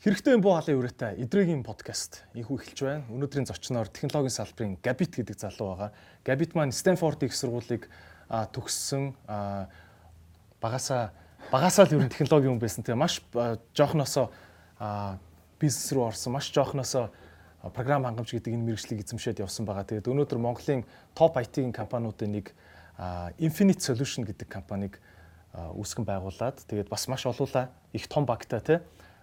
Хэрэгтэй юм буу халын үрээтэй эдрийн подкаст ийхүү эхэлж байна. Өнөөдрийн зочноор технологийн салбарын Gabit гэдэг залуу байгаа. Gabit маань Stanford их сургуулийг төгссөн багасаа багасаа л ер нь технологийн хүн байсан. Тэгээ маш жоохносоо бизнес рүү орсон, маш жоохносоо програм хангамж гэдэг энэ мэрэгчлийг эзэмшээд явсан байгаа. Тэгээд өнөөдөр Монголын топ IT-ийн компаниудын нэг Infinite Solution гэдэг компанийг үүсгэн байгуулад тэгээд бас маш олуула их том багтаа тий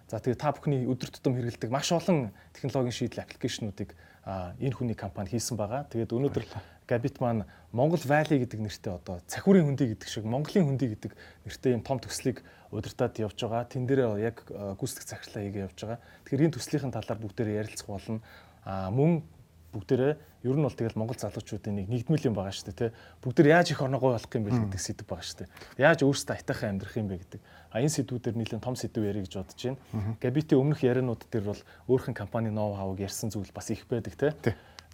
За тэгээ та бүхний өдөр тутам хэрэгэлдэг маш олон технологийн шийдэл аппликейшнуудыг энэ хүний компани хийсэн байгаа. Тэгээд өнөөдөр Gabit маань Монгол Valley гэдэг нэртэй одоо цахиурын хөндөй гэдэг шиг Монголын хөндөй гэдэг нэртэй юм том төслийг удирдах явж байгаа. Тэн дээр яг гүйцэтгэх цагшлаа хийгээ явж байгаа. Тэгэхээр энэ төслийн талаар бүгдээрээ ярилцах болно. А мөн бүгдээрээ ер нь бол тэгэл Монгол залуучуудын нэг нэгдмэл юм байгаа шүү дээ тий. Бүгдээр яаж их орногоо болох юм бэ гэдэг сэдв байгаа шүү дээ. Яаж өөрсдөө айтайхан амьдрах юм бэ гэдэг. А энэ сэдвүүдээр нэлээд том сэдв ярих гэж бодож байна. Габити өмнөх ярианууд дээр бол өөрхөн компани ноу хавыг ярьсан зүйл бас их байдаг тий.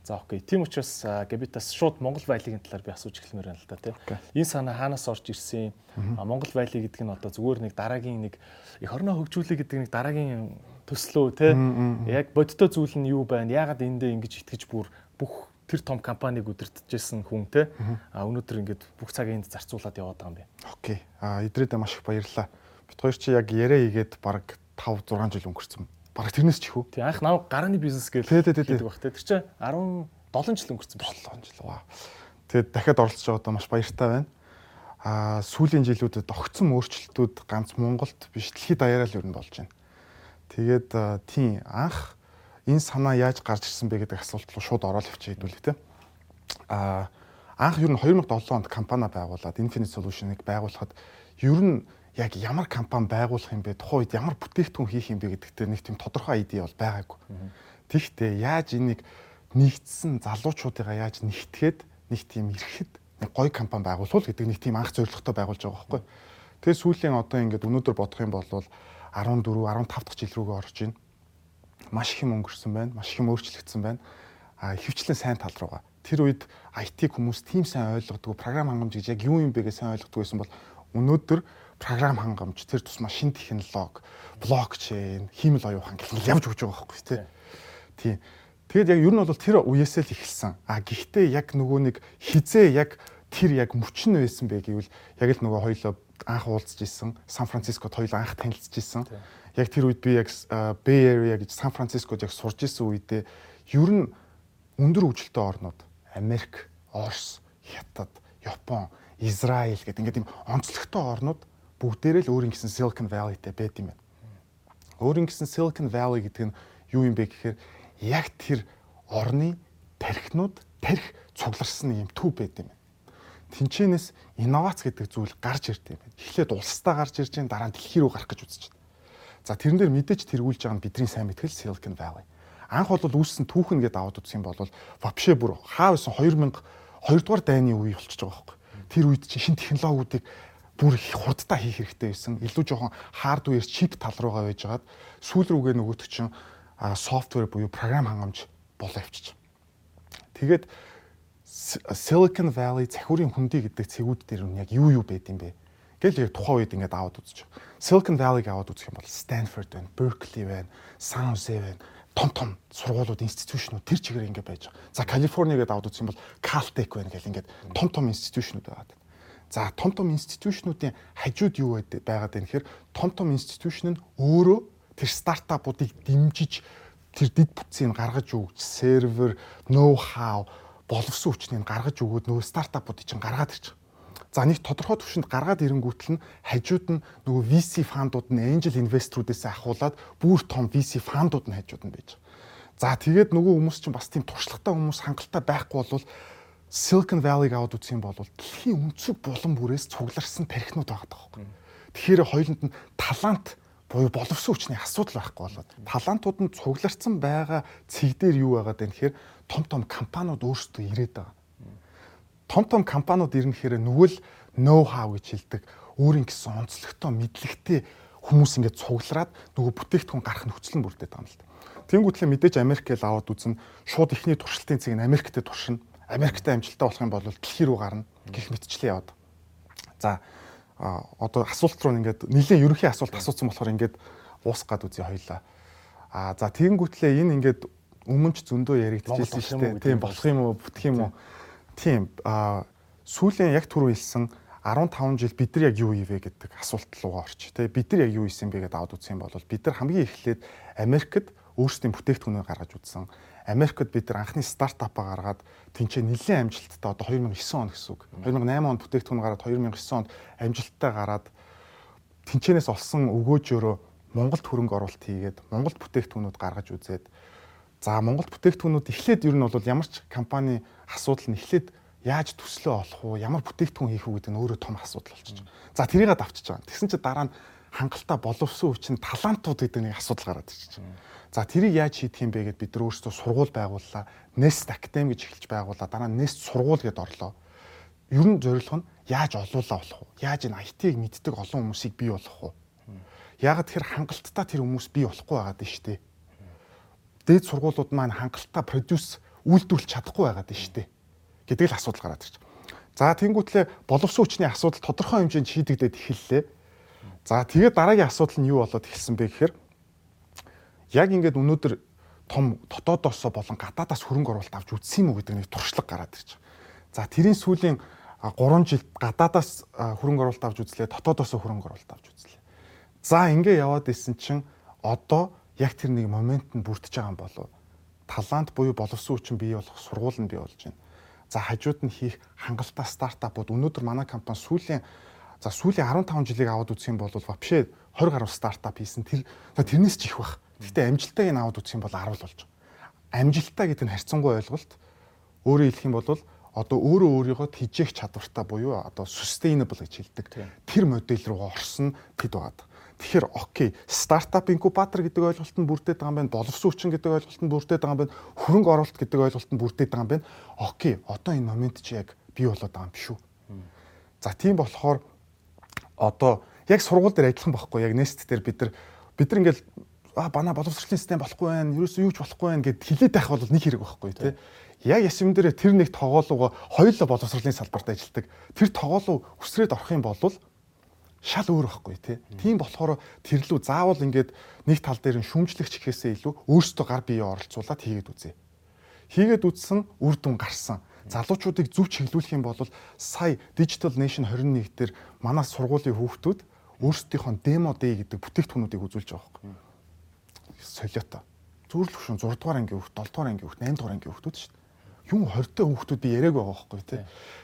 За окей. Тийм учраас Габитас шууд Монгол байлигийн талаар би асууж эхлэмээр байна л да тий. Энэ санаа хаанаас орж ирсэн? Монгол байли гэдэг нь одоо зүгээр нэг дараагийн нэг эх орноо хөгжүүлэх гэдэг нэг дараагийн төслөө тий. Яг бодиттой зүйл нь юу байна? Яагаад эндээ ингэж итгэж бүр бүх тэр том компанийг удирдахжсэн хүн те а өнөөдөр ингээд бүх цагийг энд зарцуулаад яваад байгаа юм бэ. Окей. А идрээдээ маш их баярлалаа. Бид хоёр чи яг яриа хийгээд баг 5 6 жил өнгөрцөн. Баг тэрнээс ч ихүү. Тий анх нав гарааны бизнес гэж хэлдэг баг. Тэр чинь 17 жил өнгөрцөн байна. 7 жил. Ваа. Тэгээд дахиад оролцож байгаадаа маш баяртай байна. А сүүлийн жилүүдэд огцсон өөрчлөлтүүд ганц Монголд биш дэлхийд даяараа л нь болж байна. Тэгээд тийм анх энэ санаа яаж гарч ирсэн бэ гэдэг асуулт руу шууд ороод явчих хэдүүлээ те. А анх ер нь 2007 онд компани байгуулад Infinite Solution-ыг байгуулахад ер нь яг ямар компани байгуулах юм бэ? Тухайн үед ямар бүтээгдэхүүн хийх юм бэ гэдэгтээ нэг тийм тодорхой идея бол байгаагүй. Тэгэхдээ яаж энийг нэгдсэн залуучуудыгаа яаж нэгтгэхэд нэг тийм ирэхэд нэг гоё компани байгуулвал гэдэг нэг тийм анх зорилготой байгуулж байгаа байхгүй. Тэгээ сүүлийн одоо ингээд өнөөдөр бодох юм бол 14 15 дахь жил рүүгээ орж байна маш их юм өнгөрсөн байна, маш их юм өөрчлөгдсөн байна. А хөвчлэн сайн тал руугаа. Тэр үед IT хүмүүс тийм сайн ойлгодгоо програм хангамж гэж яг юу юм бэ гэж сайн ойлгодгоо байсан бол өнөөдөр програм хангамж тэр тусмаа шин технологи, блокчейн, хиймэл оюухан гэх мэт явж өгч байгаа байхгүй тий. Тийм. Тэгэд яг ер нь бол тэр үеэсээ л эхэлсэн. А гэхдээ яг нөгөө нэг хизээ яг тэр яг мөчн байсан бэ гэвэл яг л нөгөө хоёлоо анх уулзж исэн, Сан Францискод хоёлоо анх танилцж исэн яг тэр үед би яг Bay Area гэж Сан Францискод яг сурж исэн үедээ ер нь өндөр хөгжилтэй орнууд Америк, Орос, Хятад, Япон, Израиль гэдэг ингээд ийм онцлогтой орнууд бүгдээрээ л өөрийн гэсэн Silicon Valley-тэй байд юм байна. Өөрийн гэсэн Silicon Valley гэдэг нь юу юм бэ гэхээр яг тэр орны тархинууд тарих цугларсан юм төв байд юм байна. Тинчэнэс инновац гэдэг зүйл гарч ирд юм байна. Эхлээд улстай гарч ирж, дараа нь дэлхий рүү гарах гэж үзэж байна. За тэрэн дээр мэдээж тэргүүлж байгаа нь бидний сайн мэтгэл Silicon Valley. Анх бол үүссэн түүхэн гэдээ аваад үзсэн бол вообще бүр хаавсан 2000 2 дугаар дайны үе болчихж байгаа байхгүй. Тэр үед чинь шин технологиудыг бүр их хурдтай хийх хэрэгтэй байсан. Илүү жоохон хардвер чип тал руугаа байж гаад сүүл рүүгээ нөгөөт чинь софтвер буюу програм хангамж болоо явчих. Тэгээд Silicon Valley захиурын хөндий гэдэг цэгүүд дээр нь яг юу юу байд юм бэ? Гэл яг тухайн үед ингээд аваад үзчих. Silicon Valley-г аваад үзэх юм бол Stanford байна, Berkeley байна, San Jose байна том том сургуулиуд институтшнууд тэр чигээр ингэ байж байгаа. За Калифорни гэдээ аваад үзэх юм бол Caltech байна гэл ингээд том том институтшнууд байгаа. За том том институтшнуудын хажууд юу байгаад байна гэхээр том том институтшн нь өөрөө тэр стартапуудыг дэмжиж тэр дид бүтцийг гаргаж өгч сервер, ноу хау боловсон хүчнийг гаргаж өгөөд нөгөө стартапуудыг чинь гаргаад ирчих. За нэг тодорхой түвшинд гаргаад ирэнгүүтэл нь хажууд нь нөгөө VC фандууд нь angel investor-уудээс ахуулаад бүр том VC фандууд нь хажууд нь байж. За тэгээд нөгөө хүмүүс чинь бас тийм туршлагатай хүмүүс хангалттай байхгүй бол Silicon Valley-г аваад үзэх юм бол дэлхийн өнцөг булан бүрээс цугларсан тархинууд байгаа байхгүй. Тэгэхээр хоёуланд нь талант буюу боловсон хүчний асуудал байхгүй болоод талантууд нь цугларсан байгаа цэг дээр юу байгаад байна гэхээр том том компаниуд өөрсдөө ирээд байгаа том том компаниуд ирнэхээр нөгөө л ноу хау гэж хэлдэг өөрийн гэсэн онцлогтой мэдлэгтэй хүмүүс ингээд цуглараад нөгөө бүтээгдэхүүн гарах нөхцөл нь бүрдээд байгаа юм л да. Тэнгүүтлээ мэдээж Америкэл аваад үзэн шууд ихний туршилтын цэг нь Америктэй туршина. Америктай амжилттай болох юм бол дэлхий рүү гарна гэх мэтчлээ яваад. За одоо асуулт руу ингээд нэлээд ерөнхий асуулт асуусан болохоор ингээд уусгаад үзье хоёлаа. А за тэгэнгүүтлээ энэ ингээд өмнө ч зөндөө яригдчихсэн шүү дээ. Тийм болох юм уу, бүтэх юм уу? Тийм. А сүүлийн яг түрүү хэлсэн 15 жил бид нар яг юу ивэ гэдэг асуулт руугаа орч. Тэ бид нар яг юу исэн бэ гэдээ аваад үзсэн бол бид нар хамгийн эхлээд Америкт өөрсдийн бүтээгдэхүүнээ гаргаж үзсэн. Америкт бид нар анхны стартапаа гаргаад тэнцээ нэлээд амжилттай одоо 2009 он гэсэн үг. 2008 онд бүтээгдэхүүн гараад 2009 онд амжилттай гараад тэнцэнээс олсон өгөөжөөрөө Монголд хөрөнгө оруулалт хийгээд Монголд бүтээгдэхүүнүүд гаргаж үзээд за Монголд бүтээгдэхүүнүүд эхлээд ер нь бол ямар ч компани асуудал нь эхлээд яаж төслөө олох уу, ямар бүтээгдэхүүн хийх үү гэдэг нь өөрөө том асуудал байгаа. За тэрийгээ давчиж байгаа. Тэгсэн чинь дараа нь хангалттай боловсон хүчин талантууд гэдэг нэг асуудал гараад ирчихэж байна. За тэрийг яаж шийдэх юм бэ гэд бид нар өөрсдөө сургууль байгууллаа. Nest Academy гэж эхэлж байгууллаа. Дараа нь Nest сургууль гэд орлоо. Ер нь зорилго нь яаж олуулаа болох вэ? Яаж энэ IT-г мэддэг олон хүмүүсийг бий болгох вэ? Яг тэр хангалттай тэр хүмүүс бий болохгүй байгаад нь шүү дээ. Дээд сургуулиуд маань хангалттай продюс үйлдвэрлэж чадахгүй байгаад нь шүү дээ. Гэдэг л асуудал гараад ирж байна. За тэнгуүтлээ боловсон хүчний асуудал тодорхой хэмжээнд шийдэгдээд эхэллээ. За тэгээд дараагийн асуудал нь юу болоод эхэлсэн бэ гэхээр яг ингээд өнөөдөр том дотоодоосоо болон гадаадаас хөрөнгө оруулалт авч үзсэн юм уу гэдэг нэг туршлага гараад ирж байгаа. За тэрийн сүүлийн 3 жил гадаадаас хөрөнгө оруулалт авч үзлээ, дотоодоосоо хөрөнгө оруулалт авч үзлээ. За ингээ яваад исэн чинь одоо яг тэр нэг момент нь бүрдэж байгаа юм болов. Талант буюу боловсон хүчин бий болох сургууль нь бий болж байна. За хажууд нь хийх хангалттай стартапууд өнөөдөр манай компани сүүлийн за сүүлийн 15 жилиг аваад юм бол вообще 20 гаруй стартап хийсэн. Тэр тэрнээс ч их бах. Гэхдээ амжилттай энэ аваад үзэх юм бол 10 л болж байгаа. Амжилттай гэдэг нь харьцангуй ойлголт. Өөрөөр хэлэх юм бол одоо өөрөө өөрийгөө тижээх чадвартай буюу одоо sustainable гэж хэлдэг. Тэр модель руугаа орсон тэд байгаа. Тэгэхээр окей, стартап инкубатор гэдэг ойлголт нь бүрдээд байгаа юм байна. Боловсон хүчин гэдэг ойлголт нь бүрдээд байгаа юм байна. Хөрөнгө оруулалт гэдэг ойлголт нь бүрдээд байгаа юм байна. Окей, одоо энэ момент чи яг бий болоод байгаа юм шүү. За тийм болохоор одоо яг сургууль дээр адилхан байхгүй яг Nest дээр бид нар бид нар ингээл а бана боловсролын систем болохгүй байх, ерөөсөө юу ч болохгүй байх гэд хилээд байх бол нэг хэрэг байхгүй тий. Яг ясэм дээр тэр нэг тоглоогоо хоёулаа боловсролын салбарт ажилладаг. Тэр тоглоог өсрээд орох юм бол шал өөр байхгүй тий. Тийм болохоор тэр лүү заавал ингээд нэг тал дээр нь шүмжлэгч гэхээсээ илүү өөрсдөө гар биеэ оролцуулаад хийгээд үзье. Хийгээд үзсэн үр дүн гарсан. Залуучуудыг зөв чиглүүлэх юм бол сая Digital Nation 21 дээр манай сургуулийн хүүхдүүд өөрсдийнхөө демо day гэдэг бүтээгдэхүүнүүдийг үзүүлж байгаа байхгүй солиотой. Зүрлэх шин 6 дугаар ангийн хүүхд, 7 дугаар ангийн хүүхд, 8 дугаар ангийн хүүхдүүд шүү дээ. Юм 20 та хүүхдүүд би яриаг байгаа байхгүй тий.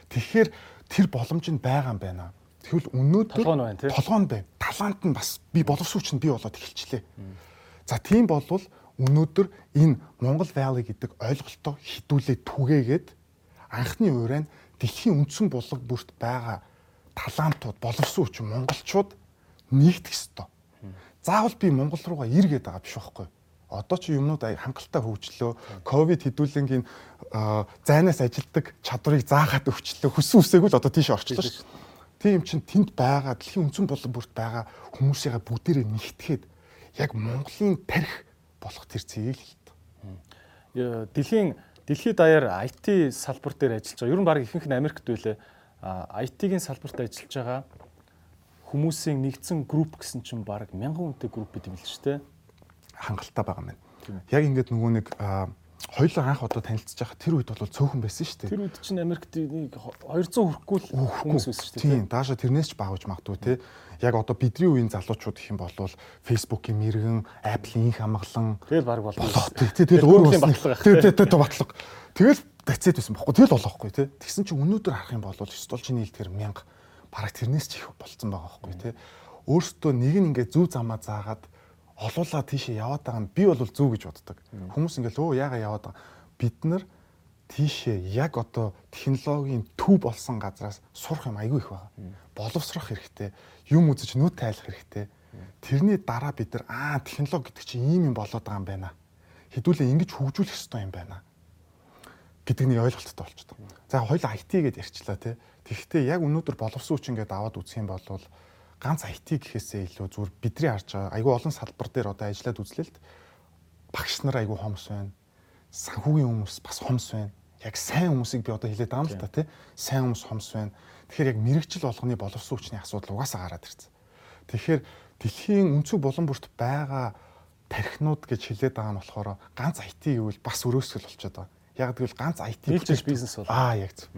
Тэгэхээр тэр боломж нь байгаа юм байна. Тэгвэл өнөөдөр толгой нь байна тий. Толгой нь байна. Талант нь бас би боловсруучч нь би болоод эхэлчлээ. За тийм болвол өнөөдөр энэ Монгол Valley гэдэг ойлголтоо хідүүлээд түгээгээд анхны уурайнд дэлхийн үндсэн булга бүрт байгаа талантууд, боловсруучч монголчууд нэгдэх ёстой заавал би Монгол руугаа эргээд байгаа биш байхгүй. Одоо чи юмнууд хангалттай хөгжлөө. Ковид хэдүүлэнгийн зайнаас ажилдаг чадварыг заагаад өвчлөө. Хүссэн үсээгүй л одоо тийш орчлоо шүү. Тийм чин тэнд байгаа дэлхийн үндсэн болон бүрт байгаа хүмүүсийн бүгдээрээ нэгтгэхэд яг Монголын тарих болох тэр цэгийг л та. Дэлхийн дэлхийд даяар IT салбар дээр ажиллаж байгаа. Ер нь баг ихэнх нь Америкт байлээ. IT-ийн салбарт ажиллаж байгаа хүмүүсийн нэгдсэн групп гэсэн чинь баг 1000 хүнтэй групп гэдэг юм л шүү дээ. Хангалттай байгаа юм байна. Яг ингээд нөгөө нэг хоёулаа анх одоо танилцж байгаа тэр үед бол цөөхөн байсан шүү дээ. Тэр үед чинь Америкт 200 хүрэхгүй л хүмүүс байсан шүү дээ. Тийм, даашаа тэрнээс ч багаж магадгүй те. Яг одоо бидний үеийн залуучууд гэх юм бол Facebook-ийн мэрэгэн, Apple-ийн хамглан тэгэл баг болоо. Тэгэл өөр батлага. Тэгэл батлага. Тэгэл дацээд байсан бохгүй. Тэгэл болохгүй те. Тэгсэн чинь өнөөдөр харах юм бол стол чиний хэлдгэр 1000 бараг тэрнээс ч их болцсон байгаа байхгүй тий. Өөртөө нэг нь ингээд зүв замаа заагаад олуулаа тийшээ яваад байгаа нь би бол зүв гэж боддог. Хүмүүс ингээд өө яага яваад байгаа. Бид нар тийшээ яг одоо технологийн төв болсон газраас сурах юм айгүй их байгаа. Боловсрох хэрэгтэй. Юм үзэж нүд тайлах хэрэгтэй. Тэрний дараа бид нар аа технологи гэдэг чинь ийм юм болоод байгаа юм байна. Хэдүүлээ ингэж хөгжүүлэх ёстой юм байна гэдэг нэг ойлголттой болчихдог. За хоёул IT гэдээ ярьчлаа тий. Тэгэхдээ яг өнөөдөр боловсон хүч ингээд аваад үзэх юм бол ганц IT гэхээсээ илүү зүгээр бидний харж байгаа айгүй олон салбар дээр одоо ажиллаад үзлээ л багш нар айгүй хомс байна. Санхүүгийн хүмүүс бас хомс байна. Яг сайн хүмүүсийг би одоо хэлээд байгаа юм л та тий. Сайн хүмүүс хомс байна. Тэгэхээр яг мэрэгчл болгоны боловсон хүчний асуудал угаасаа гараад ирсэн. Тэгэхээр дэлхийн өнцөг булан бүрт байгаа тархинууд гэж хэлээд байгаа нь болохоор ганц IT гэвэл бас өрөөсгөл болчиход байгаа. Яг тэгвэл ганц IT бизнес бол. Аа яг зөв.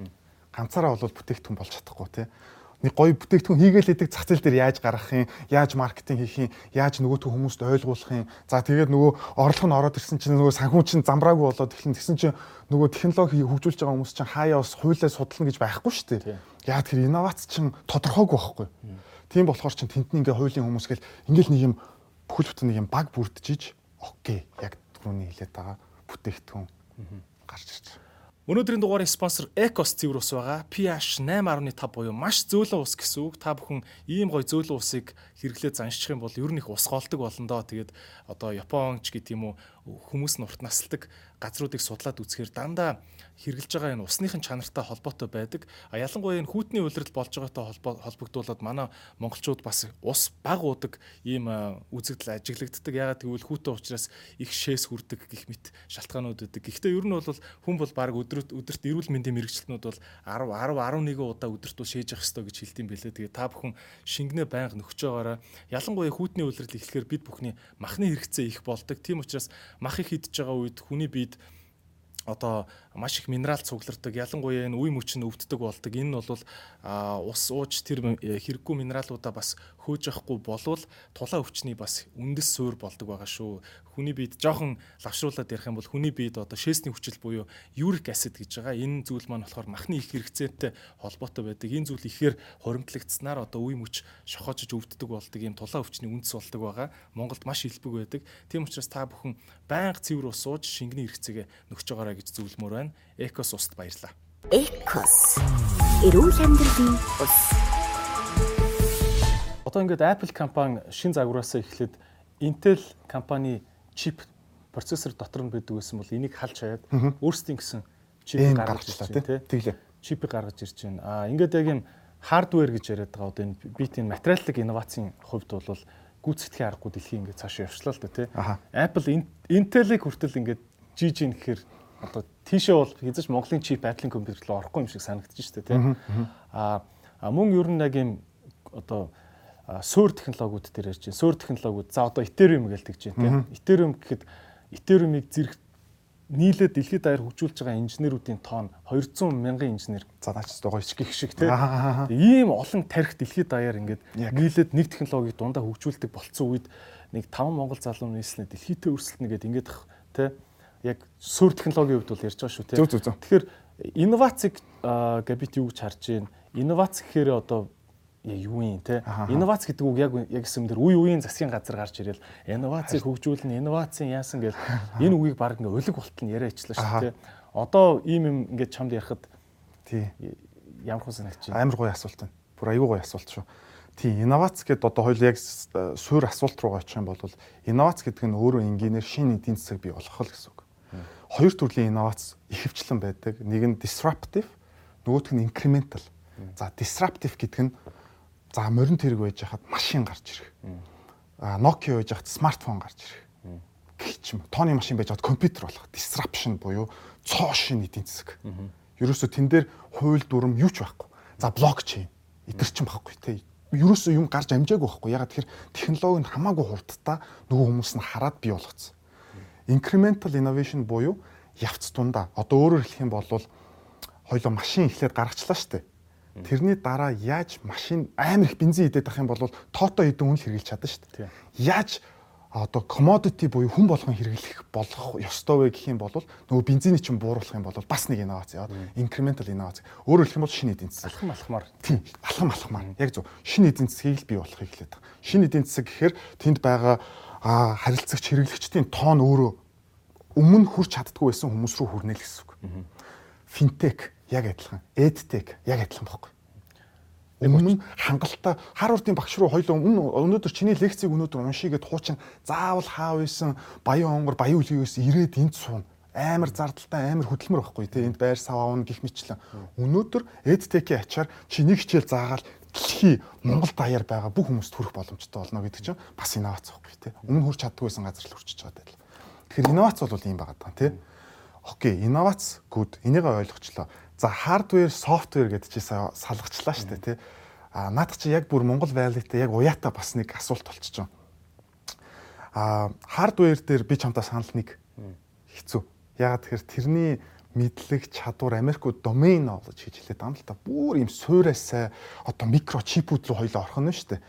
Ганцаараа бол бүтээгдэхүүн болж чадахгүй тий нэг гоё бүтээгдэхүүн хийгээл хэдэг зах зээл дээр яаж гаргах юм, яаж маркетинг хийх юм, яаж нөгөөтгөө хүмүүст ойлгуулах юм. За тэгээд нөгөө орлого нь ороод ирсэн чинь нөгөө санхүү чинь замбраагүй болоод эхлэн тэгсэн чинь нөгөө технологи хөгжүүлж байгаа хүмүүс чинь хаяа бас хуулиа судална гэж байхгүй шүү дээ. Яа тэр инновац чинь тодорхойгүй байхгүй. Тийм болохоор чинь тэнд ингээ хуулийн хүмүүс гэл ингээл нэг юм бүхэл бүтэн нэг юм баг бүрдчихэж окей яг түрүүний хэлээд байгаа бүтээгдэхүүн гарч ирж байна. Өнөөдрийн дугаарыг спонсор Ecos цэвэр ус байгаа. pH 8.5 буюу маш зөөлөн ус гэсэн үг. Та бүхэн ийм гоё зөөлөн усыг хэрэглээд заншчих юм бол ер нь их ус голдог болно доо. Тэгээд одоо Японч гэх юм уу хүмүүс нь урт насалдаг газруудыг судлаад үзэхээр дандаа хэрглэж байгаа энэ усныхын чанартай холбоотой байдаг. А ялангуяа энэ хүүтний улирал болж байгаатай холбогдуулаад манай монголчууд бас ус баг уудаг ийм үзэгдэл ажиглагддаг. Ягаад гэвэл хүүтэн учраас их шээс хүрдэг гих мэт шалтгаанууд үүдэг. Гэхдээ ер нь бол хүн бол баг өдөрт өдөрт эрүүл мэндийн мэрэгчлэнүүд бол 10 10 11 удаа өдөрт бол шээж явах хэрэгтэй гэж хэлдэм билээ. Тэгээ та бүхэн шингэнэ байнга нөхж байгаараа ялангуяа хүүтний улирал эхлэхээр бид бүхний махны хэрэгцээ их болдог. Тийм учраас мах их идж байгаа үед хүний биед одоо маш их минерал цуглардаг. Ялангуяа энэ үе мөч нь өвддөг болдог. Энэ нь бол ус ууж тэр хэрэггүй минералуудаа бас хөөж явахгүй болвол тулаа өвчний бас үндэс суур болдог байгаа шүү. Хүний биед жоохон лавшруулад ярих юм бол хүний биед одоо шээсний хүчил буюу юрик acid гэж байгаа. Энэ зүйл маань болохоор махны их хэрэгцээтэй холбоотой байдаг. Энэ зүйл ихээр хоримтлагдсанаар одоо үе мөч шохоожж өвддөг болдог. Ийм тулаа өвчний үндэс болдог байгаа. Монголд маш илбэг байдаг. Тийм учраас та бүхэн байнга цэвэр ус ууж шингэний хэрэгцээгээ нөхж байгаарай гэж зөвлөмөр байна. Экос уст баярлаа. Экос. Эрүүл амьдралын ус. Одоо ингээд Apple компани шин загвараасаа эхлээд Intel компани чип процессор дотор нь байдаг байсан бол энийг халж хаяад өөрсдийн гэсэн чипийг гаргаж ирж байна тийм. Чипийг гаргаж ирж байна. Аа ингээд яг юм хардвер гэж яриад байгаа одоо энэ битийн материалын инновацийн хувьд бол гүйцэтгэхийн аргагүй дэлхий ингээд цааш явшлаа л да тий. Apple Intel-ийг хүртэл ингээд жиж ин гэхээр одоо тийшээ бол хэзээ ч Монголын чип Apple-ийн компьютер руу орохгүй юм шиг санагдаж штэ тий. Аа мөн ер нь яг юм одоо суур технологиуд дээр ярьж байна. Суур технологиуд за одоо Ethereum тэгж байна тийм. Ethereum гэхэд Ethereum-ыг зэрэг нийлээд дэлхийд даяар хөгжүүлж байгаа инженеруудын тоон 200 мянган инженер занаач гоё гих шиг тийм. Ийм олон тарих дэлхийд даяар ингээд нийлээд нэг технологиг дундаа хөгжүүлдэг болцсон үед нэг 5 монгол залуу нийслэнэ дэлхийдээ өрсөлдөнө гэдэг ингээд тийм. Яг суур технологийн хувьд бол ярьж байгаа шүү тийм. Тэгэхээр инновацийг габит юу гэж харж байна? Инновац гэхээр одоо юу юм те инновац гэдэг үг яг яг юм дээр үе үеийн засгийн газар гарч ирэл. Инновацийг хөгжүүлнэ инновацийн яасан гэл энэ үгийг баг ингээ өлег болтол нь яриа ичлээ шүү те одоо ийм юм ингээ чамд ярихад тий. ямар хүн санагч амар гоё асуулт байна. Бүр аюу гоё асуулт шүү. Тий инновац гэдэг одоо хоёул яг суур асуулт руу очих юм бол инновац гэдэг нь өөрөө энгийнээр шинэ эдийн засаг бий болгох л гэсэн хоёр төрлийн инновац ихэвчлэн байдаг нэг нь disruptive нөгөөх нь incremental за disruptive гэдэг нь За морин тэрэг байж хахад машин гарч ирэх. А Nokia байж хахад смартфон гарч ирэх. Гэх юм. Тооны машин байж хахад компьютер болох. Disruption буюу цоо шин эдийн засаг. Ерөөсө тэн дээр хууль дүрм юу ч байхгүй. За блокчейн. Итэр чин байхгүй те. Ерөөсө юм гарч амжаагүй байхгүй. Ягаад тэгэхээр технологи нь хамаагүй хурдтай нөгөө хүмүүс нь хараад бий болгоцсон. Incremental innovation буюу явц тундаа. Одоо өөрөөр хэлэх юм бол хоёлоо машин эхлээд гаргачлаа штэ Тэрний дараа яаж машин амар их бензин идэх байх юм бол тоотой хэдэн үн хэрэгжилж чадна шүү дээ. Яаж одоо commodity буюу хүн болгон хэрэглэх болох ёстой вэ гэх юм бол нөгөө бензиний чинь бууруулах юм бол бас нэг инновац яа. Incremental инновац. Өөрөөр хэлэх юм бол шинэ эдийн засаг. Алхам алхмаар. Тийм. Алхам алхмаар. Яг зөв. Шинэ эдийн засгийг л бий болохыг хэлээд байгаа. Шинэ эдийн засаг гэхээр тэнд байгаа харилцагч хэрэглэгчдийн тоон өөрөө өмнө хүрч чаддгүй байсан хүмүүс рүү хүрнэ л гэсэн үг. Финтек яг адилхан. EdTech яг адилхан байхгүй. Өмнө хангалттай Харвардын багш руу хоёул өнөөдөр чиний лекцийг өнөөдөр уншигээд хуучин заавал хаав исэн баян онгор баян үлгээс ирээд энд суун амар зардалтай амар хөдөлмөр байхгүй тий энд байр сав аавна гих мэтчлэн өнөөдөр EdTech-ийн ачаар чиний хичээл заагаал дэлхий Монгол даяар байгаа бүх хүмүүст хүрэх боломжтой болно гэдэг чинь бас инновац байхгүй тий өмнө хүрч чаддгүй байсан газар л хүрчиж байгаа даа. Тэгэхээр инновац бол ийм байгаа даа тий Окей, инновац good. Энийг ойлгочлоо. За хардвер, софтвер гэдэг чи салгачлаа шүү дээ, тий. А наадах чи яг бүр Монгол Valley-тэй яг уяатаа бас нэг асуулт болчихж байна. А хардвер дээр би чамтаа санал нэг хэцүү. Ягаад тэгэхээр тэрний мэдлэг чадвар Америкууд domain knowledge гэж хэлээд байгаа юм л та. Бүр юм суурьасаа одоо микрочипүүд рүү хоёлоо орох нь шүү дээ.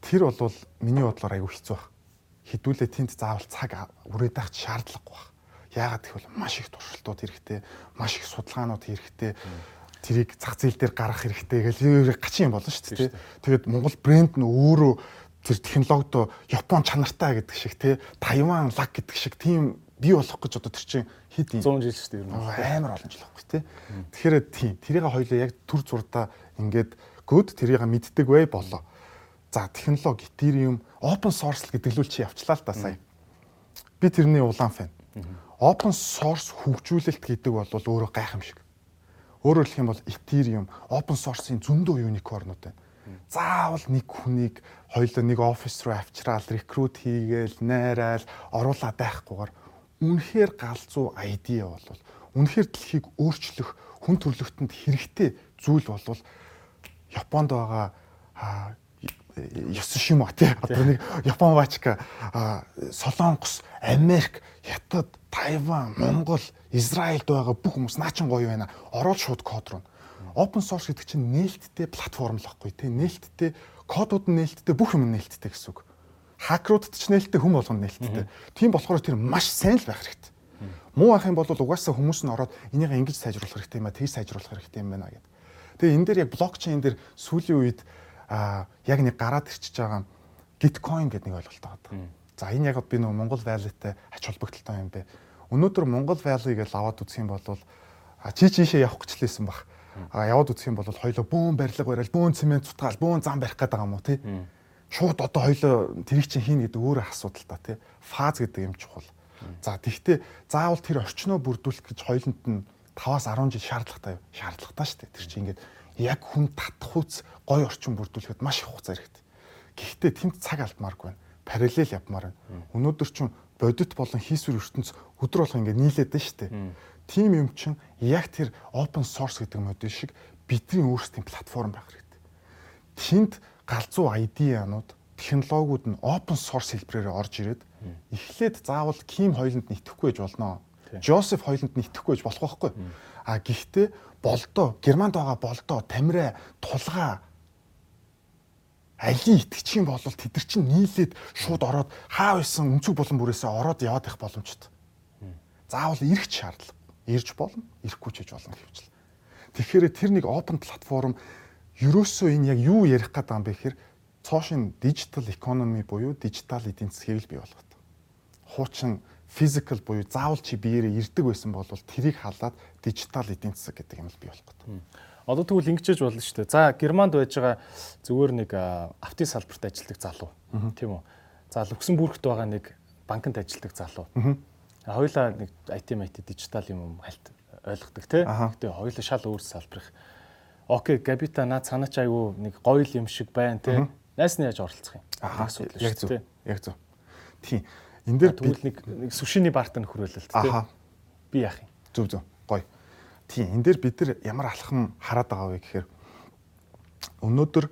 Тэр бол миний бодлоор айгүй хэцүү баг. Хідүүлээ тэнд заавал цаг үрээд авах шаардлагагүй баг. Яагаад гэвэл маш их туршилтууд хэрэгтэй, маш их судалгаанууд хэрэгтэй. Тэрийг зах зээл дээр гаргах хэрэгтэй гэл гачин юм болно шүү дээ. Тэгээд Монгол брэнд нь өөрөө тэр технологид Япон чанартай гэдэг шиг тий Тайван лаг гэдэг шиг тийм бий болох гэж одоо тэр чинь хэд юм 100 жил шүү дээ ер нь амар олон жил байхгүй тий. Тэгэхээр тийм тэрийг хоёлоо яг төр зурдаа ингээд good тэрийг мэддэг бай болоо. За технологи Ethereum open source гэдгэлүүл чи явчлаа л да сая. Би тэрний улаан фэн. Open source хөгжүүлэлт гэдэг бол өөрөө гайхамшиг. Өөрөөр хэлэх юм бол Ethereum open source-ийн зөндөө unicorn-ууд байна. Заавал нэг хүнийг хоёлоо нэг офис руу авчраал, рекрут хийгээл, найраал, оруулаад байхгүйгээр үнэхээр галзуу ID бол үнэхээр дэлхийг өөрчлөх хүн төрлөختөнд хэрэгтэй зүйл бол Японд байгаа Ясушима тий одоо нэг Япон вачка Солонгос Америк Хятад Тайван Монгол Израильд байгаа бүх хүмүүс наачин гоё байна. Ороод шууд код руу. Open source гэдэг чинь нээлттэй платформ л байхгүй тий нээлттэй кодууд нь нээлттэй бүх юм нээлттэй гэсэн үг хакеруудад ч нээлттэй хүм болгоно нээлттэй. Тийм болохоор тэр маш сайн л байх хэрэгтэй. Муу ах юм бол угаасаа хүмүүс нь ороод энийг ингэж сайжруулах хэрэгтэй юм а, тэгж сайжруулах хэрэгтэй юм байна гэд. Тэгээ энэ дээр яг блокчейн дээр сүүлийн үед а яг нэг гараад ирчихэж байгаа Gitcoin гэдэг нэг ойлголт байгаа. За энэ яг би нөгөө Монгол Valley-тэй ач холбогдолтой юм бэ. Өнөөдөр Монгол Valley гэж аваад үзэх юм бол чи чийшээ явах гэж лээсэн баг. А яваад үзэх юм бол хоёлоо бөөн барилга барайл, бөөн цемент цутгаал, бөөн зам барих гэдэг юм уу тий шууд одоо хоёлоо тэрийг чинь хийнэ гэдэг өөрөө асуудал та тий. Фаз гэдэг юм чухал. За тэгвэл заавал тэр орчноо бүрдүүлэх гэж хоёуланд нь 5-аас 10 жил шаардлагатай шаардлагатай шүү дээ. Тэр чинь ингээд яг хүн татах үз гой орчин бүрдүүлэхэд маш их хугацаа хэрэгтэй. Гэхдээ тэнд цаг алдмааргүй байна. Параллел явмаар байна. Өнөөдөр чинь бодит болон хийсвэр ертөнц өдөр болго ингээд нийлээд байна шүү дээ. Тим юм чинь яг тэр open source гэдэг модуль шиг бидний өөрсдийн платформ байх хэрэгтэй. Тэнд галзуу ID-янууд технологиуд нь open source хэлбэрээр орж ирээд эхлээд заавал Ким хоёланд нэтгэхгүй байж болно. Жозеф хоёланд нэтгэхгүй байж болох байхгүй. А гэхдээ болдоо Германд байгаа болдоо Тамираа тулгаа алийг итгэж юм бол тэд нар чинь нийлээд шууд ороод хаа байсан өнцөг болон бүрээсээ ороод яваад их боломжтой. Заавал ирэх шаардлага. Ирж болно, ирэхгүй ч гэж болно гэвчлээ. Тэгэхээр тэр нэг open платформ ерөөсөө энэ яг юу ярих гэдэг юм бэ гэхээр цоошин дижитал экономи буюу дижитал эдийн засгийг л бий болгох. Хуучин физикал буюу заавал чи биеэрээ ирдэг байсан бол тэрийг халаад дижитал эдийн засаг гэдэг юм л бий болох. Одоо тэгвэл ингэжэж болно шүү дээ. За Германд байж байгаа зүгээр нэг автын салбарт ажилладаг залуу тийм үү. За Люксембургт байгаа нэг банкнд ажилладаг залуу. Хоёулаа нэг IT MIT дижитал юм хальт ойлгодог тийм. Гэтэ хоёулаа шал өөр салбарх окей габита наад санаа ч айгүй нэг гоё юм шиг байна те. Найс нь яаж оролцох юм? Асуудал яг зөв. Яг зөв. Тийм. Энд дээр тэгвэл нэг нэг сүшиний барт нь хөрвөлөлт те. Би яах юм? Зөв зөв. Гоё. Тийм. Энд дээр бид нар ямар алхам хараад байгаа вэ гэхээр өнөөдөр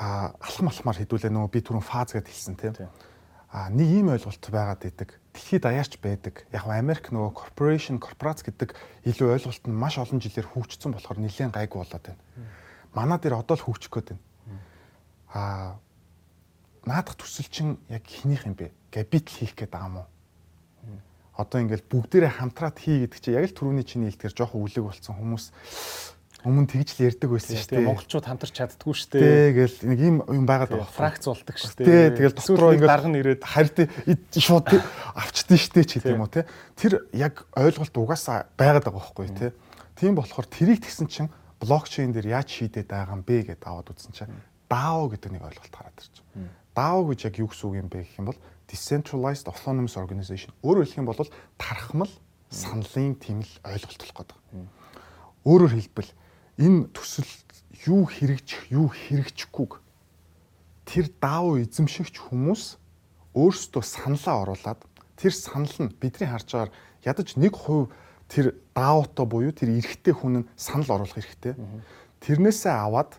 а алхам алхмаар хэдүүлээ нөгөө би түрүүн фаз гэдээ хэлсэн тийм. А нэг ийм ойлголт байгаад идэг дэлхийд даяарч байдаг. Яг нь Америк нөгөө corporation, корпорац гэдэг илүү ойлголт нь маш олон жилээр хөгжсөн болохоор нэлээд гайгүй болоод байна. Манай дээр одоо л хөгжих гээд байна. Аа наадах төсөл чинь яг хинийх юм бэ? Габитл хийх гээд байгаа уу? Одоо ингээл бүгдээрээ хамтраад хий гэдэг чинь яг л түрүүний чиний хэлдгээр жоохон үлэг болсон хүмүүс Өмнө тэгж л ярьдаг байсан шүү дээ. Монголчууд хамтарч чаддгүй шүү дээ. Тэгэл нэг юм юм байгаад байгаа. Фракц болдог шүү дээ. Тэгэл дотроо ингээд дарга нэрээд хард шууд авчдээ шүү дээ ч гэдэг юм уу те. Тэр яг ойлголт угаасаа байгаад байгаа байхгүй те. Тийм болохоор тэрийг тэгсэн чинь блокчейн дээр яаж шийдээд байгаа юм бэ гэдээ аваад үзсэн чинь DAO гэдэг нэг ойлголт гараад ирж байна. DAO гэж яг юу гэсэн үг юм бэ гэх юм бол decentralized autonomous organization. Өөрөөр хэлэх юм бол тархмал саналын тийм л ойлголт болох гэдэг. Өөрөөр хэлбэл энэ төсөл юу хэрэгжих, юу хэрэгжихгүйг тэр даав эзэмшигч хүмүүс өөрсдөө саналаа оруулад тэр санал нь бидний харж байгаа ядаж 1% тэр даавто буюу тэр эрэгтэй хүн нь санал оруулах хэрэгтэй. Тэрнээсээ аваад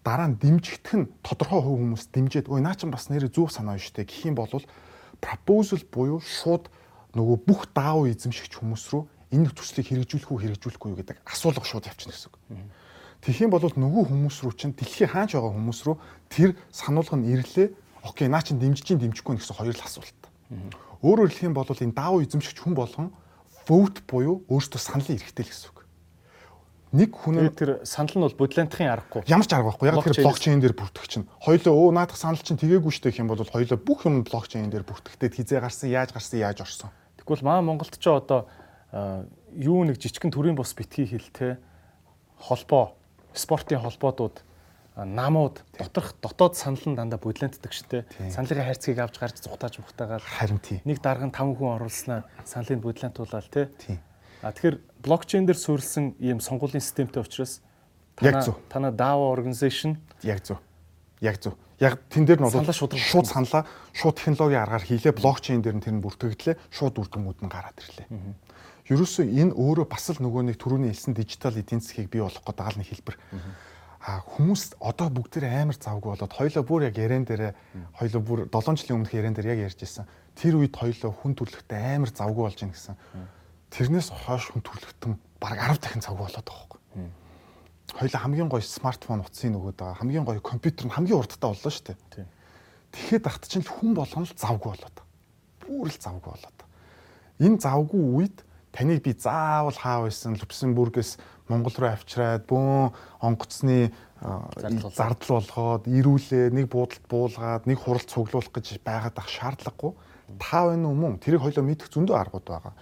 дараа нь дэмжигдэх нь тодорхой хувь хүмүүс дэмжиэд ой наа чин бас нэрээ зөв санаа шүү дээ гэх юм бол proposal буюу шууд нөгөө бүх даав эзэмшигч хүмүүс рүү энэ төслийг хэрэгжүүлэх үү хэрэгжүүлэхгүй юу гэдэг асуулга шууд явчихна гэсэн үг. Тэгэх юм бол нөгөө хүмүүс рүү чинь дэлхийн хаач байгаа хүмүүс рүү тэр сануулга нь ирлээ. Окей, наа чин дэмжиж чинь дэмжихгүй гэсэн хоёр л асуулт. Өөрөөр хэлэх юм бол энэ даав эзэмшигч хүн болгон vote буюу өөртөө саналын эрхтэй л гэсэн үг. Нэг хүн тэр санал нь бол бодлонтхын аргагүй. Ямар ч арга байхгүй. Яг тэр блокчейн дээр бүртгэх чинь. Хоёлоо өө наадах санал чинь тгээгүү штэ гэх юм бол хоёлоо бүх юм блокчейн дээр бүртгэхдээ хизээ гарсан, яаж гарсан, яаж орсон. Тэгвэл маа Монголд ч одоо юу нэг жижигэн төрийн бус битгий хэлтэй холбоо, спортын холбоодууд намууд доторх дотоод санал нь дандаа бодлонтдаг штэ. Саналын хайрцгийг авч гарч зүхтааж мухтаагаад харин тий. Нэг дарга 5 хүн оруулснаа саналыг бодлонтуулаад тий. А тэгэхээр блокчейн дээр суурилсан ийм сонгуулийн системтэй учраас яг зөв. Танаа DAO organization яг зөв. Яг зөв. Яг тэн дээр нь бол шууд саналаа шууд технологийн аргаар хийлээ блокчейн дээр нь тэр нь бүртгэгдлээ шууд үр дүнгууд нь гараад ирлээ. Ерөөсөө энэ өөрөө бас л нөгөө нэг түрүүний хэлсэн дижитал эдийн засгийг бий болох гэдэг даалны хэлбэр. А хүмүүс одоо бүгд тэ амар завгүй болоод хоёлоо бүр яг ярен дээрээ хоёлоо бүр 7 жилийн өмнөх ярен дээр яг ярьж ирсэн. Тэр үед хоёлоо хүн төрлөختөө амар завгүй болж ийн гэсэн. Тэрнээс хойш хүн төрлөختөн бараг 10 дахин завгүй болоод байгаа хөөхгүй хоёул хамгийн гоё смартфон утсын нөгөөд байгаа. Хамгийн гоё компьютер нь хамгийн урдтай боллоо шүү дээ. Тэгэхэд ахт чинь хүн болгоно л завгүй болоод. Бүр л завгүй болоод. Энэ завгүй үед таныг би заавал хаа байсан Люксембургээс Монгол руу авчираад бөөн онгоцны зардал болгоод ирүүлээ нэг буудалд буулгаад нэг хурал цуглуулах гэж байгаад ах шаардлагагүй та байна уу мөн тэрийг хоёлоо мэдэх зөндөө аргууд байгаа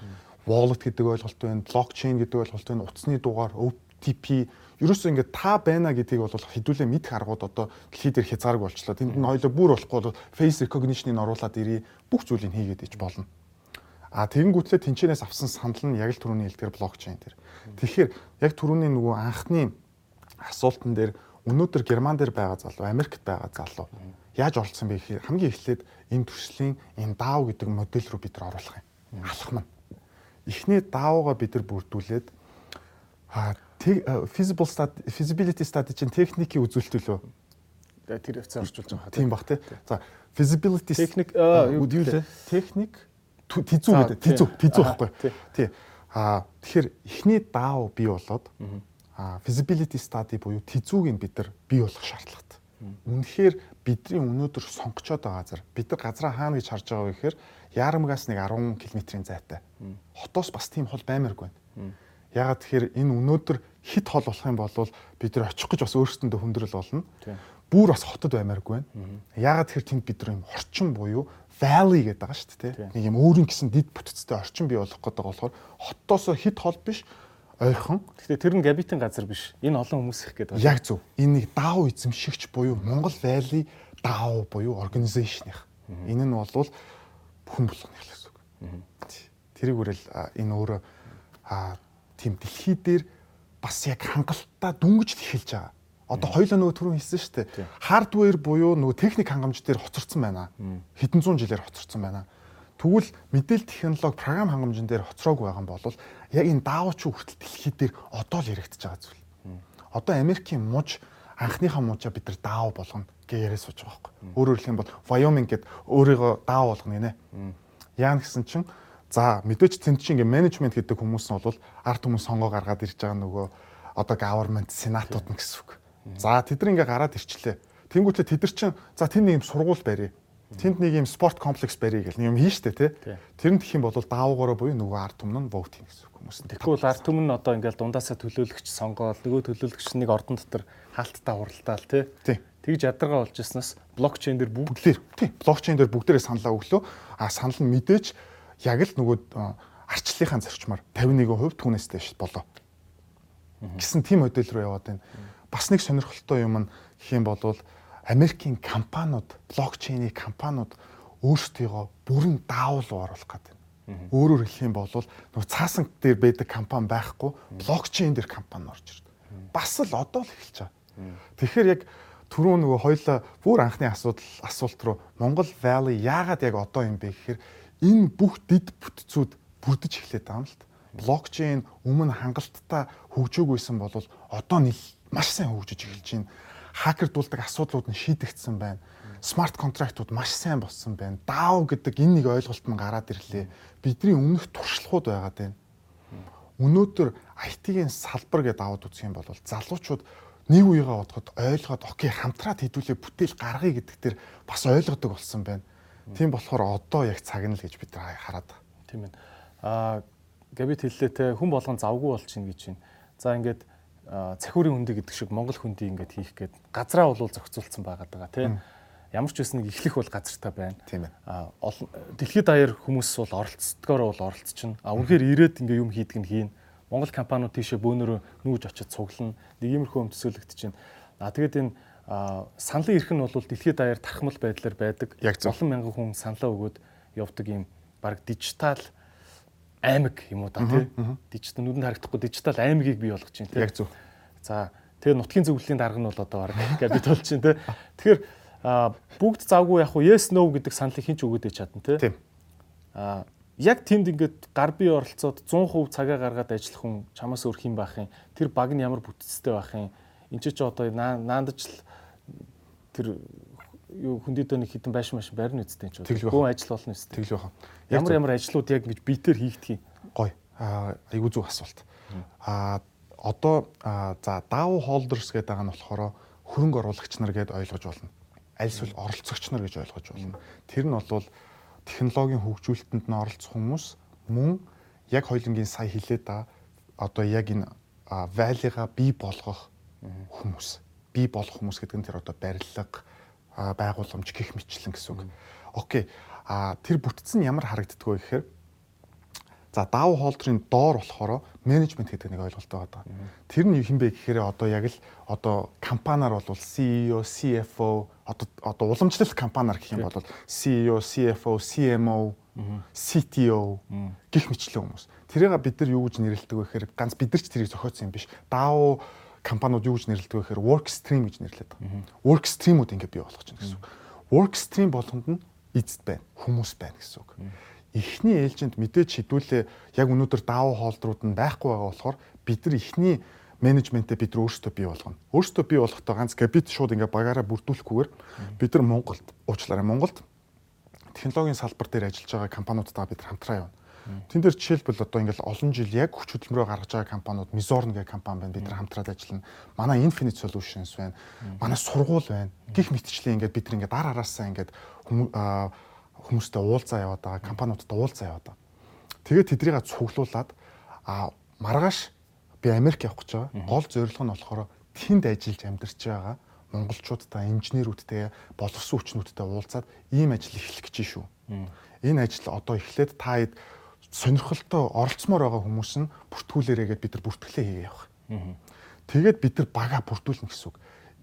wallet гэдэг ойлголт байна, blockchain гэдэг ойлголт байна, утасны дугаар, OTP ерөөсөө ингээд та байна гэдгийг бол хэдүүлээ мэдэх аргууд одоо дэлхий дээр хязгааргүй болчлоо. Тэнд нь хоёлоо бүр болохгүй бол face recognition-ыг оруулаад ирээ бүх зүйлийг хийгээд иж болно. А тэгэнгүүтлээ тэнчэнээс авсан санал нь яг л түрүүний хэлдгээр блокчейн дээр. Тэгэхээр яг түрүүний нөгөө анхны асуултан дээр өнөөдөр Герман дээр байгаа залуу, Америкт байгаа залуу яаж оролцсон бэ гэхээр хамгийн эхлээд энэ төслийн энэ DAO гэдэг модель руу бид нар оруулах юм. Алхам нь эхний даавууга бид нар бүрдүүлээд feasible study feasibility study чинь техникийн үзүүлэлт лөө тэр хэвцээ орчуулж байгаа. Тийм бах тий. За feasibility техник юу вэ? Техник тизүү гэдэг. Тизүү, тизүү байхгүй. Тий. А тэгэхээр эхний даав бий болоод а feasibility study буюу тизүүг нь бид нар бий болгох шаардлагатай. Үнэхээр бидний өнөөдөр сонгочоод байгаа газар бид нар газраа хаана гэж харж байгаа вэ гэхээр Яарамгаас нэг 10 км-ийн зайтай. Хотоос бас тийм хол баймааргүй байна. Ягаад тэгэхээр энэ өнөөдөр хит хол болох юм бол бид нар очих гэж бас өөрсдөндөө хүндрэл болно. Бүүр бас хотод баймааргүй байна. Ягаад тэгэхээр тэнд бид нар юм орчин буюу valley гэдэг байгаа шүү дээ. Нэг юм өөрийн гэсэн дид бүтцтэй орчин бий болох гэдэг болохоор хотоос хит хол биш ойрхон. Гэхдээ тэр нь габитын газар биш. Энэ олон хүмүүс их гэдэг. Яг зөв. Энэ нэг даав эзэмшигч буюу Монгол Valley даав буюу организашных. Энэ нь бол хүн болгоно гэсэн үг. Тэрийг үрэл энэ өөрөө тийм дэлхий дээр бас яг хангалттай дүнгиж эхэлж байгаа. Одоо хоёлоо нөгөө түрүүн хэлсэн шүү дээ. Хардвер буюу нөгөө техник хангамж дээр хоцорсон байна. Хэдэн зуун жилээр хоцорсон байна. Тэгвэл мэдээлэл технологи програм хангамжн дээр хоцроогүй байгаа юм бол яг энэ даавч хүртэл дэлхий дээр одоо л яригдчихэж байгаа зүйл. Одоо Америкийн муж анхныхаа мужаа бид нар даав болгоно гэж яриа сууж байгаа байхгүй. Өөрөөр хэлэх юм бол Wyoming гэд өөрийгөө даав болгоно гинэ. Яа гэсэн чинь за мэдээч тэнд чинь ингээ менежмент гэдэг хүмүүс нь бол арт хүмүүс сонгоо гаргаад ирж байгаа нөгөө одоо government сенатууд нь гэсэн үг. За тэд нар ингээ гараад ирчлээ. Тэнгүүтлээ тэд нар чинь за тэнд нэг юм сургууль барья. Тэнд нэг юм спорт комплекс барья гэл юм хийн штэ тий. Тэр нь тэх юм бол даавгаараа буюу нөгөө арт түмэн нь vote хийн гэсэн үг хүмүүс. Тэгвэл арт түмэн нь одоо ингээл дундаасаа төлөөлөгч сонгоод нөгөө төлөөлөгч нэг ордон дотор хаалттай хуралдаал тий. Тэгж ядаргаа болж ирснаас блокчейн дээр бүгдлэр тий блокчейн дээр бүгдээрээ саналаа өглөө. А санал нь мэдээж яг л нөгөө арчлалынхаа зарчмаар 51% түүнээс дэш болоо. Гэсэн тийм модель руу яваад байна. Бас нэг сонирхолтой юм нь гэх юм бол Америкийн компаниуд, блокчейний компаниуд өөрсдийгөө бүрэн даавал оруулах гэдэг. Өөрөөр хэлэх юм бол нөгөө цаасан дээр байдаг компани байхгүй, блокчейн дээр компани орж ирдэг. Бас л одоо л эхэлж байгаа. Тэгэхээр яг түрүү нөгөө хоёлаа бүр анхны асуудал асуулт руу Монгол Valley яагаад яг одоо юм бэ гэхээр энэ бүх дид бүтцүүд бүрдэж эхлэх байгаа юм л та. Блокчейн өмнө хангалттай хөгжөөгүйсэн бол одоо нийл маш сайн хөгжиж эхэлж байна. Хакердуулдаг асуудлууд нь шийдэгдсэн байна. Смарт контрактууд маш сайн болсон байна. DAO гэдэг энэ нэг ойлголт нь гараад ирлээ. Бидний өмнөх туршлагууд байгаад байна. Өнөөдөр IT-ийн салбар гэдээ аваад үзэх юм бол залуучууд нэг үеийнхээ бодоход ойлгоод окей хамтраад хэдүүлээ бүтээл гаргая гэдэг төр бас ойлгодог болсон байна. Тийм болохоор одоо яг цаг нь л гэж бид хараад. Тийм ээ. Аа Габит хэллээ те хүн болгон завгүй болчихно гэж байна. За ингээд цахиурын хүндэ гэдэг шиг Монгол хүндийг ингээд хийх гээд газраа бол зохицуулсан байгаа даа тий. Ямар ч үсэн нэг эхлэх бол газартай байна. Тийм ээ. Дэлхийд даяар хүмүүс бол оролцдгоор бол оролцчихно. А үнэхээр ирээд ингээ юм хийдэг нь хийн. Монгол компаниуд тийшээ бөөнөрөө нүүж очиж цуглана. Нэг иймэрхүү юм төсөөлөгдөж байна. А тэгээд энэ саналын эрх нь бол дэлхийд даяар тархмал байдлаар байдаг. Олон мянган хүн саналаа өгөөд явдаг юм баг дижитал аймаг юм уу та тий. Дижитал нүдэнд харагдахгүй дижитал аймгийг бий болгож байна тий. Яг зөв. За тэгээ нутгийн зөвлөлийн дарга нь бол одоо баг гэж болж байна тий. Тэгэхээр бүгд завгүй яг уу yes no гэдэг саналыг хинч өгөөд чадна тий. Тийм. А яг тэнд ингээд гар бие оролцоод 100% цагаа гаргаад ажиллах хүн чамаас өөр хин байх юм. Тэр баг нь ямар бүтцтэй байх юм. Энд ч одоо наандаж л тэр юу хүндэд нэг хитэн байш маш барин үсттэй ч гүн ажил болно үсттэй. Тэгэл баха. Ямар ямар ажлууд яг ингэж биетээр хийгдэх юм. Гой. Айгуу зүг асуулт. Аа одоо за DAO holders гэдэг байгаа нь болохоор хөрөнгө оруулагч нар гэдээ ойлгож болно. Аль эсвэл оролцогч нар гэж ойлгож болно. Тэр нь бол технологийн хөгжүүлэлтэнд нь оролцох хүмүүс мөн яг хоёлынгийн сая хилээд та одоо яг энэ value-га бий болгох хүмүүс. Бий болох хүмүүс гэдэг нь тэр одоо барилга, байгууламж гих мэтлэн гэсэн үг. Окей. А тэр бүтцэн ямар харагддгөө гэхээр за DAO холдрын доор болохоор менежмент гэдэг нэг ойлголт байгаа. Тэр нь хин бэ гэхээр одоо яг л одоо компаниар бол CEO, CFO одоо одоо уламжлалт компаниар гэх юм бол CEO, CFO, CMO, CTO гих мэтлэн хүмүүс. Тэрийг бид нар юу гэж нэрлэдэг вэ гэхээр ганц бид нар ч тэрийг зохиоцсон юм биш. DAO компаниуд юу гэж нэрлэдэг вэ гэхээр work stream гэж нэрлэдэг. Work stream-ууд ингэ бий болгож байна гэсэн үг. Work stream болгонд нь эзэд байна, хүмүүс байна гэсэн үг. Эхний ээлжинд мэдээж хідүүлээ яг өнөөдөр даав хоолдрууд нь байхгүй байгаа болохоор бид нар эхний менежментээ бид нар өөрсдөө бий болгоно. Өөрсдөө бий болохдоо ганц габит шууд ингээ багаараа бүрдүүлэхгүйгээр бид нар Монголд уучлаарай Монголд технологийн салбар дээр ажиллаж байгаа компаниудтайгаа бид хамтраа явна. Тэн дээр жишээлбэл одоо ингээл олон жил яг хүч хөдөлмөрөөр гаргаж байгаа компаниуд Mizorn гэх компани байна. Бид нар хамтраад ажиллана. Манай Infinite Solutions байна. Манай сургууль байна. Гих мэтчлээ ингээд бид нар ингээд ар араасаа ингээд хүмүүстэй уулзаа яваад байгаа, компаниудтай уулзаа яваад байгаа. Тэгээд тэдрийг цуглуулад а маргааш би Америк явах гэж байгаа. Гол зорилго нь болохоор тэнд ажиллаж амьдарч байгаа монголчуудтай, инженерүүдтэй, боловсон хүчнүүдтэй уулзаад ийм ажил эхлэх гэж шүү. Энэ ажил одоо эхлээд та хэд сонирхолтой оролцмоор байгаа хүмүүс нь бүртгүүлээрээ гэд бид нар бүртгэлээ хийгээ явах. Тэгээд бид нар бага бүртгүүлнэ гэсэн үг.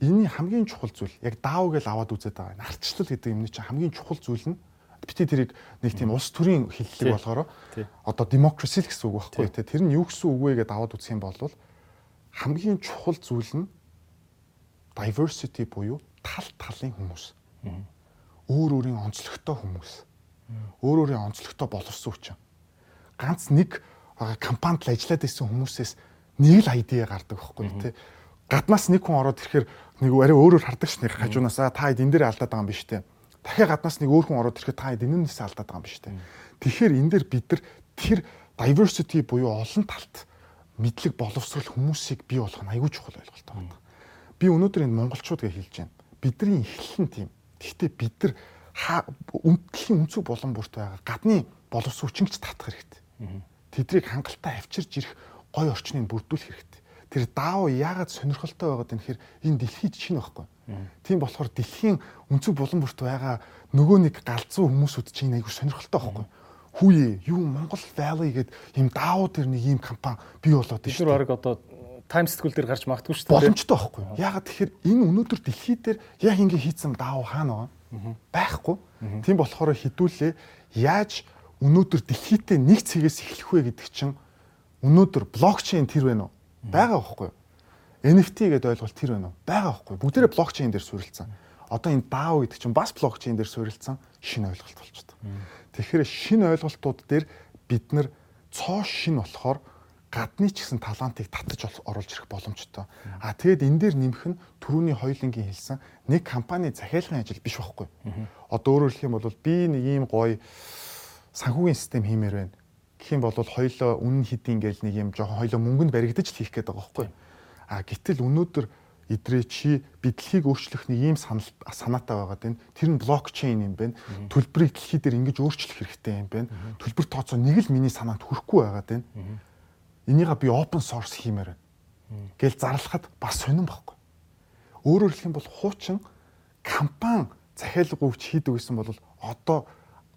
Эний хамгийн чухал зүйл яг даав гэж аваад үзээд байгаа. Нарчлал гэдэг юмны чинь хамгийн чухал зүйл нь бити тэрийг нэг тийм улс төрийн хиллэг болохоор одоо democracy л гэсэн үг байхгүй тий. Тэр нь юу гэсэн үг вэ гэдээ аваад үзэх юм бол хамгийн чухал зүйл нь diversity буюу тал талын хүмүүс. Өөр өөрийн онцлогтой хүмүүс. Өөр өөрийн онцлогтой боловсон хүчин ганц нэг компанид л ажиллаад исэн хүмүүсээс нэг л айдиа гардаг байхгүй тий. Гаднаас нэг хүн ороод ирэхээр нэг арай өөрөөр хардаг ш нэг хажуунаас та хэд энэ дээр алдаад байгаа юм биш тий. Дахиад гаднаас нэг өөр хүн ороод ирэхэд та хэд энэнээс алдаад байгаа юм биш тий. Тэгэхээр энэ дээр бид нар тэр diversity буюу олон талт мэдлэг боловсрол хүмүүсийг бий болгох нь аягүй чухал ойлголт байна. Би өнөөдөр энэ монголчууд гэж хэлж байна. Бидний эхлэл нь тийм. Гэхдээ бид нар үндэхийн өнцөг болон бүрт байгаа гадны боловсруучингч татах хэрэгтэй. Тэдрийг хангалттай авчирж ирэх гой орчныг бүрдүүлэх хэрэгтэй. Тэр даав яагаад сонирхолтой байгаад юм хэр энэ дэлхийд шинэ байхгүй. Тийм болохоор дэлхийн өнцөг булан бүрт байгаа нөгөө нэг галзуу хүмүүсүүд чинь айгүй сонирхолтой байхгүй. Хүүе юу Монгол Valley гэдэг ийм даав тэр нэг ийм компани бий болоод тийм. Тэр баг одоо тайм сэтгүүл дээр гарч магадгүй шүү дээ. Боломжтой байхгүй. Яагаад тэгэхээр энэ өнөөдөр дэлхий дээр яг ингэ хийцэн даав хаана байгаа? Байхгүй. Тийм болохоор хідүүлээ яаж өнөөдөр дэлхийдээ нэг цэгээс эхлэх вэ гэдэг чинь өнөөдөр блокчейн тэр байна уу? Бага байхгүй юу? NFT гэдэг ойлголт тэр байна уу? Бага байхгүй. Бүгдээрээ блокчейн дээр суурилсан. Одоо энэ DAO гэдэг чинь бас блокчейн дээр суурилсан шинэ ойлголт болчихдог. Тэгэхээр шинэ ойлголтууд дээр бид нар цоо шин болохоор гадны ч гэсэн талантыг татаж оруулж ирэх боломжтой. А тэгээд энэ дээр нэмэх нь түрүүний хоёулангийн хэлсэн нэг компани захиалгын ажил биш байхгүй. Одоо өөрөөр хэлэх юм бол би нэг ийм гоё санхүүгийн систем хиймээр байна. Гэх юм бол хоёлоо үнэн хэдийн гээл нэг юм жоохон хоёлоо мөнгөнд баригдаж л хийх гээд байгаа байхгүй. А гэтэл өнөөдөр идрээ чи бидлэгийг өөрчлөх нэг ийм санал санаатай байгаад байна. Тэр нь блокчейн юм байна. Төлбөрийг дэлхий дээр ингэж өөрчлөх хэрэгтэй юм байна. Төлбөр тооцоо нэг л миний санаанд хүрэхгүй байгаад байна энийгээ би open source хиймээр байна. Гэл зарлахад бас сонирн байхгүй. Өөрөөр хэлэх юм бол хуучин компани захиалгууч хийдэг гэсэн бол одоо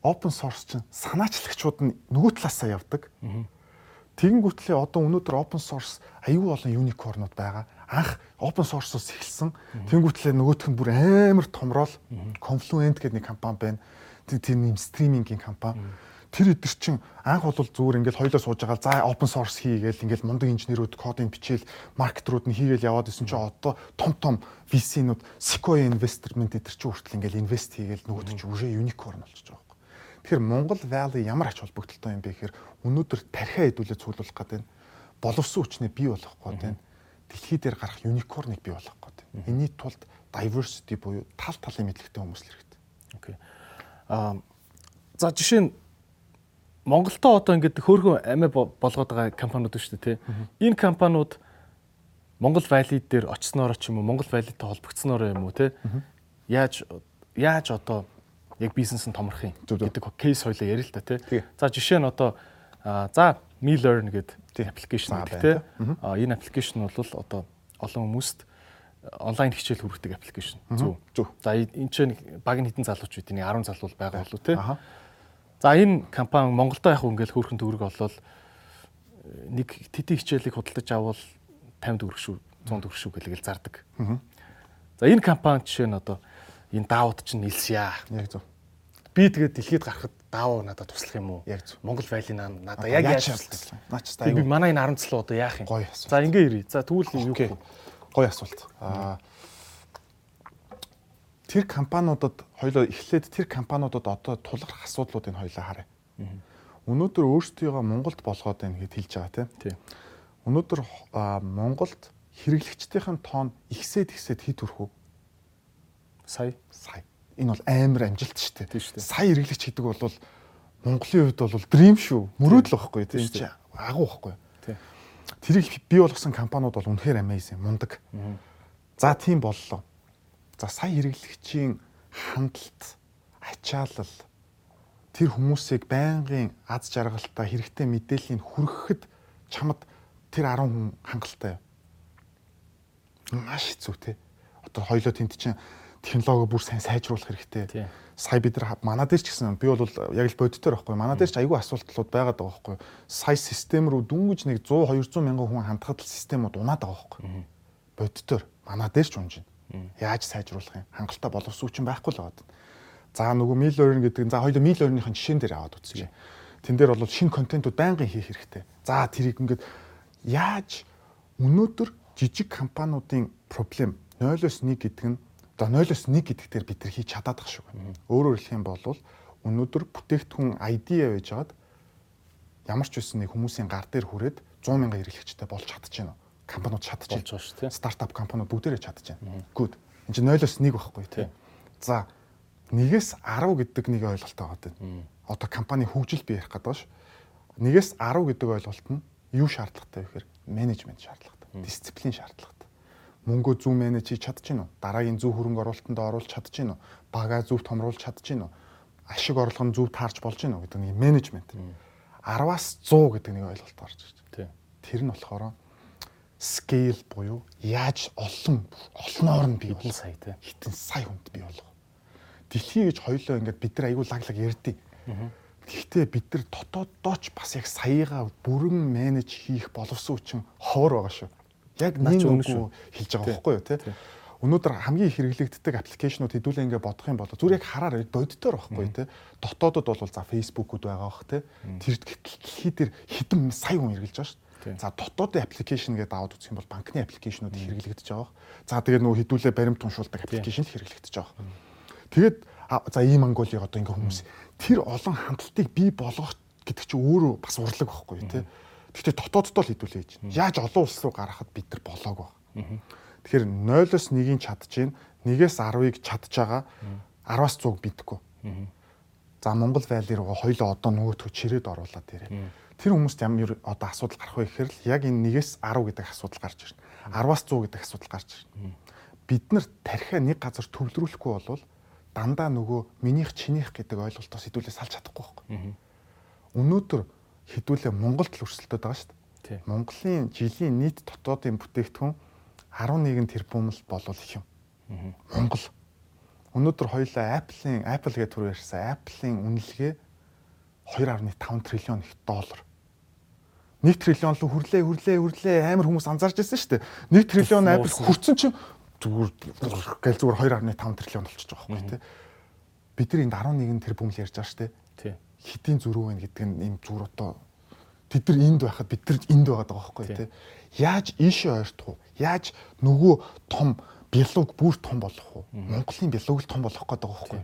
open source чинь санаачлагчуд нь нөгөө талаасаа явдаг. Тэгэнгүүтлээ одоо өнөөдөр open source аюул олон unicorn-ууд байгаа. Анх open source-оос эхэлсэн. Тэгэнгүүтлээ нөгөөх нь бүр амар томрол Confluent гэдэг нэг компани байна. Тэр нэм стримингийн компани тэр эдгэр чин анх бол зүгээр ингээл хоёлоо сууж байгаа за open source хийгээл ингээл мундаг инженерүүд кодын бичээл маркетрууд нь хийгээл яваад исэн чинь одоо том том VC-нууд Sequoia Investment эдгэр чин хүртэл ингээл инвест хийгээл нөгөөд чинь үжээ unicorn болчихж байгаа юм. Тэгэхээр Монгол Valley ямар ач холбогдолтой юм бэ гэхээр өнөөдөр тархиа хэдүүлээ цуглуулах гэдэг нь боловсон хүчнээ бий болгох гэдэг нь дэлхий дээр гарах unicorn-ыг бий болгох гэдэг. Энийний тулд diversity буюу тал талын мэдлэгтэй хүмүүс л хэрэгтэй. Окей. Аа за жишээ нь Монголдо одоо ингээд хөөрхөн амиа болгоод байгаа компаниуд шүү дээ тий. Энэ компаниуд Монгол Valley дээр очсноор ч юм уу Монгол Valley-тэй холбогдсноор юм уу тий. Яаж яаж одоо яг бизнес нь томрох юм гэдэг кейс хоёлоо ярил л та тий. За жишээ нь одоо за Me Learn гэдэг аппликейшн байдаг тий. Энэ аппликейшн бол одоо олон хүмүүст онлайн хичээл хүргэдэг аппликейшн. Зөв. Зөв. За энэ чинь баг нь хитэн залууч үдний 10 залуу байгаа болов тий. За энэ компани Монголдо яг ингээл хөөрхөн төгрөг олвол нэг тэтийн хичээлийг худалдаж авал 50 төгрөг шүү 100 төгрөг шүү гэлгээл зардаг. За энэ компани жишээ нь одоо энэ даавууд чинь нэлсэе. Яг зөв. Би тэгээд дэлхийд гарахад даавуу надад туслах юм уу? Яг зөв. Монгол вайли надад яг яаж шаардлагатай. Наач та аюу. Манай энэ 10 цал одоо яах юм? Гоё асуулт. За ингээ ирээ. За тэгвэл юу гэх вэ? Гоё асуулт. Аа тэр компаниудад хоёлоо эхлээд тэр компаниудад одоо тулгарх асуудлуудыг хоёлоо харъя. Өнөөдөр өөрсдийгөө Монголд болгоод байна гэд хэлж байгаа тийм. Өнөөдөр Монголд хэрэглэгчдийн тоон ихсээд ихсээд хит хүрэх үү? Сая. Сая. Энэ бол амар амжилт шүү дээ. Тийм шүү дээ. Сая эргэлэгч гэдэг бол Монголын хувьд бол дрим шүү. Мөрөөдөл байхгүй тийм шүү. Агуу байхгүй. Тэрийг бий болгосон компаниуд бол үнэхээр amazing, мундаг. За тийм боллоо. За сая хэрэглэгчийн хандлт, ачаалал тэр хүмүүсийг байнгын аз жаргалтай хэрэгтэй мэдээллийг хүргэхэд чамд тэр 10 хүн хангалттай. Маш хэцүү те. Одоо хоёлоо тент чинь технологи бүр сайн сайжруулах хэрэгтэй. Сая бид нар манай дээр ч гэсэн би бол яг л бодитоор байхгүй. Манай дээр ч айгүй асуудлууд байгаад байгаа байхгүй. Сая систем рүү дүнгиж нэг 100 200 мянган хүн хандхад л системүүд унаад байгаа байхгүй. Бодитоор манай дээр ч унж байна. Яаж сайжруулах юм? Хангалттай боловсон хүчин байхгүй л байгаа. За нөгөө meal learning гэдэг нь за хоёул meal learning-ийн жишээн дээр аваад үзье. Тэн дээр бол шинэ контентууд байнгын хийх хэрэгтэй. За тэрийг ингээд яаж өнөөдөр жижиг компаниудын проблем 0-оос 1 гэдэг нь одоо 0-оос 1 гэдэг дээр бид нар хийж чадаад ах шүү. Өөрөөр хэлэх юм бол өнөөдөр бүтээгдэхүүн ID байж байгаад ямар ч үсэн нэг хүмүүсийн гар дээр хүрээд 100 мянган хэрэглэгчтэй болж чадчихна компаниуд чадчихж байгаа шүү тийм. Стартап компаниуд бүгдээрээ чадчихж байна. Good. Энд чинь 0-оос 1 байхгүй тийм. За 1-ээс 10 гэдэг нэг ойлголт байгаа гэдэг. Одоо компани хөгжил бий ярих гэдэг ш. 1-ээс 10 гэдэг ойлголт нь юу шаардлагатай вэ гэхээр менежмент шаардлагатай. Дисциплин шаардлагатай. Мөнгөө зөв менеж хийж чадчихна уу? Дараагийн зөв хөрөнгө оруулалтанд оруулж чадчихна уу? Багаа зөв томруулж чадчихна уу? Ашиг орлого нь зөв таарч болж гинэ гэдэг нэг менежмент. 10-аас 100 гэдэг нэг ойлголт гарч ирж байна. Тэр нь болохоор scale буюу яаж олон олноор нь бий хитэн сая те хитэн сая хүнд бий болгоо. Дэлхий гэж хоёлоо ингээд бид нар аягүй лаглаг ярьдیں۔ Гэхдээ бид нар дотооддооч бас яг саяга бүрэн менеж хийх боловсон хүчин ховор байгаа шүү. Яг нэг үгүй. Хэлж байгаа байхгүй юу те. Өнөөдөр хамгийн хэрэглэгддэг аппликейшнууд хэдүүлээ ингээд бодох юм бол зүгээр яг хараар боддоор байхгүй те. Дотоодод бол за фейсбુકуд байгаа бах те. Тэр дэлхий дээр хэдэн сая хүн хэрэглэж байгаа шүү. За дотоодын аппликейшн гэдэг аваад үзэх юм бол банкны аппликейшнууд хэрэглэгдэж байгаа. За тэгээд нөгөө хэдүүлээ баримт уншуулдаг аппликейшн л хэрэглэгдэж байгаа. Тэгээд за ийм Монголыг одоо ингээ хүмүүс тэр олон хандлтыг бий болгох гэдэг чинь өөрөө бас урлаг байхгүй тий. Гэхдээ дотооддоо л хэдүүлээ гэж. Яаж олон улс руу гаргахад бид нар болоог байна. Тэгэхээр 0-оос 1-ийг чадчихээн, 1-ээс 10-ыг чадж байгаа 10-аас 100 бидэхгүй. За Монгол вайли руу хоёлоо одоо нөгөөтгөө чирээд оруулаад ирээ. Тэр хүмүүст ямар одоо асуудал гарах вэ гэхээр л яг энэ 1-ээс 10 гэдэг асуудал гарч ирнэ. 10-аас 100 гэдэг асуудал гарч ирнэ. Бид нар тархиа нэг газар төвлөрүүлэхгүй болвол дандаа нөгөө минийх чинийх гэдэг ойлголтоос хэдүүлээ салж чадахгүй байхгүй. Өнөөдөр хэдүүлээ Монголд л өрсөлдөд байгаа шүү дээ. Монголын жилийн нийт дотоодын бүтээгдэхүүн 11 тэрбум л болов их юм. Монгол. Өнөөдөр хоёлаа Apple-ийн Apple гэдэг төр ярьсан Apple-ийн үнэлгээ 2.5 триллион их доллар. 1 триллион руу хүрлээ хүрлээ хүрлээ амар хүмүүс анзаарч байсан шүү дээ. 1 триллион Apple хүрсэн чинь зүгээр гэл зүгээр 2.5 триллион болчихж байгаа байхгүй тий. Бид нар энд 11 тэрбум л ярьж байгаа шүү дээ. Тий хэдийн зөрүү байна гэдэг нь ийм одоо тэд нар энд байхад бид нар энд байгаад байгаа байхгүй тий. Яаж ийшээ ойртох вэ? Яаж нөгөө том бялууг бүр том болгох вэ? Монголын бялууг л том болгох гэдэг байгаа байхгүй.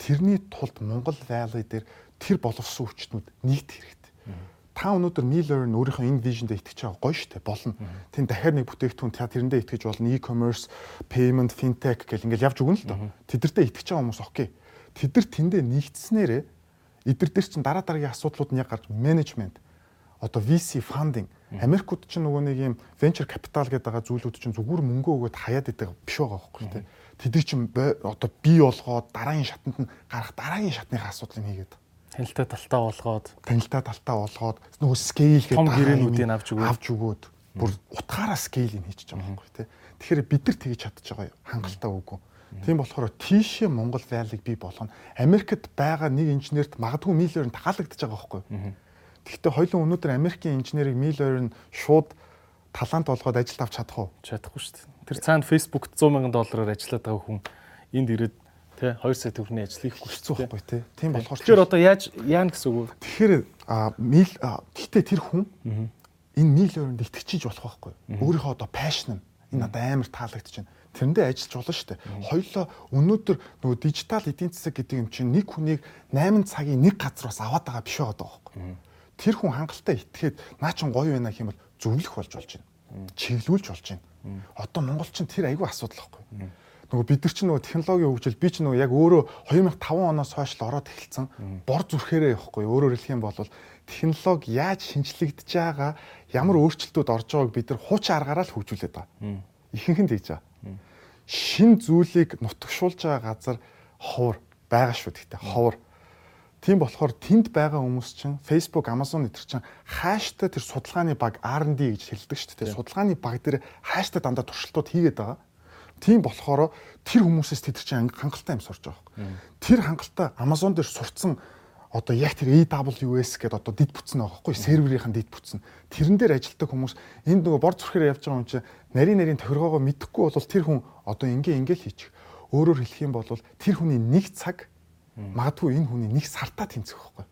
Тэрний тулд Монгол Valley дээр тэр боловсон хүчнүүд нийт хэрэгтэй. Та өнөөдөр Miller-ын өөрийнхөө энэ vision дээр итгэж байгаа гоё штэ болно. Тэн дахиад нэг бүтээгдэхүүн та тэрэндээ итгэж болно. E-commerce, payment, fintech гэл ингээл явж өгнө л доо. Тэдэртээ итгэж байгаа хүмүүс окей. Тэд нар тэндээ нэгдснээрээ эдгээр дээр чинь дараа дараагийн асуудлууд нь яг гарч менежмент. Одоо VC funding. Америкууд чинь нөгөө нэг юм venture capital гэдэг байгаа зүйлүүд чинь зүгээр мөнгө өгөөд хаяад идэг биш байгаа байхгүй тий. Тэдний чинь одоо бий болгоод дараагийн шатанд нь гарах дараагийн шатныхаа асуудлыг хийгээд. Танилтаа талтаа болгоод танилтаа талтаа болгоод нөгөө scale гэдэг том гэрээнүүдийг авч өгөөд. авч өгөөд. Бүр утгаараа scale-ийг хийчихэж байгаа байхгүй тий. Тэгэхээр бид нар тэгж чадчих байгаа хангалттай үгүй. Тийм болохоор тийшээ Монгол вайлыг бий болгоно. Америкт байгаа нэг инженерт магадгүй Миллер нь таалагдж байгаа байхгүй? Гэхдээ хоёулын өнөөдөр Америкийн инженерийг Миллер нь шууд талант болгоод ажилд авч чадах уу? Чадахгүй шүү дээ. Тэр цаана Facebook 100 сая доллараар ажиллаад байгаа хүн энд ирээд тий 2 сая төгрөний ажил хийхгүй хэцүү байхгүй тий. Тийм болохоор тэгэхээр одоо яаж яана гэсэн үг вэ? Тэгэхээр мил гэхдээ тэр хүн энэ Миллернд итгэж болох байхгүй? Өөрийнхөө одоо passion энэ надад амар таалагдчихэв тэрэндээ ажиллаж болно шүү дээ. Хоёлоо өнөөдөр нөгөө дижитал эдийн засаг гэдэг юм чинь нэг хүнийг 8 цагийн нэг газраас аваад байгаа биш байгаа байхгүй. Тэр хүн хангалттай итгээд наа чин гоё байна гэх юм бол зөвлөх болж болж байна. Чиглүүлж болж байна. Одоо Монгол чинь тэр айгүй асуудал байхгүй. Нөгөө бид нар чинь нөгөө технологийн хөгжил би чинь нөгөө яг өөрөө 2005 оноос хойш л ороод эхэлсэн. Бор зүрхээрээ явахгүй. Өөрөөр хэлэх юм бол технологи яаж шинжлэгдэж байгаа, ямар өөрчлөлтүүд орж байгааг бид нар хуучин аргаараа л хөгжүүлээд байгаа. Ихэнх нь тэгж байгаа шин зүйлийг нутгшуулж байгаа газар ховор байгаа шүү гэхдээ ховор. Тийм болохоор тэнд байгаа хүмүүс чинь Facebook, Amazon гэтэр чинь хааштай тэр судалгааны баг R&D гэж хэлдэг шүү дээ. Судалгааны баг дээр хааштай дандаа туршилтууд хийгээд байгаа. Тийм болохоор тэр хүмүүсээс тэд чинь хангалттай юм сурч байгаа. Тэр хангалттай Amazon дээр сурцсан одоо яг тэр AWS гэдэг одоо дид бүтсэн байгаа байхгүй серверийнхэн дид бүтсэн. Тэрэн дээр ажилладаг хүмүүс энд нөгөө бор зүрхээр явж байгаа юм чинь нарийн нарийн тохиргоогоо мэдхгүй бол тэр хүн одоо ингээ ингээл хийчих. Өөрөөр хэлэх юм бол тэр хүний нэг цаг магадгүй энэ хүний нэг сартаа тэнцэх байхгүй.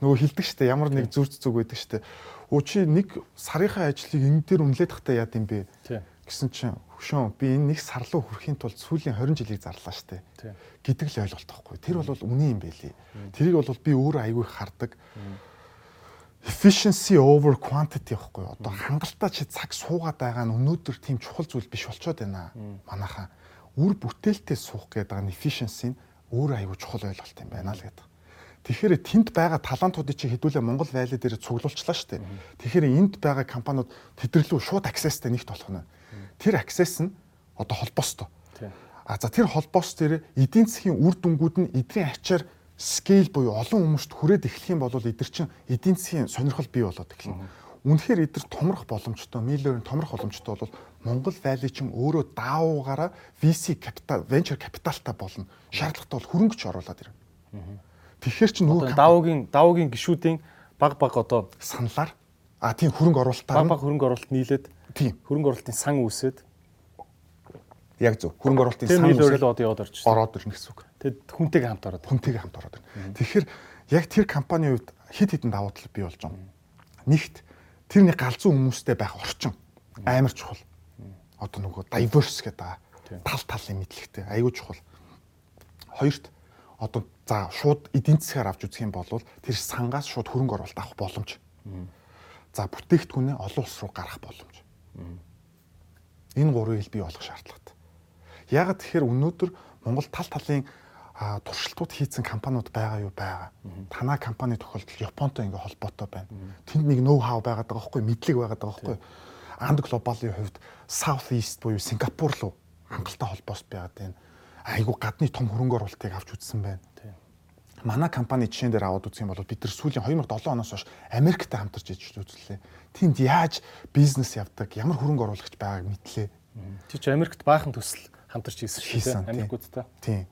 Нөгөө хилдэг штэ ямар нэг зүрц зүг байдаг штэ. Өө чи нэг сарынхаа ажлыг энэ дээр үнэлээд тахтаа яад юм бэ? гэсэн чинь хөшөө би энэ нэг сар руу хүрэхийн тулд сүүлийн 20 жилийг зарлаа штэ гэдэг л ойлголт байхгүй. Тэр бол үний юм байлий. Тэрийг бол би өөрөө айгүй хардаг. Efficiency over quantity байхгүй. Одоо хангалттай чи цаг суугаад байгаа нь өнөөдөр тийм чухал зүйл биш болчоод байна. Манайхаа үр бүтээлтэй суух гэдэг нь efficiency нь өөрөө айгүй чухал ойлголт юм байна л гэдэг. Тэгэхээр тэнд байгаа талантуудыг чи хэдүүлээ Монгол вайли дээр цуглуулчлаа шүү дээ. Тэгэхээр энд байгаа компаниуд тэдэрлүү шууд accessтэй нэгт болох нь тэр access нь одоо холбоостой. А за тэр холбоос дээр эдийн засгийн үр дүнгууд нь эдрийн ачаар scale буюу олон хүмүүст хүрээд эхлэх юм бол эдгэр чинь эдийн засгийн сонирхол бий болоод эхэлнэ. Үнэхээр эдгэр томрох боломжтой, Miller-ын томрох боломжтой бол Монгол Valley чинь өөрөө даавуугаараа VC capital, venture capital-та болно. Шаардлагатай бол хөрөнгөч оруулаад ирнэ. Тэгэхээр чи нөгөө даавуугийн даавуугийн гişүүдийн баг баг одоо саналаар а тийм хөрөнгө оруулалтаар баг баг хөрөнгө оруулалт нийлээд Тийм. Хөрөнгө оруулалтын сан үүсээд яг зөв. Хөрөнгө оруулалтын сан үүсээд одоо яваад орж ирсэн. Ороод ирнэ гэсэн үг. Тэгэд хүнтэйгээ хамт ороод. Хүнтэйгээ хамт ороод ирнэ. Тэгэхээр яг тэр компанийн үед хид хідэн давуу тал бий болж байгаа. Нэгт тэр нэг галзуу хүмүүстэй байх орчин амар чухал. Одоо нөгөө diverse гэдэг тал талын мэдлэгтэй аюул чухал. Хоёрт одоо за шууд эдийн засгаар авч үзэх юм бол тэр сангаас шууд хөрөнгө оруулалт авах боломж. За бүтээгдэхүүнээ олон улс руу гаргах боломж. Энэ гурвыг бий болгох шаардлагатай. Яагаад тэгэхээр өнөөдөр Монгол тал талын туршилтууд хийцэн компаниуд байгаа юу байгаа. Танай компани тохиолдол Японтой ингээ холбоотой байна. Тэнд нэг ноу хау байгаад байгаа байхгүй мэдлэг байгаад байгаа байхгүй. Анд глобалын хувьд South East буюу Сингапур руу хангалттай холбоос байгаад байна. Айгу гадны том хөрөнгө оруулалтыг авч үзсэн байна. Манай компани жишээн дээр аваад үзэх юм бол бид нар сүүлийн 2007 оноос хойш Америктэй хамтарч ижиж үзлээ. Тэнд яаж бизнес явдаг, ямар хөрөнгө оруулагч байгааг мэдлээ. Чи ч Америкт баахан төсөл хамтарч хийсэн шүү дээ. Америкуудтай. Тийм.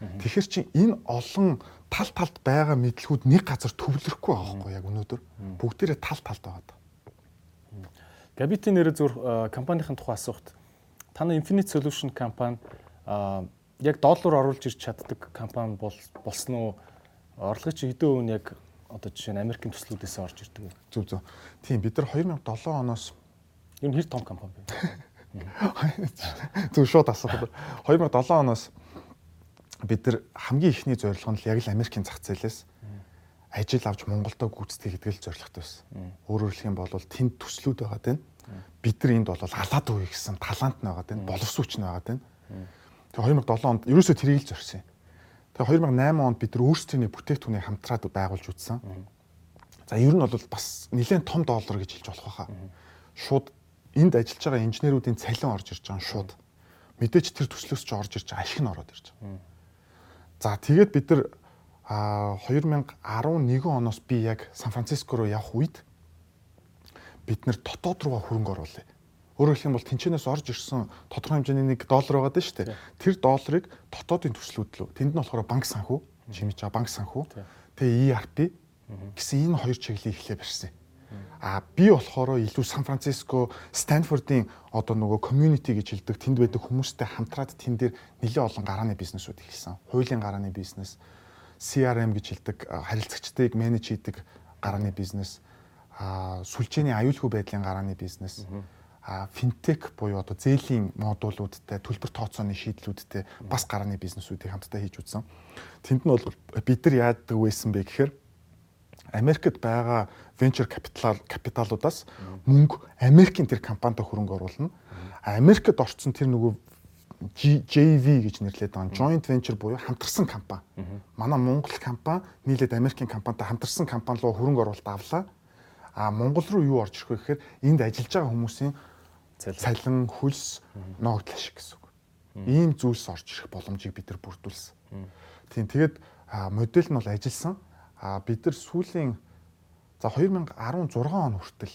Тэгэхээр чи энэ олон тал талд байгаа мэдлгүүд нэг газар төвлөрөхгүй байгаа байхгүй яг өнөөдөр. Бүгдээрээ тал талд байгаа. Габитийн нэрээр зүр компанийн тухай асуухт танай Infinite Solution компани яг доллар оруулж ирч чаддаг компани бол болсон уу? Орлогын чи хэдэн үн яг одоо жишээ нь Америкийн төслүүдээс орж ирдэг вэ? Зөв зөв. Тийм бид нар 2007 оноос ер нь хэр том компани бэ? Зөв шууд асуух. 2007 оноос бид нар хамгийн ихний зорилго нь яг л Америкийн зах зээлээс ажил авч Монголдо гүйцэтгэх гэдэг л зорилготой байсан. Өөрөөр хэлэх юм бол тэнд төслүүд байгаа тань. Бид нар энд бол алаад үе гэсэн талант нь байгаа тань, боловсруучн байгаа тань. Тэгээ 2007 онд ерөөсөө тэрийг л зорьсон юм. Тэгээ 2008 онд бид нар өөрсдийн бүтээгдэхүүнийг хамтраад байгуулж үзсэн. За ер нь бол бас нэлээд том доллар гэж хэлж болох байхаа. Шууд энд ажиллаж байгаа инженеруудын цалин орж ирж байгаа шууд. Мэдээч тэр төслөөс ч орж ирж байгаа ашиг нь ороод ирж байгаа. За тэгээд бид нар 2011 оноос би яг Сан Франциско руу явах үед бид нэр дотоод руугаа хөрөнгө оруулъя. Өөрөөр хэлэх юм бол тэнцэнээс орж ирсэн тодорхой хэмжээний нэг доллар байгаа даа шүү дээ. Тэр долларыг дотоодын төслүүд лөө тэнд нь болохоор банк санхүү, чимэж байгаа банк санхүү, тэгээ ERP гэсэн энэ хоёр чиглэлийг эхлэе барьсан. А би болохоор илүү Сан Франциско, Стэнфордын одоо нөгөө community гэж хэлдэг тэнд байдаг хүмүүстэй хамтраад тэн дээр нэлээд олон гарааны бизнесүүд эхэлсэн. Хуулийн гарааны бизнес, CRM гэж хэлдэг харилцагчдыг менеж хийдэг гарааны бизнес, а сүлжээний аюулгүй байдлын гарааны бизнес, а финтек буюу одоо зээлийн модулуудтай, төлбөр тооцооны шийдлүүдтэй бас гарааны бизнесүүдийг хамтдаа хийж үзсэн. Тэнд нь бол бид нар яадаг байсан бэ гэхээр Америкт байгаа venture capital капиталуудаас мөнгө Америкийн тэр компанид хөрөнгө оруулна. Америкт орцсон тэр нөгөө JV гэж нэрлэдэг байгаа joint venture буюу хамтарсан компани. Манай Монгол компани нийлээд Америкийн компанитай хамтарсан компани руу хөрөнгө оруулалт авлаа. А Монгол руу юу орж ирэх вэ гэхээр энд ажиллаж байгаа хүмүүсийн цалин, хөлс, ногдол ашиг гэсэн үг. Ийм зүйлс орж ирэх боломжийг бид нар бүрдүүлсэн. Тийм тэгээд модель нь бол ажилласан. А бид нар сүүлийн за 2016 он хүртэл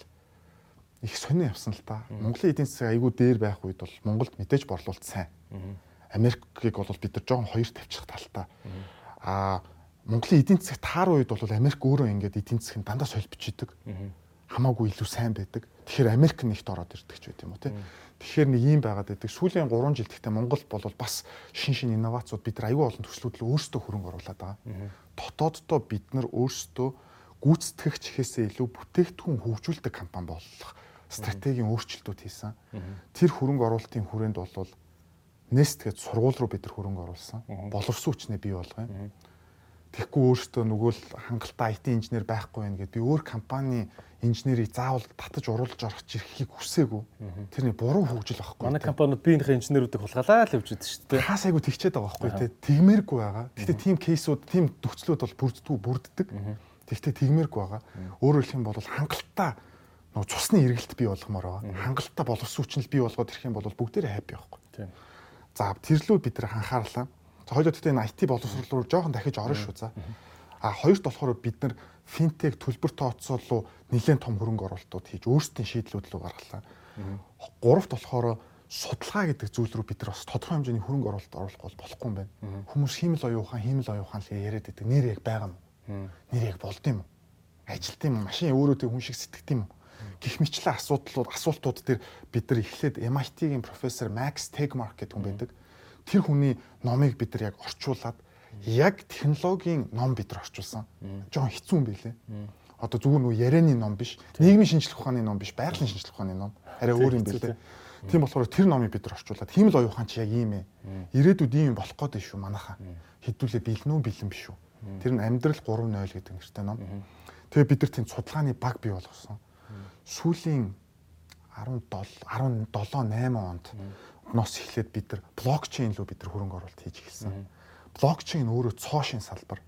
их сонир явсан л та. Монголын эдийн засаг айгүй дээр байх үед бол Монголд мэдээж борлуулалт сайн. Америкийг бол бид нар жоохон хоёр тавьчих талтай. А Монголын эдийн засаг таар үед бол Америк өөрөө ингээд эдийн засгийн дандаа солилцдог. Хамаагүй илүү сайн байдаг. Тэгэхээр Америк нэгт ороод ирдэг ч байт юм уу тий. Тэгэхээр нэг юм байгаад байдаг. Сүүлийн 3 жил гэхдээ Монгол бол бас шин шин инновацууд бид нар аюул олон төслүүд л өөрсдөө хөрөнгө оруулаад байгаа. Дотооддоо бид нар өөрсдөө гүйцэтгэгч хэсээ илүү бүтээгдэхүүн хөгжүүлдэг компани болох стратегийн өөрчлөлтүүд хийсэн. Тэр хөрөнгө оруулалтын хүрээнд бол Nest гэж сургууль руу бид нар хөрөнгө оруулсан. Боловсон хүчнээ бий болгоё. Тэгэхгүй өөртөө нөгөө л хангалттай IT инженер байхгүй байх гэдээ би өөр компани инженерийг заавал татаж уруулж орох чихийг хүсээгүй. Тэрний буруу хөгжил байхгүй. Манай компаниуд биенийхээ инженерүүдийг хулгайлаа л явж идэв шүү дээ. Хаас айгу тэгчээд байгаа байхгүй тий. Тэгмээргүй байгаа. Гэхдээ тийм кейсүүд, тийм төвчлүүд бол бүрддэггүй бүрддэг. Тэгвэл тэгмээргүй байгаа. Өөрөөр хэлэх юм бол хангалттай нөгөө цусны эргэлт бий болгомоор байгаа. Хангалттай боловсон хүчнэл бий болгоод ирэх юм бол бүгдээрээ хайп байхгүй. Тийм. За тэрлүү бид нар анхаарлаа. За хоёул гэхдээ энэ IT боловсрол руу жоохон дахиж орно шүү за. А хоёрт болохоор бид нар финтек төлбөр тооцоолол нэлээд том хөрөнгө оруулалтууд хийж өөрсдийн шийдлүүд рүү гаргалаа. Гуравт болохоор судалгаа гэдэг зүйл рүү бид нар бас тодорхой хэмжээний хөрөнгө оруулалт оруулах болохгүй юм байна. Хүмүүс хиймэл оюухан, хиймэл оюухан л яриад байдаг. Нэр яг байгаа юм. Нэр яг болд юм. Ажилт юм. Машин өөрөө тэг хүн шиг сэтгэд юм гих мэтлэн асуудлууд асуултууд дээр бид нар эхлээд MIT-ийн профессор Max Tegmark гэдэг хүн байдаг. Тэр хүний номыг бид нар яг орчуулад яг технологийн ном бид нар орчуулсан. Жон хэцүү юм байлээ. Одоо зүгээр нөгөө ярианы ном биш, нийгмийн шинжилгээ ухааны ном биш, байгалийн шинжилгээ ухааны ном. Арай өөр юм байлээ. Тийм болохоор тэр номыг бид нар орчуулад тийм л оюухан чи яг ийм ээ. Ирээдүйд ийм болох гээд шүү манайхаа. Хэдүүлээ бэлэн үү бэлэн биш үү. Тэр нь амьдрал 3.0 гэдэг нэртэй ном. Тэгээ бид нар тийм судалгааны баг бий болгосон. Сүүлийн 17 17 8 онд ноос эхлээд бид нар блокчейн рүү бид нар хөрөнгө оруулалт хийж эхэлсэн. Блокчейн өөрөө цоо шин салбар.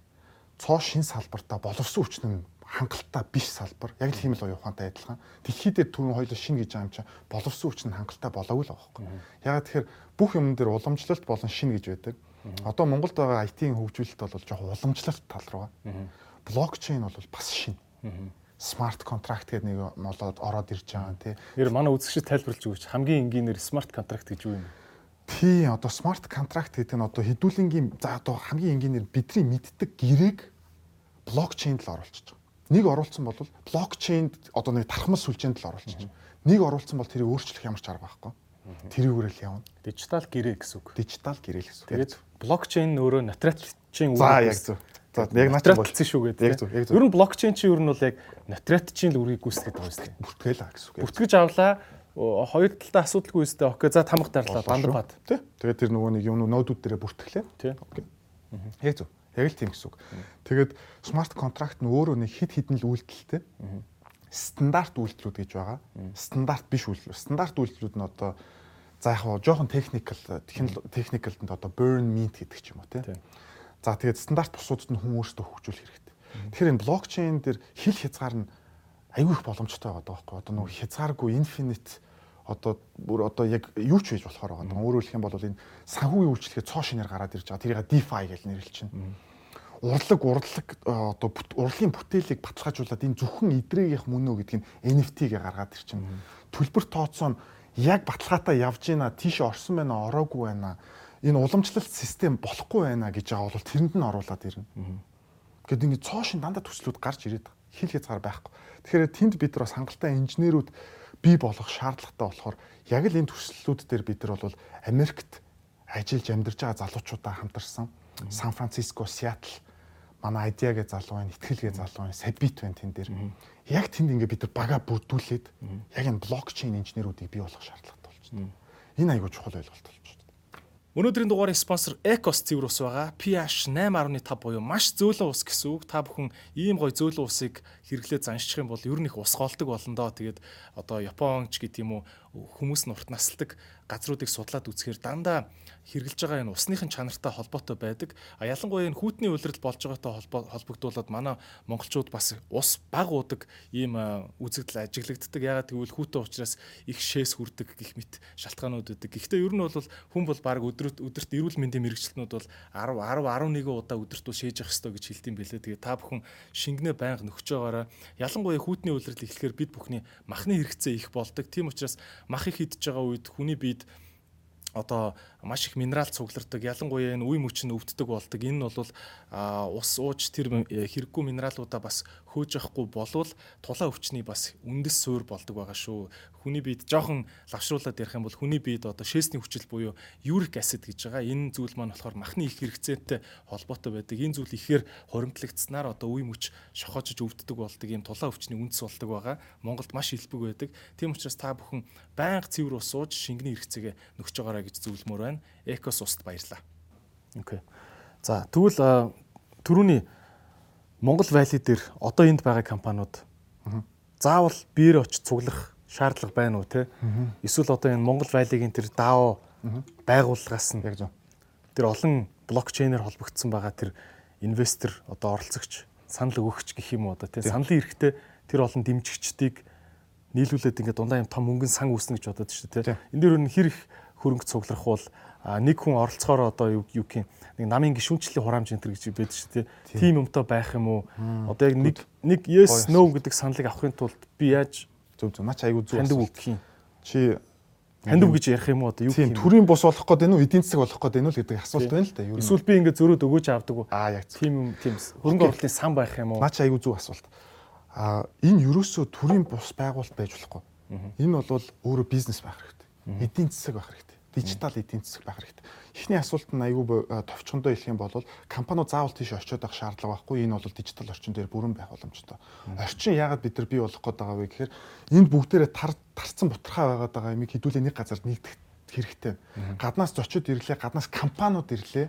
Цоо шин салбартаа боловсон хүчин хангалттай биш салбар. Яг л тийм л оюухантай адилхан. Дэлхий дээр түрүүн хоёул шин гэж байгаа юм чинь боловсон хүчин хангалттай болоогүй л байхгүй. Ягаад тэгэхээр бүх юм дээр уламжлалт болон шин гэж байдаг. Одоо Монголд байгаа IT-ийн хөгжүүлэлт бол жоохон уламжлалт тал руу. Блокчейн бол бас шин. Смарт контракт гэдэг нэг молоод ороод ирж байгаа тий. Нэр манай үзэгчд тайлбарлаж өгөөч. Хамгийн энгийнээр смарт контракт гэж юу юм? Тий, одоо смарт контракт гэдэг нь одоо хэдүүлэнгийн за одоо хамгийн энгийнээр бидний мэддэг гэрээг блокчейнд л оруулчихж байгаа. Нэг оруулсан бол блокчейнд одоо нэг тархмал сүлжээнд л оруулчих. Нэг оруулсан бол тэрийг өөрчлөх ямар ч арга байхгүй. Тэрүүгээр л явна. Дижитал гэрээ гэсэн үг. Дижитал гэрээ л гэсэн. Тэгээд блокчейн өөрөө нотрачийн За яг зөв. За яг наач бол нотрацсан шүү гэдэг. Яг зөв, яг зөв. Ер нь блокчейн чинь ер нь бол яг нотрачийн л үрийг гүйцэтгэдэг юм шүү. бүртгэлээ гэсэн үг. Бүтгэж авлаа. Хоёр талдаа асуудалгүй өстэй. Окей. За тамга дарлаа. Бандар бат. Тий. Тэгээд тэр нөгөө нэг юм нодууд дээрээ бүртгэлээ. Тий. Окей. Яг зөв. Яг л тийм гэсэн үг. Тэгээд смарт контракт нь өөрөө нэг хид хідэн л үйлдэлтэй. Стандарт үйлдэлүүд гэж байгаа. Стандарт биш үйлдэл. Стандарт үйлдэлүүд нь одоо за яг хоо жоохон техникал техникалд одоо burn mint гэдэг ч юм уу тий. За тэгээд стандарт бусуудад нь хүн өөрсдөө хөгжүүлэх хэрэгтэй. Тэгэхээр энэ блокчейн дээр хил хязгаар нь айгүй их боломжтой байгаа байхгүй. Одоо нөгөө хязгааргүй infinite одоо бүр одоо яг юу ч хийж болохоор байгаа. Өөрөөр хэлэх юм бол энэ санхүүгийн үйлчлэгээ цоо шинээр гараад ирж байгаа. Тэрийг DeFi гэж нэрлэж байна. Урлаг урлаг одоо урлагийн бүтээлийг баталгаажуулаад энэ зөвхөн идрээгийнх мөн үү гэдгийг NFT-гээ гаргаад ирчихнэ. Төлбөр тооцоо нь яг баталгаатай явж гинэ тийш орсон байна ороогүй байна. Энэ уламжлалт систем болохгүй байна гэж байгаа бол тэрэнд нь оруулаад ирнэ. Гэт ингэ цоо шин дандаа төслүүд гарч ирээд хил хязгаар байхгүй. Тэгэхээр тэнд бид нар бас хангалттай инженерүүд бий болгох шаардлагатай болохоор яг л энэ төслүүд дээр бид нар бол Америкт ажиллаж амьдарч байгаа залуучуудаа хамтарсан. Сан Франциско, Сиэтл манай айдиагээ залуу байна, итгэлгээ залуу байна, сабит байна тэн дээр. Яг тэнд ингээ бид нар бага бүрдүүлээд яг энэ блокчейн инженеруудыг бий болгох шаардлагатай болж байна. Энэ айгүй чухал ойлголт болж байна. Өнөөдрийн дугаарыг спонсор Ecos цэвэр ус байгаа. pH 8.5 буюу маш зөөлөн ус гэсэн үг. Та бүхэн ийм гоё зөөлөн усыг хэрэглээд заншчих юм бол ер нь их ус голдог болно доо. Тэгээд одоо Японч гэдэг юм уу хүмүүс нь урт насалдаг газруудыг судлаад үзэхээр дандаа хэрглэж байгаа энэ усныхын чанартай холбоотой байдаг. А ялангуяа энэ хүүтний улирал болж байгаатай холбогдуулаад манай монголчууд бас ус баг уудаг ийм үзэгдэл ажиглагддаг. Ягаад гэвэл хүүтэн учраас их шээс хүрдэг гих мэт шалтгаанууд үүдэг. Гэхдээ ер нь бол хүн бол баг өдөрт өдөрт эрүүл мэндийн мэрэгчлэнүүд бол 10 10 11 удаа өдөрт ус шээж явах хэрэгтэй гэж хэлдэм билээ. Тэгээ та бүхэн шингэнэ байнга нөхөж байгаараа ялангуяа хүүтний улирал эхлэхээр бид бүхний махны хэрэгцээ их болдог. Тийм учраас мах их идж байгаа үед хүний биед одоо маш их минерал цуглардаг. Ялангуяа энэ үе мөч нь өвддөг болдог. Энэ нь бол ус ууж тэр хэрэггүй минералуудаа бас хөөж явахгүй болвол тулаа өвчний бас үндэс суур болдог байгаа шүү. Хүний биед жоохон лавшруулад ярих юм бол хүний биед одоо шээсний хүчил буюу юрик acid гэж байгаа. Энэ зүйл маань болохоор махны их хэрэгцээтэй холбоотой байдаг. Энэ зүйл ихээр хуримтлагдсанаар одоо үе мөч шохоожж өвддөг болдог. Ийм тулаа өвчний үндэс болдог байгаа. Монголд маш илбэг байдаг. Тийм учраас та бүхэн байнга цэвэр ус ууж шингэний хэрэгцээгээ нөхж байгаарай гэж зөвлөмөр байна. Экос уст баярлаа. Окей. За тэгвэл түрүүний Монгол Вали дээр одоо энд байгаа компаниуд заавал биер очиж цуглах шаардлага байна уу те? Эсвэл одоо энэ Монгол Валигийн тэр DAO байгууллагаас нь яг зөв. Тэр олон блокчейнээр холбогдсон байгаа тэр инвестор одоо оролцогч санал өгөгч гэх юм уу одоо те саналын эрэхтэй тэр олон дэмжигчдийг нийлүүлээд ингээд дундаа юм том мөнгөн сан үүснэ гэж бодоод шүү дээ те. Энд дээр хэр их хөрөнгө цуглах бол нэг хүн оролцохоор одоо юу гэх нэг намын гişүнчлийн хураамж энэ гэж байдаг шүү дээ. Тим юмтай байх юм уу? Одоо яг нэг нэг yes no гэдэг саналыг авахын тулд би яаж зөв зөв наач айгу зөв хандив өгөх юм. Чи хандив гэж ярих юм уу одоо юу гэх юм. Төрийн бус болох гээд байна уу? Эдийн засаг болох гээд байна уу гэдэг асуулт байна л да. Эсвэл би ингээд зөрөөд өгөөж авдаг уу? Аа яг тийм юм тийм хөрөнгө оруулалтын сан байх юм уу? Наач айгу зөв асуулт. Аа энэ ерөөсөө төрийн бус байгуулалт байж болохгүй. Энэ бол өөрөө бизнес байх хэрэгтэй. Эдийн засаг байх хэрэгтэй. Дижитал эдийн засаг байх хэрэгтэй. Эхний асуулт нь аюу товчхондоо хэлэх юм бол компаниуд заавал тийш очиод авах шаардлага байхгүй. Энэ бол дижитал орчин дээр бүрэн байх боломжтой. Орчин яагаад бид нар бий болох гээд байгаа вэ гэхээр энд бүгдээрээ тар тарцсан бутархаа байгаад байгаа юмыг хэдүүлээ нэг газар нэгдэх хэрэгтэй. Гаднаас зочид ирлээ, гаднаас компаниуд ирлээ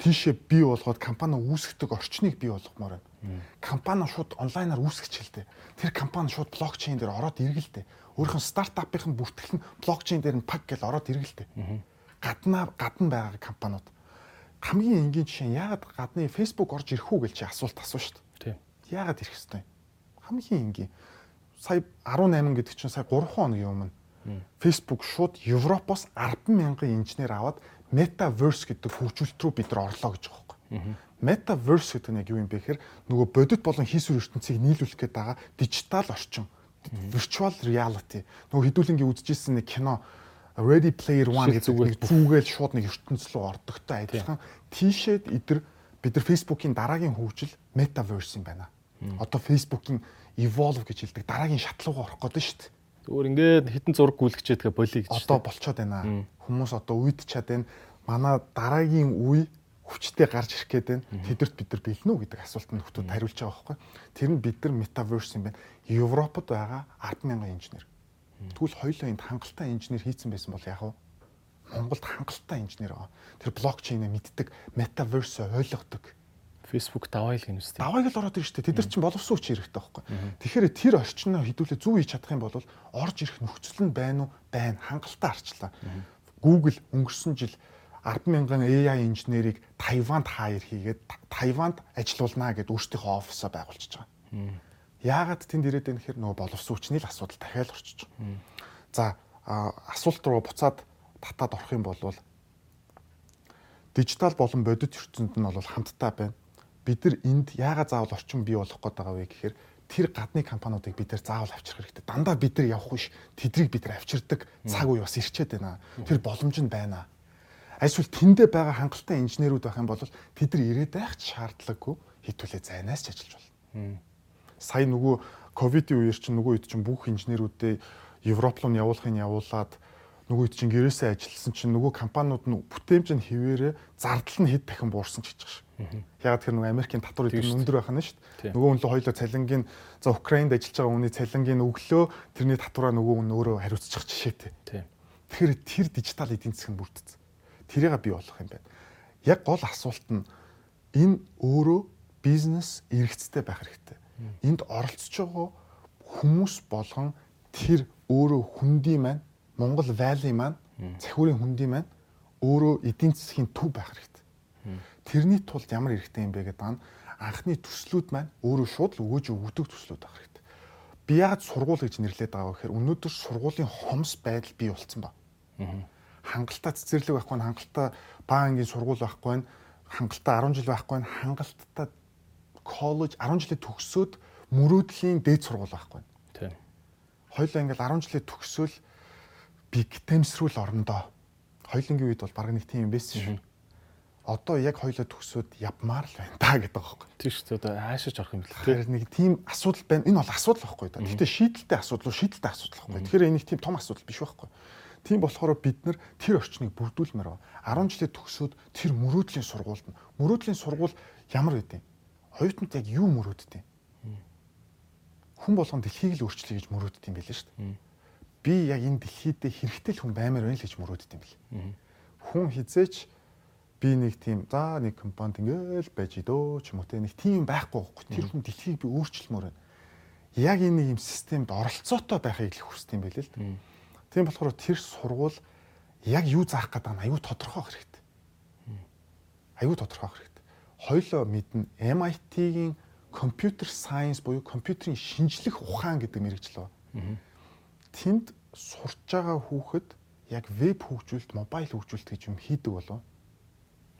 тийшээ бий болгоод компани үүсгдэг орчныг бий болгомоор байна. Компани шууд онлайнаар үүсгэж хэлдэг. Тэр компани шууд блокчейн дээр ороод иргэлтэй. Өөрийнхөө стартапын бүртгэл нь блокчейн дээр нь пак гэж ороод иргэлтэй. Гаднаа гадна байгаа компаниуд хамгийн энгийн жишээ нь яагаад гадны Facebook орж ирэх үү гэж чи асуулт асуу шүү дээ. Яагаад ирэх хэвтэй? Хамгийн энгийн. Сая 18 гэдэг чинь сая 3 хоногийн өмнө Facebook шууд Европоос 10 мянган инженер аваад metaverse гэдэг хөгжүүлэлт рүү бид нар орлоо гэж байгаа байхгүй. Metaverse гэдэг нь яг юу юм бэ гэхээр нөгөө бодит болон хийсвэр ертөнцийг нийлүүлэх гээд байгаа дижитал орчин. Virtual reality. Нөгөө хэдүүлэнгийн үзчихсэн нэг кино Ready Player One гэдэг нэг зүгээл шууд нэг ертөнц рүү ордогтой адилхан тийшээд идэр бид нар Facebook-ийн дараагийн хөгжил metaverse юм байна. Одоо Facebook-ийн evolve гэж хэлдэг дараагийн шатлууга орох гэдэг шүү дээ. Зүгээр ингээд хитэн зураг гүйлгэчээд болиё гэж. Одоо болцоод байна. Хүмүүс одоо үйд чад байна. Манай дараагийн үе хүчтэй гарч ирэх гээд байна. Тэдэрт бид нар бэлнэ үү гэдэг асуултанд нөхдүүд хариулж байгаа байхгүй. Тэр нь бид нар метаверс юм байна. Европод байгаа 100000 инженер. Тэгвэл хоёулаа энд хангалттай инженер хийцэн байсан бол яах вэ? Монголд хангалттай инженер байгаа. Тэр блокчейнээ мэддэг, метаверс ойлгодог Facebook давайл гэнэ үстэй. Давайл л ороод ирж штэ. Тэд нар чинь боловсон хүч хэрэгтэй байхгүй. Тэгэхээр тэр орчноо хідүүлээ зүг хийж чадах юм бол орж ирэх нөхцөл нь байна уу? Байна. Хангалттай арчлаа. Google өнгөрсөн жил 100000 AI инженерийг Тайванд хайр хийгээд Тайванд ажилуулнаа гэд өөрсдийнхөө офисоо байгуулчихж байгаа. Яагаад тэнд ирээд байна гэхээр нөгөө боловсон хүчний л асуудал дахиад орчиж байгаа. За асуулт руу буцаад татаад орох юм бол дижитал болон бодит ертөнд нь бол хамттай байна бид нар энд яагаад заавал орчин бий болох гээд байгаа вэ гэхээр тэр гадны компаниудыг бид нар заавал авчрах хэрэгтэй. Дандаа бид нар явах биш. Тэдрийг бид нар авчирдаг цаг үе бас ирчээд байна. Тэр боломж нь байна. Эсвэл тэндээ байгаа хангалттай инженерүүд байх юм бол тэд нар ирээд байх шаардлагагүй хитүүлээ зайнаас ч ажиллаж болно. Сая нөгөө ковидын үеэр чинь нөгөө үед чинь бүх инженерүүдээ Европ руу явуулахын явуулаад нөгөө үед чинь гэрээсээ ажилласан чинь нөгөө компаниуд нь бүтээмж нь хിവэрэ зардал нь хэд дахин буурсан ч гэж байна Яг тэр нэг Америкийн татвар эдгээр өндөр байх нь шүү дээ. Нөгөө хүн л хоёулаа цалингийн за Украинд ажиллаж байгаа хүний цалингийн өглөө тэрний татвараа нөгөө хүн өөрөө хариуцчих жишээтэй. Тэгэхээр тэр дижитал эдийн нь бүрдсэн. Тэрийг бий болох юм байна. Яг гол асуулт нь энэ өөрөө бизнес эргэцтэй байх хэрэгтэй. Энд оролцож байгаа хүмүүс болгон тэр өөрөө хүндий маань Монгол вайли маань цахиурын хүндий маань өөрөө эдийн засгийн төв байх хэрэгтэй тэрний тулд ямар хэрэгтэй юм бэ гэдэг нь анхны төслүүд маань өөрөө шууд л өгөөж өгдөг төслүүд байх хэрэгтэй. Би яагаад сургууль гэж нэрлэдэг байгаа вэ гэхээр өнөөдөр сургуулийн хомс байдал бий болцсон ба. Хангалттай цэцэрлэг байхгүй нь хангалттай баа ангийн сургууль байхгүй нь хангалттай 10 жил байхгүй нь хангалттай коллеж 10 жилээ төгсөөд мөрөөдлийн дээд сургууль байхгүй. Тийм. Хоёлаа ингээл 10 жилээ төгсөөл би гитэмсрүүл орондоо. Хоёлынгийн үед бол баг нэг тийм юм байсан шүү одоо яг хоёлоо төгсөөд явмаар л байна та гэдэг байхгүй. Тийм шүү дээ. Хаашаач орох юм бэл тээ. нэг тийм асуудал байна. Энэ бол асуудал байхгүй да. Гэхдээ шийдэлтэй асуудал уу шийдэлтэй асуудал байхгүй. Тэгэхээр энийг тийм том асуудал биш байхгүй. Тийм болохоор бид нар тэр орчныг бүрдүүлмээр байна. 10 жилээ төгсөөд тэр мөрөөдлийн сургуульд нь мөрөөдлийн сургууль ямар байдیں۔ Хоёртанд яг юу мөрөөддөг? Хүн болгон дэлхийг л өөрчлөе гэж мөрөөддөг юм билээ шүү дээ. Би яг энэ дэлхийд хэрэгтэй л хүн баймаар байна л гэж мөрөөддөг юм бэл. Хүн хизээч би нэг тийм за нэг компанид ингээл байж идөө ч юм уу те нэг тийм байхгүй байхгүй тэр хүн дэлхийг би өөрчлөмөр байна. Яг энэ нэг юм системд оролцоотой байхыг л хүсдэг юм байл л. Тийм болохоор тэр сургууль яг юу заах гэдэг нь аюу тодорхой хэрэгтэй. Аюу тодорхой хэрэгтэй. Хоёлоо мэднэ MIT-гийн компьютер сайенс буюу компьютерийн шинжлэх ухаан гэдэг мэрэгжил байна. Тэнд сурч байгаа хүүхэд яг веб хөгжүүлэлт, мобайл хөгжүүлэлт гэж юм хийдэг болов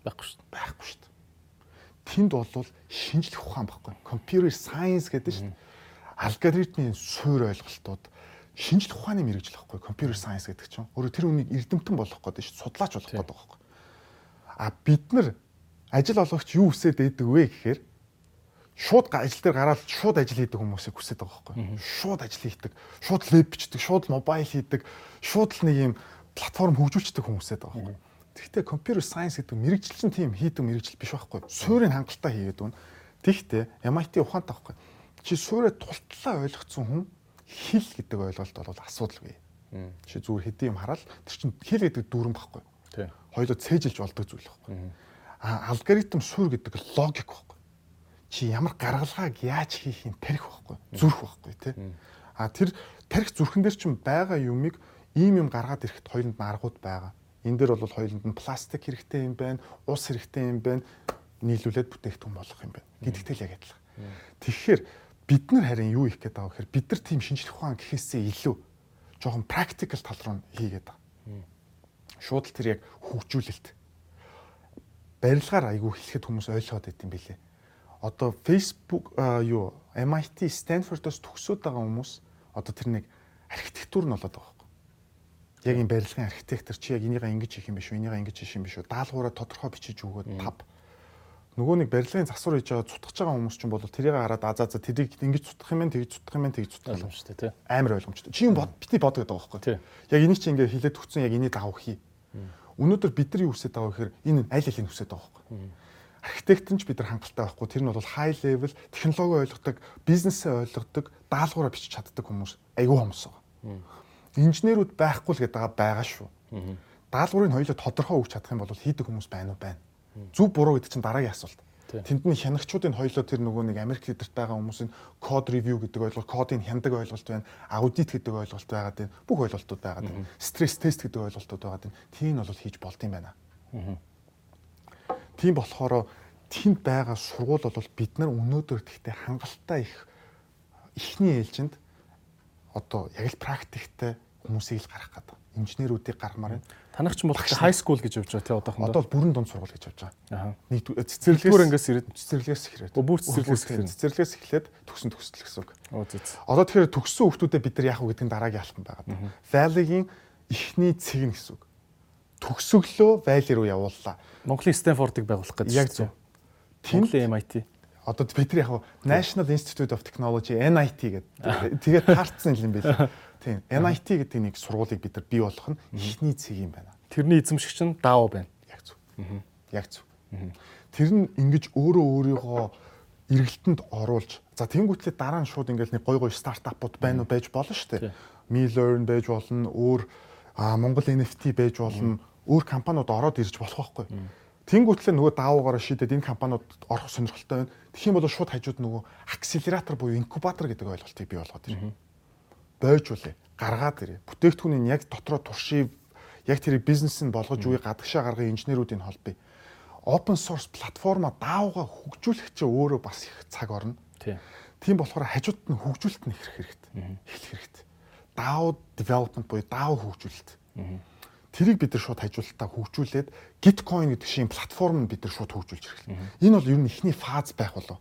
байхгүй шүү дээ. Байхгүй шүү дээ. Тэнд бол шинжлэх ухаан баггүй. Computer science гэдэг шүү дээ. Алгоритмын суур ойлголтууд шинжлэх ухааны мэрэгжил баггүй. Computer science гэдэг чинь өөрөө тэр үнийг эрдэмтэн болох гэдэг шүү. Судлаач болох гэдэг баггүй. А бид нар ажил олгогч юу хүсээд байдаг вэ гэхээр шууд ажил дээр гараад шууд ажил хийдэг хүмүүсийг хүсэж байгаа байхгүй. Шууд ажил хийдэг, шууд лэб бичдэг, шууд мобайл хийдэг, шууд л нэг юм платформ хөгжүүлдэг хүмүүсээд байгаа байхгүй. Тэгэхдээ computer science гэдэг мэрэгжил чинь тийм хийдэг мэрэгжил биш байхгүй. Суурийг хангалттай хийгээд байна. Тэгэхдээ MIT ухаантай байхгүй. Чи суурийг тултлаа ойлгоцсон хүн хэл гэдэг ойлголт бол асуудалгүй. Чи зүгээр хэдийн юм хараад тэр чинь хэл гэдэг дүүрэн байхгүй. Тий. Хоёулаа цээжилж болдог зүйл байхгүй. А алгоритм суурь гэдэг логик байхгүй. Чи ямар гаргалгааг яаж хийхин тарих байхгүй. Зүрх байхгүй тий. А тэр тарих зүрхэн дээр чинь байгаа юмыг ийм юм гаргаад ирэхэд хоёуланд нь аргууд байгаа. Энэ дээр бол хоёуланд нь пластик хэрэгтэй юм байна, ус хэрэгтэй юм байна, нийлүүлээд бүтээгдэхүүн болгох юм байна. Гэдэгтэй л яг адилхан. Тэгэхээр бид нар харин юу их гээд байгаа гэхээр бид нар тийм шинжлэх ухаан гэхээсээ илүү жоохон практикал тал руу хийгээд байгаа. Шууд л тэр яг хөгжүүлэлт. Барилгаар айгүй хэлэхэд хүмүүс ойлгоод байт юм билэ. Одоо Facebook юу MIT, Stanford-оос төгсөөд байгаа хүмүүс одоо тэр нэг архитектур нь болоод байгаа Яг энэ барилгын архитектор чи яг энийгээ ингэж хийх юм биш үү? Энийгээ ингэж хийх юм биш үү? Даалгавраа тодорхой бичиж өгөөд тав. Нөгөө нэг барилгын засвар хийж байгаа цутгаж байгаа хүмүүс ч бол тэрийг хараад а за за тэрийг ингэж цутгах юм байна, тэгж цутгах юм байна, тэгж цутгах ойлгомжтой тий. Амар ойлгомжтой. Чи юм бод бити бод гэдэг байгаа байхгүй. Яг энийг чи ингээ хилээд өгсөн яг энийг дагав хий. Өнөөдөр бид нар юу хүсэж байгаа вэ гэхээр энэ аль алийг хүсэж байгаа байхгүй. Архитект нь ч бид нар хангалттай байхгүй. Тэр нь бол high level технологи ойлгодог, бизнесээ ойлгодог, даалгавраа бичиж чаддаг хүмүүс айгүй хүмүүс байгаа инженерүүд байхгүй л гэдэг байгаа шүү. Даалгаврыг хоёулаа тодорхой өгч чадах юм бол хийдэг хүмүүс байна уу байна. Зүв буруу гэдэг чинь дараагийн асуулт. Тэнд нь хянагчдын хоёулаа тэр нөгөө нэг Америк лидертэй байгаа хүмүүсийн код ревю гэдэг ойлголт, кодын хяндаг ойлголт байна, аудит гэдэг ойлголт байгаад байна. Бүх ойлголтууд байгаад байна. Стресс тест гэдэг ойлголтууд байгаад байна. Тийм нь бол хийж болд юм байна. Тийм болохоор тэнд байгаа сургууль бол бид нар өнөөдөр тэгтээ хангалттай их ихний ээлжинд одоо яг л практиктэй хүмүүсийг л гарах гэдэг. Инженерүүдийг гаргамаар байна. Танах ч бол high school гэж явж байгаа тий одоохондоо. Одоо бүрэн дунд сургууль гэж явж байгаа. Аа. Нэг цэцэрлэгээр ингээс ирээд цэцэрлэгээс эхлээд. Бүр цэцэрлэгээс эхлээд. Цэцэрлэгээс эхлээд төгсөн төгсөл гэсэн үг. Оо зү. Одоо тэгэхээр төгссөн хүмүүстээ бид нар яах вэ гэдэг нь дараагийн алхам байгаа. Valley-гийн эхний цэг нь гэсэн үг. Төгсөглөө Valley руу явууллаа. Монголын Stanford-ыг байгуулах гэж. Яг зөв. Монголын MIT одоо бид нар яг National Institute of Technology NIT гэдэг тэгээд таарцсан юм байл. Тийм. NIT гэдэг нэг сургуулийг бид нар бий болгох нь ихний цэг юм байна. Тэрний эзэмшигч нь даав байна. Яг зөв. Яг зөв. Тэр нь ингэж өөрөө өөрийгөө эргэлтэнд оруулж за тэнгуүтлээ дараа нь шууд ингээл нэг гой гой стартапууд байна уу байж болно шүү дээ. MeLearn байж болно, өөр Монгол NFT байж болно, өөр компаниуд ороод ирж болох байхгүй. Тэнгүүтлээ нөгөө даавуугаараа шийдээд энэ компаниуд орох сонирхолтой байна. Тэгэх юм бол шууд хажууд нөгөө акселератор буюу инкубатор гэдэг ойлголтыг бий болгоод ирнэ. Бойж үлээ. Гаргаад ирээ. Бүтээгдэхүүнийг яг дотроо туршия яг тэрийг бизнес нь болгож үе гадагшаа гаргах инженеруудын холбоо. Open source платформа даавууга хөгжүүлэх чинь өөрөө бас их цаг орно. Тийм болохоор хажууд нь хөгжүүлэлт нь их хэрэгтэй. Эхлэх хэрэгтэй. DAO development буюу DAO хөгжүүлэлт. Тэрийг бид нар шууд хажуулалтаа хөгжүүлээд Gitcoin гэдэг шиг платформ нь бид нар шууд хөгжүүлж ирэхлээ. Энэ бол ер нь ихний фаз байх болов.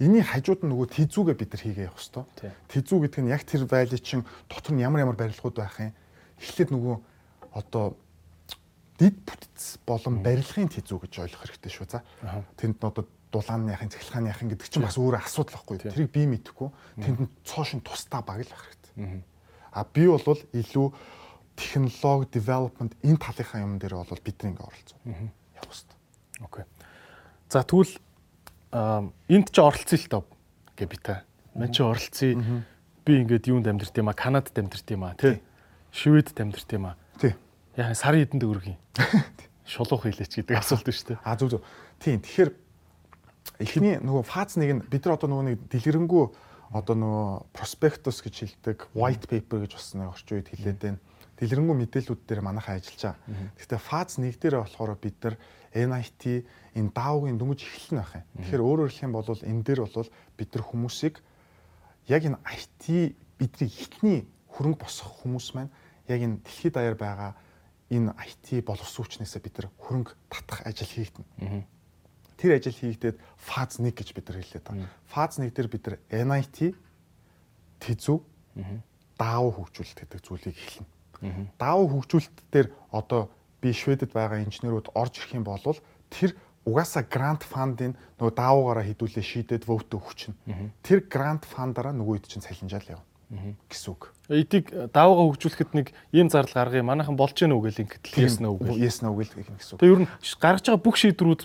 Эний хажууд нь нөгөө тизүүгээ бид нар хийгээ явах хэвээр. Тизүү гэдэг нь яг тэр байли чин дотор нь ямар ямар барилгууд байх юм. Эхлээд нөгөө одоо дид бүтц болон барилгын тизүү гэж ойлгох хэрэгтэй шүү за. Тэнд нь одоо дулааны яхын цахилгааны яхын гэдэг чинь бас өөр асуудал байхгүй. Тэрийг би мэдэхгүй. Тэнд нь цоошин тусдаа баг л байх хэрэгтэй. А би бол илүү технологи development энэ талынхаа юм дээр бол бидний ингээ оролцоо. Явах хэрэгтэй. Окей. За тэгвэл энд чи оролцъё л тав гэ би та. Мэн чи оролцъё. Би ингээд юунд амьдэрт юм а, Канадад амьдэрт юм а, тий. Шведэд амьдэрт юм а. Тий. Яа сарын эдэнд өргөе. Шулуух хийлээч гэдэг асуулт шүү дээ. А зүг зүг. Тийм. Тэгэхээр эхний нөгөө фаз нэг нь бид нар одоо нөгөө нэг дэлгэрэнгүй одоо нөгөө проспектус гэж хэлдэг, white paper гэж бас нэг орчин үед хэлээд байна дэлгэрэнгүй мэдээллүүд дээр манайхаа ажиллаж байгаа. Гэхдээ фаз 1 дээр болохоор бид нар NIT энэ DAO-гийн дөнгөж эхэлнэ байх юм. Тэгэхээр өөрөөр хэлэх юм бол энэ дээр бол бид нар хүмүүсийг яг энэ IT бидний ихний хөрөнгө босгох хүмүүс маань яг энэ дэлхийд даяар байгаа энэ IT боловсруучнээсээ бид нар хөрөнгө татах ажил хийгдэнэ. Тэр ажил хийгдээд фаз 1 гэж бид нар хэлээд байгаа. Фаз 1 дээр бид нар NIT тэзүү DAO хөгжүүлэлт гэдэг зүйлийг эхэлнэ. Даав хөгжүүлэлт дээр одоо би Шведэд байгаа инженерүүд орж ирэх юм бол тэр угаасаа грант фандын нөгөө даавуугаараа хідүүлээ шийдээд вотө өгчнө. Тэр грант фандаараа нөгөө хэд чинь цалинжаал явна. гэсэн үг. Эдийг даавга хөгжүүлэхэд нэг ийм зардал гаргая. Манайхан болж гэнэ үү гэл ингээд yes no гэл. Yes no гэл гэх гэсэн үг. Тэгээ ер нь гаргаж байгаа бүх шийдвэрүүд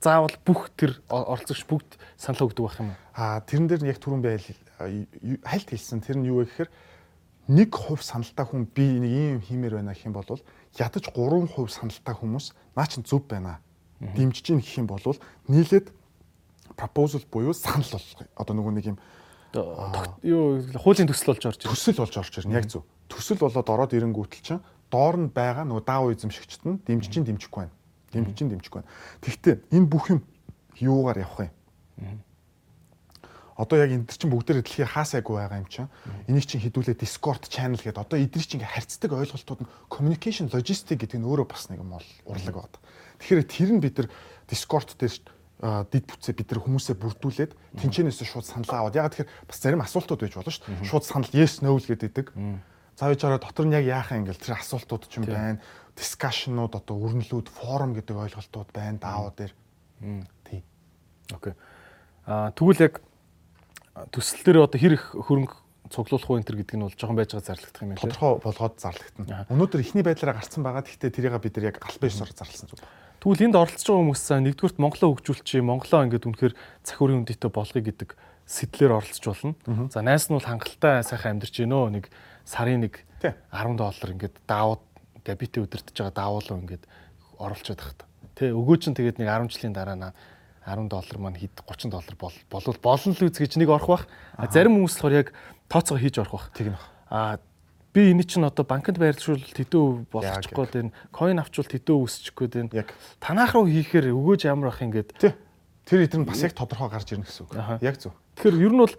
заавал бүх тэр оролцогч бүгд санал өгдөг байх юм? Аа тэрэн дээр нь яг түрүүн байл хальт хэлсэн. Тэр нь юу вэ гэхээр нэг хувь саналтай хүн би нэг ийм хиймээр байна гэх юм бол ядаж 3% саналтай хүмүүс наа чин зөв байна. Дэмжиж гин гэх юм бол нийлээд proposal буюу санал болгоё. Одоо нөгөө нэг юм юу хуулийн төсөл болж орж ирнэ. Төсөл болж орж ирнэ. Яг зөв. Төсөл болоод ороод ирэнгүүтэл чинь доор нь байгаа нөгөө даав эзэмшигчд нь дэмжиж дэмжихгүй байна. Дэмжиж дэмжихгүй байна. Тэгвэл энэ бүх юм юугаар явах юм? Одоо яг энэ чинь бүгдээр дэлхий хаасайгүй байгаа юм чинь. Энийг чинь хідүүлээ Discord channel гэдэг. Одоо эдгээр чинь харьцдаг ойлголтууд нь communication logistic гэдэг нь өөрөө бас нэг юм бол урлаг байна. Тэгэхээр тэр нь бид нар Discord дээр дид бүтцээ бид нар хүмүүсээ бүрдүүлээд тэнчэнээс шууд санал аваад яг тэгэхээр бас зарим асуултууд байж болно шүү дээ. Шууд санал yes no л гэдэг. За яжаараа дотор нь яг яахаа ингээл тэр асуултууд ч юм байна. Дискшнууд одоо өрнөлүүд форум гэдэг ойлголтууд байна даавуу дээр. Тийм. Окей. Аа тэгвэл яг төсөл дээр одоо хэр их хөрөнгө цуглуулах уу энэ төр гэдэг нь бол жоохон байж байгаа зарлагдах юм байна. Тодорхой болгоод зарлагдана. Өнөөдөр эхний байдлаараа гарцсан байгаа. Гэхдээ тэрийг бид нар яг албан ёсоор зарласан зүг. Тэгвэл энд оролцож байгаа хүмүүс нэгдүгürt Монголоо хөгжүүлчихье, Монголоо ингээд үнэхээр цахиурын үндэтэй болгоё гэдэг сэтлэр оролцож болно. За найс нь бол хангалттай сайхан амьдарч гинөө нэг сарын нэг 10 доллар ингээд даавууд габити өдөртөж байгаа даавуулаа ингээд оруулчихад тахт. Тэ өгөө чин тэгээд нэг 10 жилийн дараа наа 10 доллар маань хэд 30 доллар бол болвол болно л үз гэж нэг орох бах. Зарим хүмүүс болохоор яг тооцоо хийж орох бах. Тэгнэ. А би энэ чинь одоо банкнд байрлуулалт хэдэн болгочихгүй дээ. Coin авчвал хэдэн өсчихгүй дээ. Яг танах руу хийхээр өгөөж ямар ах ингээд. Тэр эдгээр нь бас яг тодорхой гарч ирнэ гэсэн үг. Яг зөв. Тэгэхээр ер нь бол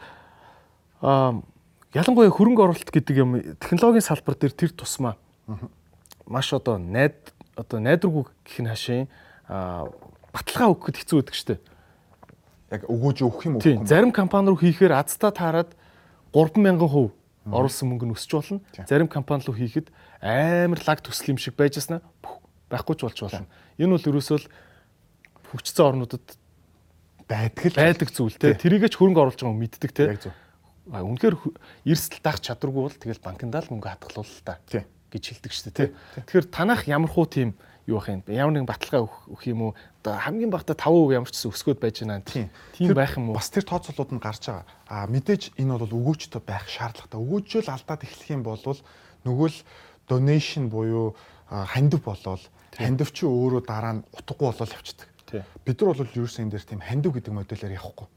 аа ялангуяа хөрөнгө оруулалт гэдэг юм технологийн салбар дээр тэр тусмаа маш одоо найд одоо найдваргүй гэх нь хашийн аа баталгаа өгөхөд хэцүү байдаг штэ. Яг өгөөж өгөх юм уу? Зарим компани руу хийхээр азтаа таарад 3000% оруулсан мөнгө нь өсч болно. Зарим компани руу хийхэд амар лаг төсөл юм шиг байжснаа байхгүй ч болж болно. Энэ бол ерөөсөө хөгжсөн орнуудад байдаг л байдаг зүйл те. Тэрийгэ ч хөрөнгө оруулж байгаа хүн мэддэг те. Яг зөв. А үнэхээр эрсдэл даах чадваргүй бол тэгэл банкндаа л мөнгө хатгалуул л та гэж хэлдэг шүү дээ те. Тэгэхээр танах ямар хуу тийм юу ах юм ямар нэгэн баталгаа өгөх юм уу? Одоо хамгийн багтаа 5% ямар ч гэсэн өсгөөд байж байна. Тийм. Тийм байх юм уу? бас тэр тооцоолууд нь гарч байгаа. А мэдээж энэ бол өгөөжтэй байх шаардлагатай. Өгөөжөл алдаад эхлэх юм бол нөгөө л donation буюу хандив болол хандив чи өөрөө дараа нь утгагүй болол явцдаг. Бид нар бол ерөөсөн энэ дээр тийм хандив гэдэг модельээр явахгүй.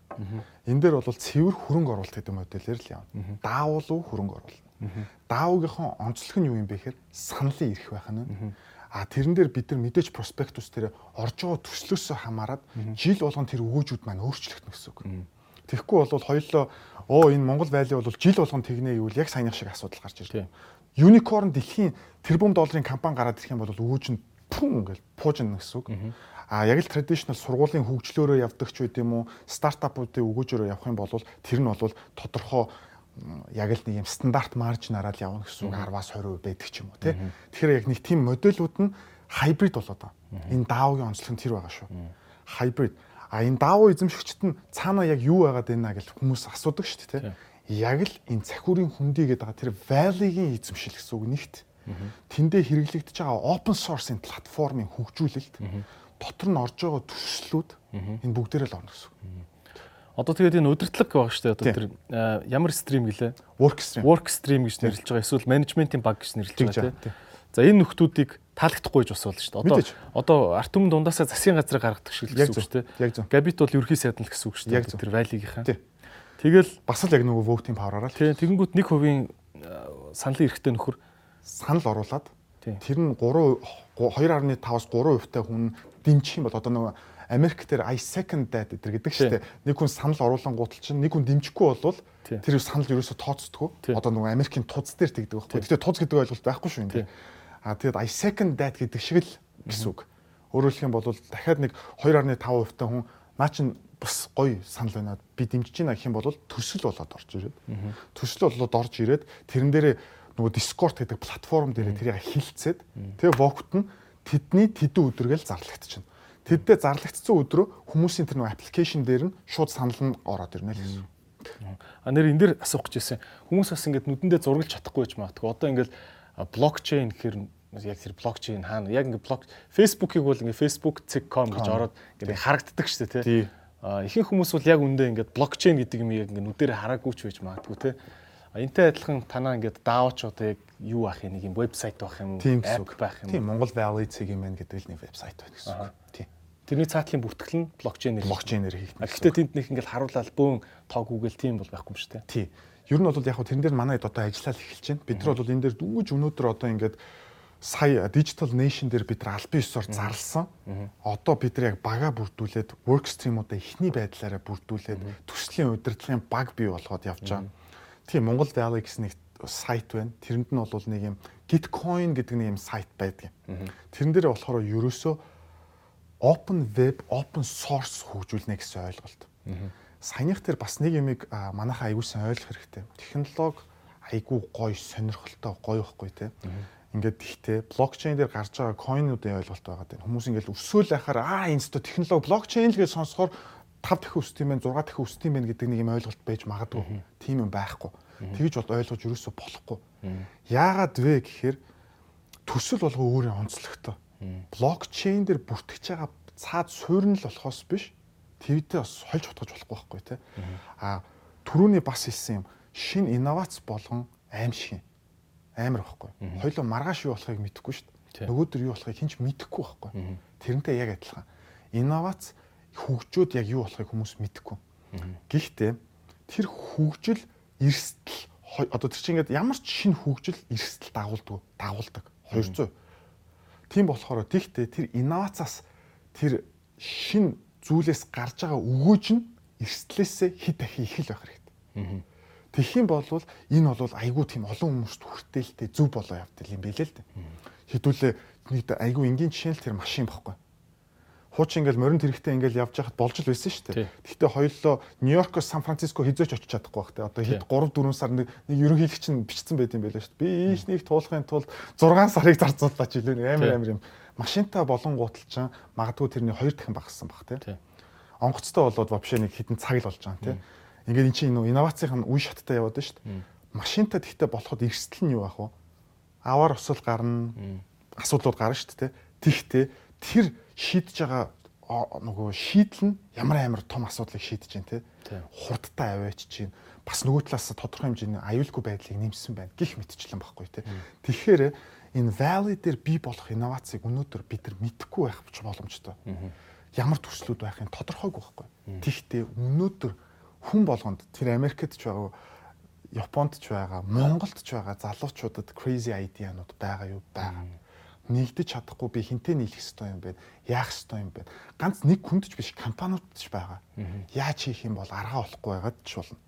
Энэ дээр бол цэвэр хөрөнгө оруулалт гэдэг модельээр л явна. Даавал хөрөнгө оруулалт. Даавгийнхаа онцлог нь юу юм бэ гэхээр саналын ирэх байх нь А тэрэн дээр бид нар мэдээж проспектус дээр орж байгаа төслөөсөө хамаарат жил болгон тэр өгөөжүүд маань өөрчлөгдөн гэсэн үг. Тэгэхгүй бол хоёлоо оо энэ Монгол вайли бол жил болгон тэгнэ гэвэл яг саяны шиг асуудал гарч ирдэг. Unicorn дэлхийн тэрбум долларын компани гараад ирэх юм бол өгөөж нь пүн гэж пуужна гэсэн үг. А яг л traditional сургуулийн хөгжлөөрөө явдаг ч үт юм уу стартапуудын өгөөжөөрөө явах юм бол тэр нь бол тодорхой яг л нэг юм стандарт маржинараа л явна гэсэн үг 10-аас 20% байдаг ч юм уу тий. Тэгэхээр яг нэг тийм модулууд нь хайбрид болоод байна. Энэ даавгийн онцлог нь тэр байгаа шүү. Хайбрид. А энэ даавуу эзэмшигчд нь цаана яг юу байгаад байна гэж хүмүүс асуудаг шүү дээ тий. Яг л энэ цахиурын хүндий гэдэг байгаа тэр value-гийн эзэмшил гэсэн үг нэгт. Тэндээ хэрэглэгдэж байгаа open source-ын платформын хөгжүүлэлт дотор нь орж байгаа төслүүд энэ бүгдээрээ л орно гэсэн үг. Одоо тэгээд энэ удирдлага байгаа шүү дээ. Одоо тэр ямар стрим гэлээ? Work stream. Work stream гэж нэрлэж байгаа. Эсвэл менежментийн баг гэж нэрлэж байгаа тийм. За энэ нөхдүүдийг таалагдахгүй гэж бас болно шүү дээ. Одоо одоо арт түмэн дундаасаа засгийн газрыг гаргадаг шиг л гэсэн үг шүү дээ. Яг зөв. Габит бол ерхий сайд л гэсэн үг шүү дээ. Тэр валигийнхаа. Тэгэл бас л яг нөгөө voting power-аараа л. Тийм. Тэгэнгүүт нэг хувийн саналын эрхтэй нөхөр санал оруулаад тэр нь 3 2.5-аас 3% та хүн дэмжих юм бол одоо нөгөө Америк дээр I second that гэдэг шүү дээ. Нэг хүн санал оруулан гутал чинь нэг хүн дэмжихгүй болвол тэр санал ерөөсө тооцдгоо. Одоо нөгөө Америкийн туз дээр тэгдэг байхгүй. Гэтэ туз гэдэг ойлголт байхгүй шүү энэ. А тэгэд I second that гэдэг шиг л гэсэн үг. Өөрөөр хэлэх юм бол дахиад нэг 2.5% та хүн наа чин бас гоё санал байна. Би дэмжиж байна гэх юм бол төсөл болоод орж ирээд. Төсөл болоод орж ирээд тэрэн дээрээ нөгөө Discord гэдэг платформ дээр тэрийг хилцээд тэгээ вокт нь тэдний тэдэн өдргээл зарлагдчихна. Тэддээ зарлагдсан өдрөө хүмүүсийн тэр нэг аппликейшн дээр нь шууд санал нь ороод ирнэ л гэсэн. А нэр энэ дэр асуух гэж байсан. Хүмүүс бас ингээд нүдэндээ зургалж чадахгүй байж магадгүй. Одоо ингээд блокчейн гэхэр яг тэр блокчейн хаана яг ингээд блок фейсбુકийг бол ингээд facebook.com гэж ороод ингээд харагддаг шүү дээ тий. А ихэнх хүмүүс бол яг үндэ ингээд блокчейн гэдэг юм яг ингээд нүдээр хараагүй ч байж магадгүй тий. Энтэй адилхан танаа ингээд даавч одоо яг юу ах юм нэг юм вебсайт байх юм уу? App байх юм. Тийм Монгол Valley цэгийн мэн гэдэг л нэг вебсайт байна гэсэн үг. Тэрний цаатлын бүртгэл нь блокчейнээр блокчейнээр хийх. Гэхдээ тэнд нэг ингээл харуулаад бөөн тоог үгэл тийм бол байхгүй юм шүү дээ. Тий. Ер нь бол яг хөө тэрэн дээр манай одоо ажиллаад эхэлж байна. Бид нар бол энэ дээр дүүж өнөөдөр одоо ингээд сая digital nation дээр бид нар аль биесээр зарлсан. Одоо бид нар яг бага бүрдүүлээд work stream-уудаа ихний байдлаараа бүрдүүлээд төслийн удирдлагын баг бий болгоод явж байгаа. Тийм Монгол Valley гэсэн нэг сайт байна. Тэрэнд нь бол нэг юм Gitcoin гэдэг нэг юм сайт байдаг. Тэрэн дээр болохоор ерөөсөө open web, open source хөгжүүлнэ гэсэн ойлголт. Саяных тэр бас нэг юмыг манайхаа аягуулсан ойлгох хэрэгтэй. Технологи айгүй гоё, сонирхолтой, гоё байхгүй те. Ингээд тэгтээ блокчейн дээр гарч байгаа койнуудын ойлголт байгаа тийм. Хүмүүс ингээд өсөөл яхаар аа энэ зөв технологи блокчейн л гэж сонсохоор 5 дахин өсдөг юм байна, 6 дахин өсдөг юм байна гэдэг нэг юм ойлголт байж магадгүй. Тийм юм байхгүй. Тэгж бол ойлгож юусоо болохгүй. Яагаад вэ гэхээр төсөл болго өөрийн онцлогтой блокчейн дээр бүртгэж байгаа цаад суурь нь л болохоос биш твитээ бас хольж утгаж болохгүй байхгүй те. А түрүүний бас хэлсэн юм шин инновац болгон аим шиг амар байхгүй. Хоёлоо маргааш юу болохыг мэдэхгүй шүү дээ. Нөгөөдөр юу болохыг хинч мэдэхгүй байхгүй. Тэрнтэй яг адилхан. Инновац хөгжөөд яг юу болохыг хүмүүс мэдэхгүй. Гэхдээ тэр хөгжил эрсдэл одоо тэр чинь ингээд ямар ч шинэ хөгжил эрсдэл дагуулдаг. Дагуулдаг 200 Тийм болохоор тэгтээ тэр инновацаас тэр шин зүйлээс гарч байгаа өгөөж нь эрсдлээсээ хэд дахин их л байх хэрэгтэй. Тэгэх юм бол энэ бол айгүй тийм олон хүмүүст хүртээлтэй зөв болоо явдал юм билээ л дээ. Хэдүүлээ нэг айгүй энгийн жишээ л тэр машин баггүй хуучин ингээл морин тэрэгтэй ингээл явж байхад болж л байсан шүү дээ. Гэхдээ хоёулаа Нью-Йоркоос Сан Франциско хизээч очиж чадахгүй байх те. Одоо хэд 3 4 сар нэг ерөнхийлөгч нь бичсэн байт юм байлаа шүү дээ. Би ийшнийг туулахын тулд 6 сарыг зарцууллаач илүү амар амар юм. Машинтаа болон гуталчаа магадгүй тэрний 2 дахин багассан баг те. Онгоцтой болоод вообще нэг хитэн цаг л болж байгаа те. Ингээд эн чинь инновацийн үе шаттай яваад шүү дээ. Машинтаа тэгтээ болоход эрсдэл нь юу ах вэ? Аваар усал гарна. Асуудлууд гарна шүү дээ. Тэгтээ тэр шийдэж байгаа нөгөө шийдэл нь ямар амар том асуудлыг шийдэж байна те. Хурдтай аваач чинь бас нөгөө талаас тодорхой хэмжээний аюулгүй байдлыг нэмсэн байна. Гих мэтчлэн баггүй те. Тэгэхээр энэ valley дээр бий болох инновацийг өнөөдөр бид нар мэдэхгүй байх боломжтой. Ямар төслүүд байхын тодорхойгүй байхгүй. Тэгтээ өнөөдөр хүн болгонд тэр Америкт ч байгаа Японд ч байгаа Монголд ч байгаа залуучуудад crazy idea-нууд байгаа юу? Байгаа нэгдэж чадахгүй би хинтээ нийлэх ёстой юм бэ? Яах ёстой юм бэ? Ганц нэг хүнд ч биш компаниуд ч байгаа. Яаж хийх юм бол аргаа олохгүй байгаад ч болно.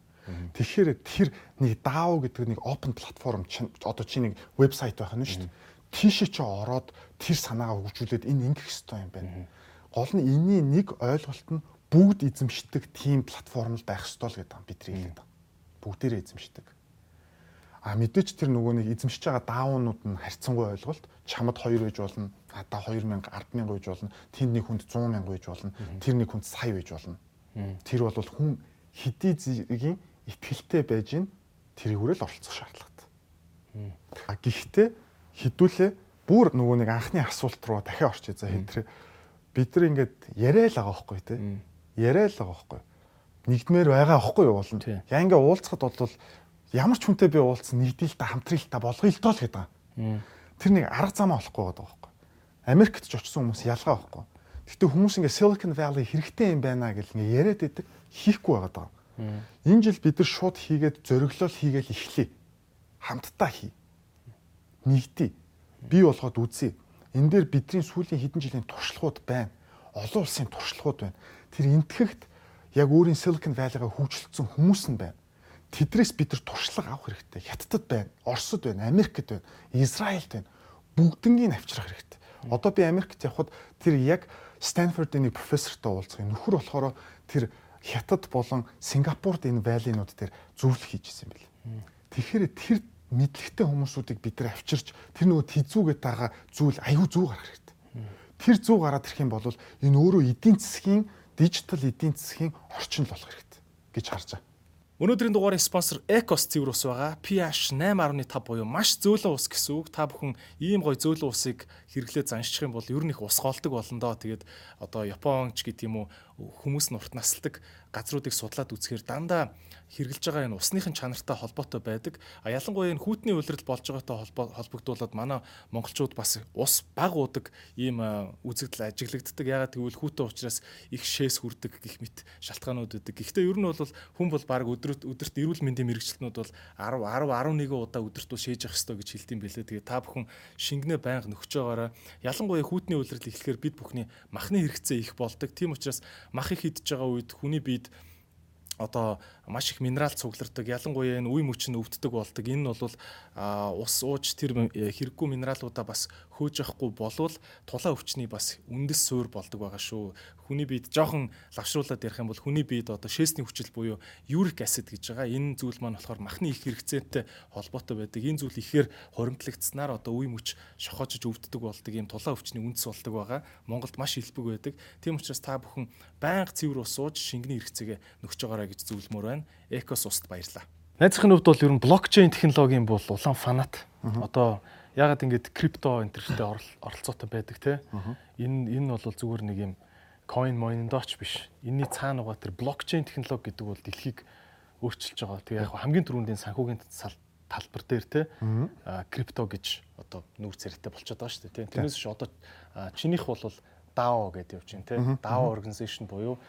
Тэгэхээр тэр нэг DAO гэдэг нэг open platform одоо чи нэг вебсайт байх нь шүү дээ. Тийшээ чи ороод тэр санаагаа хөгжүүлээд энэ ингэх ёстой юм байна. Гол нь энэний нэг ойлголт нь бүгд эзэмшдэг team платформ л байх ёстой л гэдэг юм бидний хэлээд байгаа. Бүгдээрээ эзэмшдэг. А мэдээч тэр нөгөө нэг эзэмшиж байгаа даунууд нь харьцангуй ойлголт. Чамд 2 байж болно, надаа 2000, 100000 байж болно, тэнд нэг хүнд 100 мянга байж болно, тэр нэг хүнд сая байж болно. Тэр бол хүн хэдий зэргийн ихтгэлтэй байж ин тэрийг хүрэл оролцох шаардлагатай. А гэхдээ хідүүлээ бүр нөгөө нэг анхны асуулт руу дахиад орчих за хэдрээ бид нар ингээд яриа л байгаа байхгүй тий. Яриа л байгаа байхгүй. Нэгдмээр байгаа байхгүй юу болно. Яа ингээ уулзахад бол ямар ч хүнтэй би уулзсан нэгдэлтэй хамтралтай болгоё л тоо л гэдэг. Тэр нэг арга замаа олохгүй байгаа байхгүй. Америкт ч очсон хүмүүс ялгаа байхгүй. Гэтэ хүмүүс ингээ Silicon Valley хэрэгтэй юм байна гэл ингээ яриад идэг хийхгүй байгаа даа. Энэ жил бид нар шууд хийгээд зориглол хийгээл эхлэе. Хамтдаа хий. Нэгдий. Би болгоод үзье. Энэ дээр бидний сүүлийн хэдэн жилийн туршлагууд байна. Олон улсын туршлагууд байна. Тэр энтгэхт яг өөрийн Silicon Valley-га хөгжөлдсөн хүмүүс нь байна тэдрээс бид нар туршлага авах хэрэгтэй. Хятадд байна, Оросд байна, Америкт байна, Израильд байна. Бүгднгийн авчрах хэрэгтэй. Одоо би Америкт явхад тэр яг нэг профессортой уулзах нөхөр болохоор тэр Хятад болон Сингапурд энэ валинууд дээр зөвлөх хийжсэн юм бэл. Тэгэхээр тэр мэдлэгтэй хүмүүсүүдийг бид нар авчирч тэр нөгөө тизүүгээд байгаа зүйл аюу зүү гарах хэрэгтэй. Тэр зүү гараад ирэх юм бол энэ өөрөө эдийн засгийн дижитал эдийн засгийн орчин л болох хэрэгтэй гэж харж байгаа. Өнөөдрийн дугаарыг спонсор Ecos цэвэр ус байгаа. pH 8.5 буюу маш зөөлөн ус гэсэн үг. Та бүхэн ийм гоё зөөлөн усыг хэрэглээ заншчих юм бол ер нь их ус голдог болно доо. Тэгээд одоо Японч гэдэг юм уу хүмүүс нь урт насалдаг газруудыг судлаад үзэхээр дандаа хэрглэж байгаа энэ усныхын чанартай холбоотой байдаг. А ялангуяа энэ хүүтний улирал болж байгаатай холбогдуулаад манай монголчууд бас ус баг уудаг ийм үзэгдэл ажиглагддаг. Ягаад гэвэл хүүтэн учраас их шээс хүрдэг гих мэт шалтгаанууд үүдэг. Гэхдээ ер нь бол хүн бол баг өдөрт өдөрт эрүүл мэндийн мэрэгчлэнүүд бол 10 10 11 удаа өдөрт бол шээж явах хэрэгтэй гэж хэлдэм билээ. Тэгээ та бүхэн шингэнэ байнга нөхөж байгаараа ялангуяа хүүтний улирал эхлэхээр бид бүхний махны хэрэгцээ их болдог. Тийм учраас мах их идж байгаа үед хүний биед одоо маш их минерал цуглардаг. Ялангуяа энэ үе мөч нь өвддөг болдог. Энэ нь бол ус ууж тэр хэрэггүй минералуудаа бас хөөж явахгүй болвол тулаа өвчний бас үндэс суур болдог байгаа шүү. Хүний биед жоохон лавшруулад ярих юм бол хүний биед одоо шээсний хүчил буюу юрик acid гэж байгаа. Энэ зүйл маань болохоор махны их хэрэгцээтэй холбоотой байдаг. Энэ зүйл ихээр хоримтлагдсанаар одоо үе мөч шохоожж өвддөг болдог. Ийм тулаа өвчний үндэс болдог байгаа. Монголд маш илбэг байдаг. Тийм учраас та бүхэн байнга цэвэр ус ууж шингэний хэрэгцээгээ нөхж байгаарай гэж зөвлөмөр байна. Экос уст баярлаа. Найзын хувьд бол ер нь блокчейн технологийн бол улаан фанат. Одоо ягаад ингэж крипто энэ төрөлтэй оролцоотой байдаг те. Энэ энэ бол зүгээр нэг юм coin moin-дооч биш. Энийний цаана байгаа тэр блокчейн технологи гэдэг бол дэлхийг өөрчилж байгаа. Тэгээ яг хамгийн түрүүндийн санхүүгийн талбар дээр те крипто гэж одоо нүүр царайтай болчиход байгаа шүү дээ. Тэрнээс ш одоо чинийх бол DAO гэдэг явж байна те. DAO organization буюу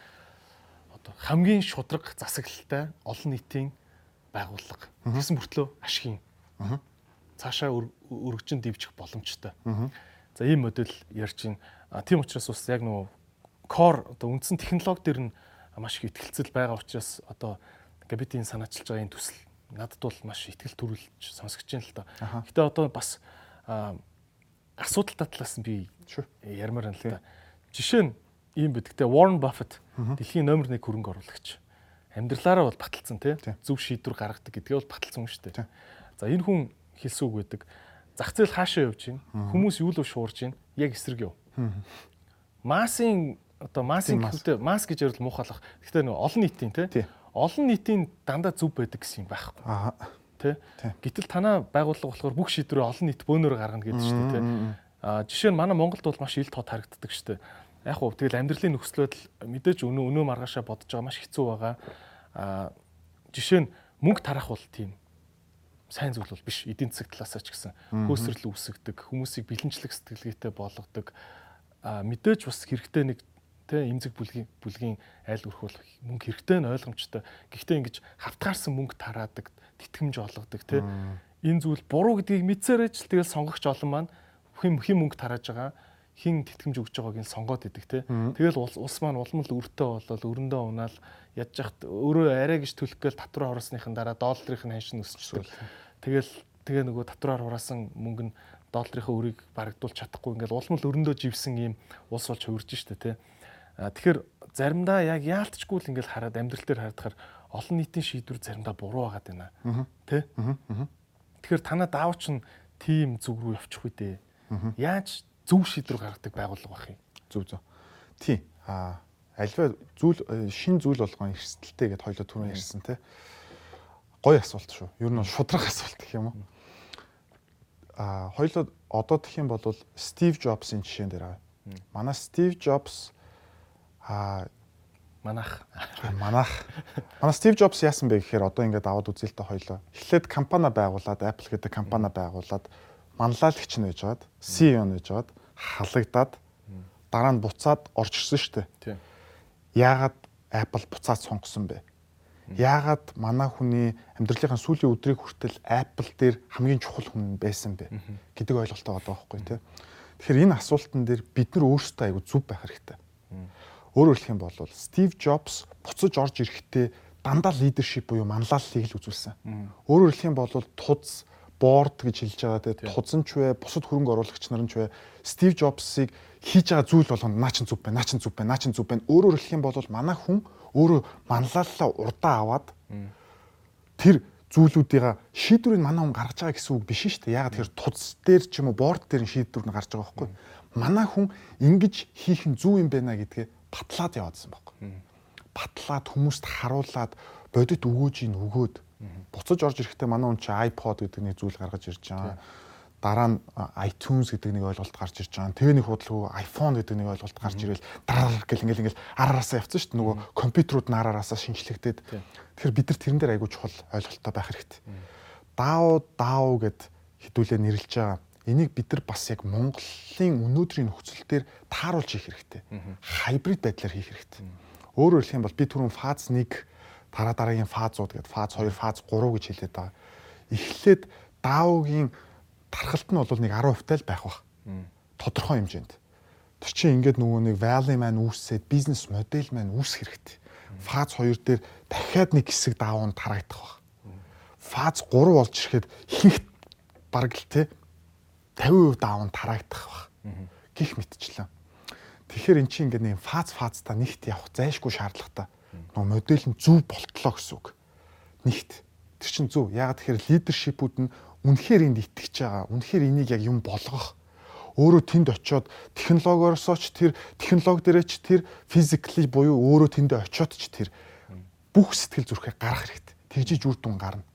одоо хамгийн шудраг засаглалтай олон нийтийн байгууллага. Тэгсэн мөртлөө ашигын. Цаашаа өргөжин дэвжих боломжтой. За ийм модель ярьж байна. Тийм учраас бас яг нөгөө core одоо үндсэн технологи дээр нь маш их ихтгэлцэл байгаа учраас одоо габитийн санаачилж байгаа энэ төсөл надад бол маш ихтгэл төрүүлж сонсогч байна л да. Гэтэ одоо бас асуудал татлаас нь би ярмаар байна л да. Жишээ нь ийм бидгтээ Warren Buffett дэлхийн номер 1 хөрөнгө оруулагч. Амьдралаараа бол баталсан тий. Зөв шийдвэр гаргадаг гэдгээ бол баталсан шүү дээ. За энэ хүн хэлсэн үг байдаг. Зах зээл хаашаа явж байна? Хүмүүс юу л шуурж байна? Яг эсрэг юу? Масын одоо масын гэхдээ мас гэж ярил муухайлах. Гэхдээ нэг олон нийтийн тий. Олон нийтийн дандаа зөв байдаг гэсэн юм байхгүй. Аа. Тэ. Гэтэл танаа байгууллага болохоор бүх шийдвэрээ олон нийт бөөнөрө гаргана гэдэг шүү дээ тий. А жишээ нь манай Монголд бол маш ил тод харагддаг шүү дээ яг уу тэгэл амьдралын нөхцөл байдал мэдээж өнөө өнөө маргаашаа бодож байгаа маш хэцүү байгаа. Аа жишээ нь мөнгө тарах бол тийм. Сайн зүйл бол биш. Эдийн засаг талаасаа ч гэсэн хөөсрөл үүсгдэг хүмүүсийг бэлэнчлэх сэтгэлгээтэй болгодог. А мэдээж бас хэрэгтэй нэг тэ эмзэг бүлгийн бүлгийн айл өрх бол мөнгө хэрэгтэй нь ойлгомжтой. Гэхдээ ингэж хавтгаарсан мөнгө тараадаг тэтгэмж олгодог тэ. Энэ зүйл буруу гэдгийг мэдсээрээ ч тэгэл сонгогч олон маань хэм хэм мөнгө тарааж байгаа хин тэтгэмж өгж байгааг нь сонгоод идэг те. Тэгэл улс маань улмал өртөө болол өрөндөө унаал ядж яхад өөрөө арай гэж төлөх гээл татвар хороосныхын дараа долларын ханшин өсчихсөн. Тэгэл тэгээ нөгөө татвараар хураасан мөнгө нь долларын өрийг барагдуулж чадахгүй ингээл улмал өрөндөө живсэн ийм улс болж хувирж штэ те. Тэгэхээр заримдаа яг яалтчгүй л ингээл хараад амьдрал дээр харахаар олон нийтийн шийдвэр заримдаа буруу байгаад байна. Тэ? Тэгэхээр танаа даавч нь тийм зүг рүү явчих үү дээ. Яаж зөв шийдвэр гаргадаг байгууллага байх юм. Зөв зөв. Тийм. Аа альва зүйл э, шин зүйл болгон эрсдэлтэй гэдээ хоёлоо түрүү ярьсан тий. Гой асуулт шүү. Ер нь шудраг асуулт гэх юм уу? Аа хоёлоо одоо тэх юм бол Стив Джобсын жишээн дээр авъя. Манай Стив Джобс аа манах манах манай Стив Джобс яасан бэ гэхээр одоо ингээд аваад үзэлтэй хоёлоо. Эхлээд компани байгуулад Apple гэдэг компани байгуулад манлайлагч нь байж байгаад CEO нь байж байгаад халагдаад дараа нь буцаад орж ирсэн шүү дээ. Яагаад Apple буцаад сонгосон бэ? Яагаад манай хүний амьдралынхаа сүүлийн өдрийг хүртэл Apple дээр хамгийн чухал хүн байсан бэ гэдэг ойлголттой байгаа байхгүй тий. Тэгэхээр энэ асуултан дээр бид нар өөрсдөө айгу зүв байх хэрэгтэй. Өөрөөр хэлэх юм бол Стив Джобс буцаж орж ирэхдээ дандаа лидершип буюу манлайллыг л үзүүлсэн. Өөрөөр хэлэх юм бол туз борд гэж хэлж байгаа. Тэгээд тузанч вэ, бусад хөрөнгө оруулагч нар нь ч вэ, Стив Джобсыг хийж байгаа зүйл болгоно наа чин зүв байна, наа чин зүв байна, наа чин зүв байна. Өөрөөр хэлэх юм бол манай хүн өөрөө манлайлалаа урдаа аваад тэр зүйлүүдийн шийдвэрийг манай хүн гаргаж байгаа гэсэн үг биш шүү дээ. Яг тэр туз дээр ч юм уу борд дээр шийдвэр нь гарч байгаа байхгүй. Манай хүн ингэж хийх нь зөв юм байна гэдгээ батлаад яваадсан байхгүй. Батлаад хүмүүст харуулад бодит өгөөжийг өгөөд буцаж орж ирэхдээ манай хүн чи iPod гэдэг нэг зүйл гаргаж ирж байгаа. Дараа нь iTunes гэдэг нэг ойлголт гарч ирж байгаа. Тэгээ нэг худалгүй iPhone гэдэг нэг ойлголт гарч ирэл дараа гэл ингээл ингээл араасаа явцсан шүү дээ. Нөгөө компьютерууд нь араасаа шинжлэхтэй. Тэгэхээр бид нар тэрэн дээр айгүй чухал ойлголттой байх хэрэгтэй. DAO DAO гэд хідүүлээ нэрлэж байгаа. Энийг бид нар бас яг Монголын өнөөдрийн нөхцөл дээр тааруулж хийх хэрэгтэй. Хайбрид байдлаар хийх хэрэгтэй. Өөрөөр хэлэх юм бол би түрүүн фаз 1 дараа дараагийн фазууд гэдэг фаз 2, фаз 3 гэж хэлээд байгаа. Эхлээд DAO-гийн тархалт нь бол нэг 10% тал байх бах. Тодорхой хэмжээнд. Тэр чинь ингээд нөгөө нэг value маань үүсээд бизнес модель маань үүсэх хэрэгтэй. Фаз 2 дээр дахиад нэг хэсэг даавн тарагдах бах. Фаз 3 болж ирэхэд ихэнх бараг л те 50% даавн тарагдах бах. Гих мэтчлээ. Тэгэхээр эн чинь ингээд нэг фаз фазтаа нэгт явах зайшгүй шаардлагатай нөгөө модель нь зөв болтлоо гэсэн үг. Нэгт тэр чинь зөв. Ягаад тэгэхээр лидершипүүд нь үнэхээр энд итгэж байгаа. Үнэхээр энийг яг юм болгох. Өөрөө тэнд очиод технологиорсоо ч тэр технологи дээрээ ч тэр физикли буюу өөрөө тэндээ очиод ч тэр бүх сэтгэл зүрхээ гаргах хэрэгтэй. Тэгжиж үр дүн гарна.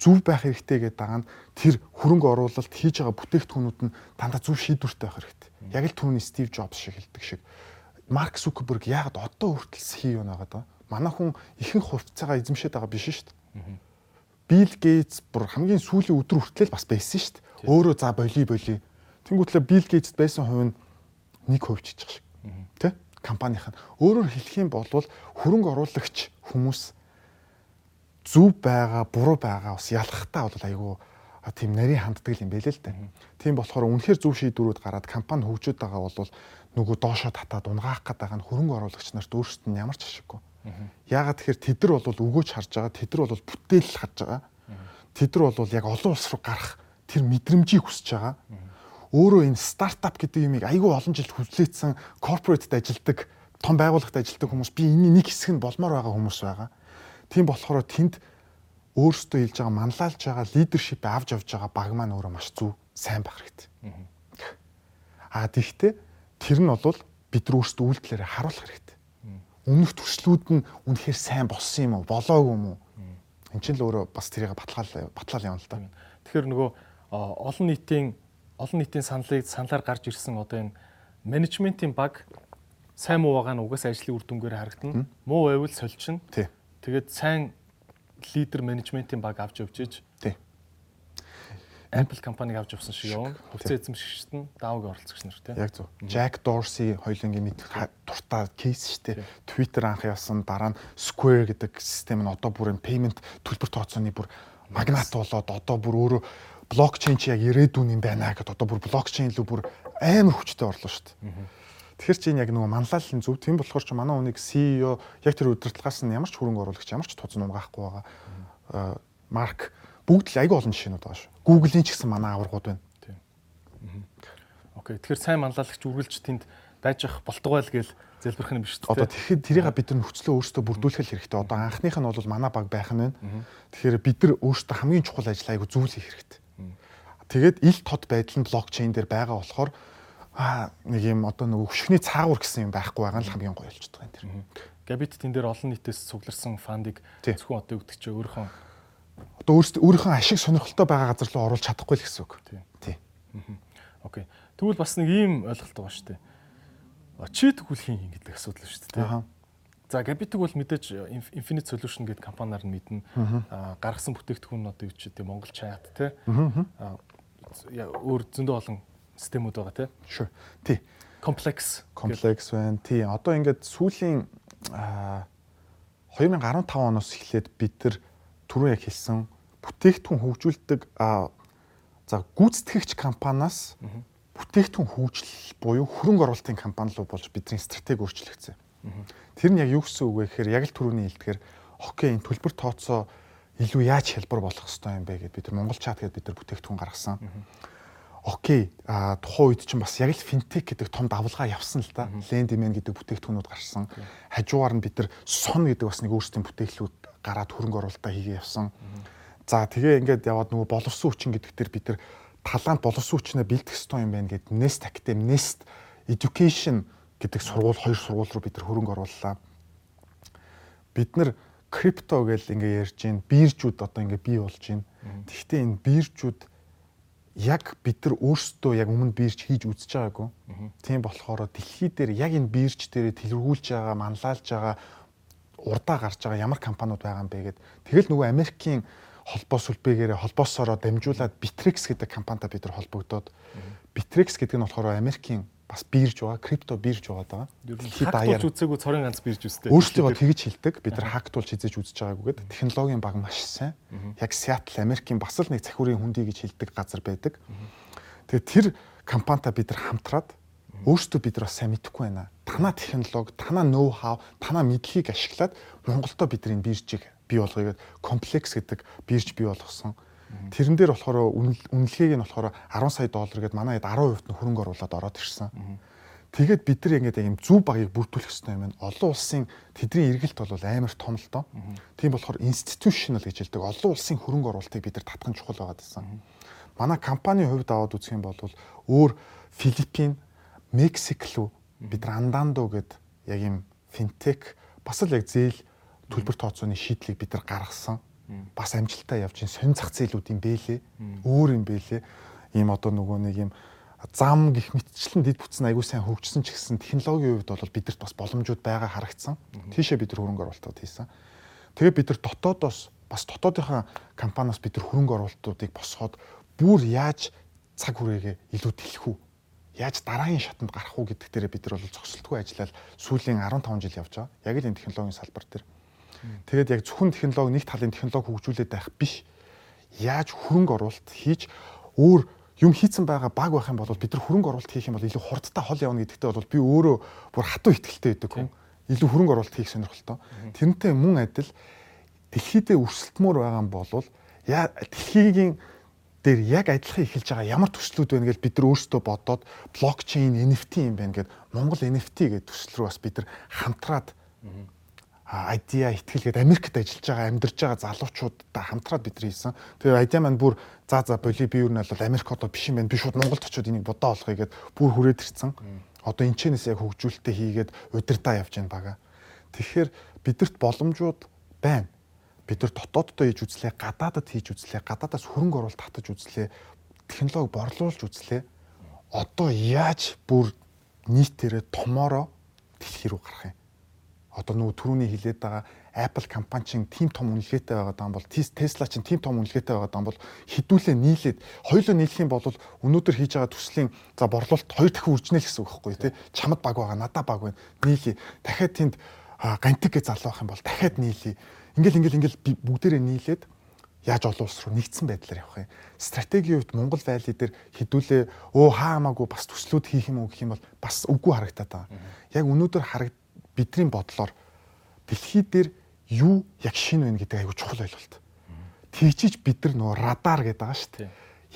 Зүв байх хэрэгтэй гэдэг байгаа нь тэр хөрөнгө оруулалт хийж байгаа бүтээгдэхүүнүүд нь дандаа зөв шийдвэртэй байх хэрэгтэй. Яг л түүний Стив Джобс шиг хэлдэг шиг Марк Зукерберг яагаад одоо хүртэл CEO нагаад байгаа? Манай хүн ихэнх хувьцаагаа эзэмшээд байгаа биш шүү дээ. Билл Гейтс бүр хамгийн сүүлийн өдөр хүртэл бас байсан шүү дээ. Өөрөө за боли боли. Тэнгүүтлээ Билл Гейтс байсан хувь нь нэг хувьччих шиг. Тэ? Компанийнх нь. Өөрөөр хэлэх юм бол хөрөнгө оруулагч хүмүүс зөв байгаа, буруу байгаа бас ялахтаа бол айгүй тийм нарийн ханддаг юм байлээ л дээ. Тийм болохоор үнэхээр зөв шийдвэрүүд гараад компани хөгжөөд байгаа бол нөгөө доошоо татаад унгаах гэдэг байгаа нь хөрөнгө оруулагч нарт өөрсдөд нь ямар ч ашиггүй. Яагаад тэгэхээр тэд нар бол өгөөж харж байгаа, тэд нар бол бүтээл харж байгаа. Тэд нар бол яг олон улс руу гарах тэр мэдрэмжийг хүсэж байгаа. Өөрөө энэ стартап гэдэг юмыг айгүй олон жил хүлээсэн корпоратд ажилладаг, том байгууллагт ажилладаг хүмүүс би энэний нэг хэсэг нь болмоор байгаа хүмүүс байгаа. Тийм болохоор тэнд өөрсдөө хэлж байгаа манлайлж байгаа лидершип авч явж байгаа баг маань өөрөө маш зөв сайн байх хэрэгтэй. Аа тэгвэл тэр нь бол бид нар өөрсдөө үйлдэлээр харуулах хэрэгтэй. Өмнөх төслүүд нь үнэхээр сайн болсон юм уу, болоогүй юм уу? Энд чинь л өөрөө бас тэрийг баталгаал батлал явна л да. Тэгэхээр нөгөө олон нийтийн олон нийтийн саналыг саналаар гарч ирсэн одоо энэ менежментийн баг сайн муу байгаа нь угаасаа ажлын үр дүнгээр харагдана. Муу байвал сольчин. Тэгээд сайн лидер менежментийн баг авч явж Apple компаниг авч явсан шиг юм. Хувьцаа эзэмшигчд нь даавыг оролцогч нар тийм. Яг зөв. Jack Dorsey хоёулангийн мэд дуртай кейс шүү дээ. Twitter анх явсан дараа нь Square гэдэг систем нь одоо бүр payment төлбөр тооцооны бүр магнат болоод одоо бүр өөрөө блокчейн чи яг ирээдүйн юм байна гэдээ одоо бүр блокчейн лөө бүр амар хүчтэй орлоо шүү дээ. Тэгэхээр чинь яг нөгөө манлайлалын зөв тийм болохоор ч манай хүнийг CEO яг тэр удирдлагаас нь ямар ч хөрөнгө оруулагч ямар ч туз нумгаахгүй байгаа. Марк бүгд л айгүй олон жишээнүүд байгаа шүү. Google-ийн ч гэсэн манай аваргууд байна. Тийм. Окей. Тэгэхээр сайн манлайлагч үргэлж тэнд байж ах болтгоо л гээл залбирх юм биш үү? Одоо тэгэхэд тэрийг бид нар нөхцлөө өөрсдөө бүрдүүлэх хэрэгтэй. Одоо анхных нь бол манай баг байх нь байна. Тэгэхээр бид нар өөрсдөө хамгийн чухал ажил айгу зүйлэх хэрэгтэй. Тэгээд ил тод байдал нь блокчейн дээр байгаа болохоор аа нэг юм одоо нэг өшгний цаагуур гэсэн юм байхгүй байгаа нь хамгийн гоё болчиход байгаа юм тэр. Габит тэн дээр олон нийтээс цугларсан фандыг зөвхөн одоо өгдөг чи өөрийнхөө одоо өөрийнхөө ашиг сонирхолтой байгаа газар руу оруулж чадахгүй л гэсэн үг. Тий. Окей. Тэгвэл бас нэг ийм ойлголт байгаа шүү дээ. Чи тгүүлхийн гэдэг асуудал шүү дээ. За Gabitag бол мэдээж Infinite Solution гэдэг компаниар нь мэднэ. Гаргасан бүтээгдэхүүн нь одоо юу ч гэдэг Монгол чат те. Өөр зөндөө олон системүүд байгаа те. Sure. Тий. Complex. Complex байна. Тий. Одоо ингээд сүүлийн 2015 оноос эхлээд бид нар түрүү яг хэлсэн бүтээгдэхүүн хөгжүүлдэг за гүйцэтгэгч компаниас бүтээгдэхүүн хөгжил буюу хөрөнгө оруулалтын компани руу болж бидний стратеги өөрчлөгдсөн. Тэр нь яг юу гэсэн үг вэ гэхээр яг л түрүүний хэлдгээр окей энэ төлбөр тооцоо илүү яаж хэлбэр болох хэвээр юм бэ гэдээ бид нар Монгол чат гэдээ бид нар бүтээгдэхүүн гаргасан. Окей а тухайн үед чинь бас яг л финтек гэдэг том давлгаа явсан л да. Lendman гэдэг бүтээгдэхүүнүүд гарсан. Хажуугаар нь бид нар сон гэдэг бас нэг өөрсдийн бүтээглүүд гараад хөрөнгө оруулалтаа хийгээ явсан. За тэгээ ингээд яваад нөгөө боловсон хүчин гэдэг дээр бид нар талаант боловсон хүчнээ бэлдэх ёстой юм байна гэд Nest Academy, Nest Education гэдэг сургууль хоёр сургууль руу бид нар хөрөнгө орууллаа. Бид нар крипто гэж ингээ ярьж байна. Биржүүд одоо ингээ бий болж байна. Тэгэхдээ энэ биржүүд яг бид нар өөрсдөө яг өмнө бирж хийж үзэж байгаагүй. Тийм болохоор дэлхий дээр яг энэ бирж дээр тэлэргүүлж байгаа, манлайлж байгаа урдаа гарч байгаа ямар компаниуд байгаа юм бэ гэд. Тэгэл нөгөө Америкийн холбоо сүлбээгээрээ холбоосороо дамжуулаад Bittrex гэдэг компанитай бид нар холбогдоод Bittrex гэдэг нь болохоор Америкийн бас бирж байгаа, крипто бирж байгаа даа. Дэлхийд даяар үзээгүй цорын ганц бирж үстэй. Өөрсдөө тэгж хэлдэг. Бид нар хактуулж хизээж үзэж байгаагүй гэдэг. Технологийн баг маш сайн. Яг Seattle Америкийн бас л нэг захиурын хүндий гэж хэлдэг газар байдаг. Тэгээд тэр компанитай бид нар хамтраад өөрсдөө бид нар бас сайн мэдэхгүй байна. Танаа технологи, танаа ноу хау, танаа мэдлэгийг ашиглаад Монголдо бид энэ биржийг бий болгоё гэдэг комплекс гэдэг бирж бий болгосон. Тэрэн дээр болохоор үнэлгээг нь болохоор 10 сая доллар гэдээ манай хэд 10% нь хөрөнгө оруулаад ороод ирсэн. Тэгээд бид нар ингээд юм зүв багыг бүрдүүлэх хэрэгтэй юм байна. Олон улсын тэдний эргэлт бол амар том л доо. Тийм болохоор institutional гэж хэлдэг. Олон улсын хөрөнгө оруулалтыг бид нар татхан чухал байгаад байсан. Манай компанийн хувьд аваад үзэх юм бол өөр Филиппин, Мексик руу бид нар Андандо гэд яг юм финтек бас л яг зээл төлбөр тооцооны шийдлийг бид нар гаргасан. Бас амжилттай явж байна. Сонь зах зээлүүд юм бэлээ. Өөр юм бэлээ. Ийм одоо нөгөө нэг юм зам гих мэтчлэн дид бүтсэн аягүй сайн хөгжсөн ч гэсэн технологийн хувьд бол бидэрт бас боломжууд байгаа харагдсан. Тийшээ бид нар хөрөнгө оруулалтууд хийсэн. Тэгээ бид нар дотоодоос бас дотоодынхаа компаниас бид нар хөрөнгө оруулалтуудыг босгоод бүр яаж цаг хүрээгээ илүү тэлэх үү? Яаж дараагийн шатанд гарах уу гэдэг дээр бид нар бол зогсолтгүй ажиллаад сүүлийн 15 жил явж байгаа. Яг л энэ технологийн салбар дээр. Тэгээд яг зөвхөн технологи нэг талын технологи хөгжүүлээд байх биш. Яаж хөрөнгө оруулалт хийж өөр юм хийцэн байгаа баг байх юм бол бид нар хөрөнгө оруулалт хийх юм бол илүү хурдтай хол явна гэдэгтээ бол би өөрөө бүр хатуу ихтэлтэй байдаг хүн. Илүү хөрөнгө оруулалт хийх сонирхолтой. Тэрнтэй мөн адил дэлхийдээ өрсөлдмөр байгаа юм бол яа дэлхийн дээр яг адилхан эхэлж байгаа ямар төслүүд байна гэж бид нар өөрсдөө бодоод блокчейн NFT юм байна гэд Монгол NFT гэдэг төсөл рүү бас бид нар хамтраад IDEA ихтгэл гээд Америкт ажиллаж байгаа амьдарч байгаа залуучуудтай хамтраад бид нар хийсэн. Тэгээ IDEA маань бүр за за боли би юу нь бол Америк одоо биш юм байна. Би шууд Монголд очиод энийг бодоо олохыг гээд бүр хүрээд ирсэн. Одоо энэ чэнэс яг хөгжүүлэлтээ хийгээд удирдаа явж байна бага. Тэгэхээр бидэрт боломжууд байна. Бид нар дотооддоо хийж үзлээ, гадаадад хийж үзлээ, гадаадаас хөрөнгө оруулалт татаж үзлээ, технологи борлуулж үзлээ. Одоо яаж бүр нийтээрээ томоороо дэлхий рүү гарах юм? одоо нөгөө түрүүний хилээд байгаа Apple компани чинь тийм том үнэлгээтэй байгаа даа бол Tesla чинь тийм том үнэлгээтэй байгаа даа бол хідүүлээ нийлээд хоёулаа нийлэх юм бол өнөөдөр хийж байгаа төслийн за борлуулалт хоёр дахин үржинэ л гэсэн үг байхгүй тий чамд баг байгаа надад баг байна нийлээ дахиад тэнд гантик гэж залуу байх юм бол дахиад нийлээ ингээл ингээл ингээл бүгдээрээ нийлээд яаж олон улс руу нэгдсэн байдлаар явах юм. Стратегийн хувьд Монгол вайли дээр хідүүлээ өө хаамаагүй бас төслүүд хийх юм уу гэх юм бол бас үгүй харагдаад байгаа. Яг өнөөдөр харагд бидний бодлоор дэлхий дээр юу яг шин вэ гэдэг аягүй чухал ойлголт. Тэгжиж бид нар нөгөө радар гэдэг байгаа шүү дээ.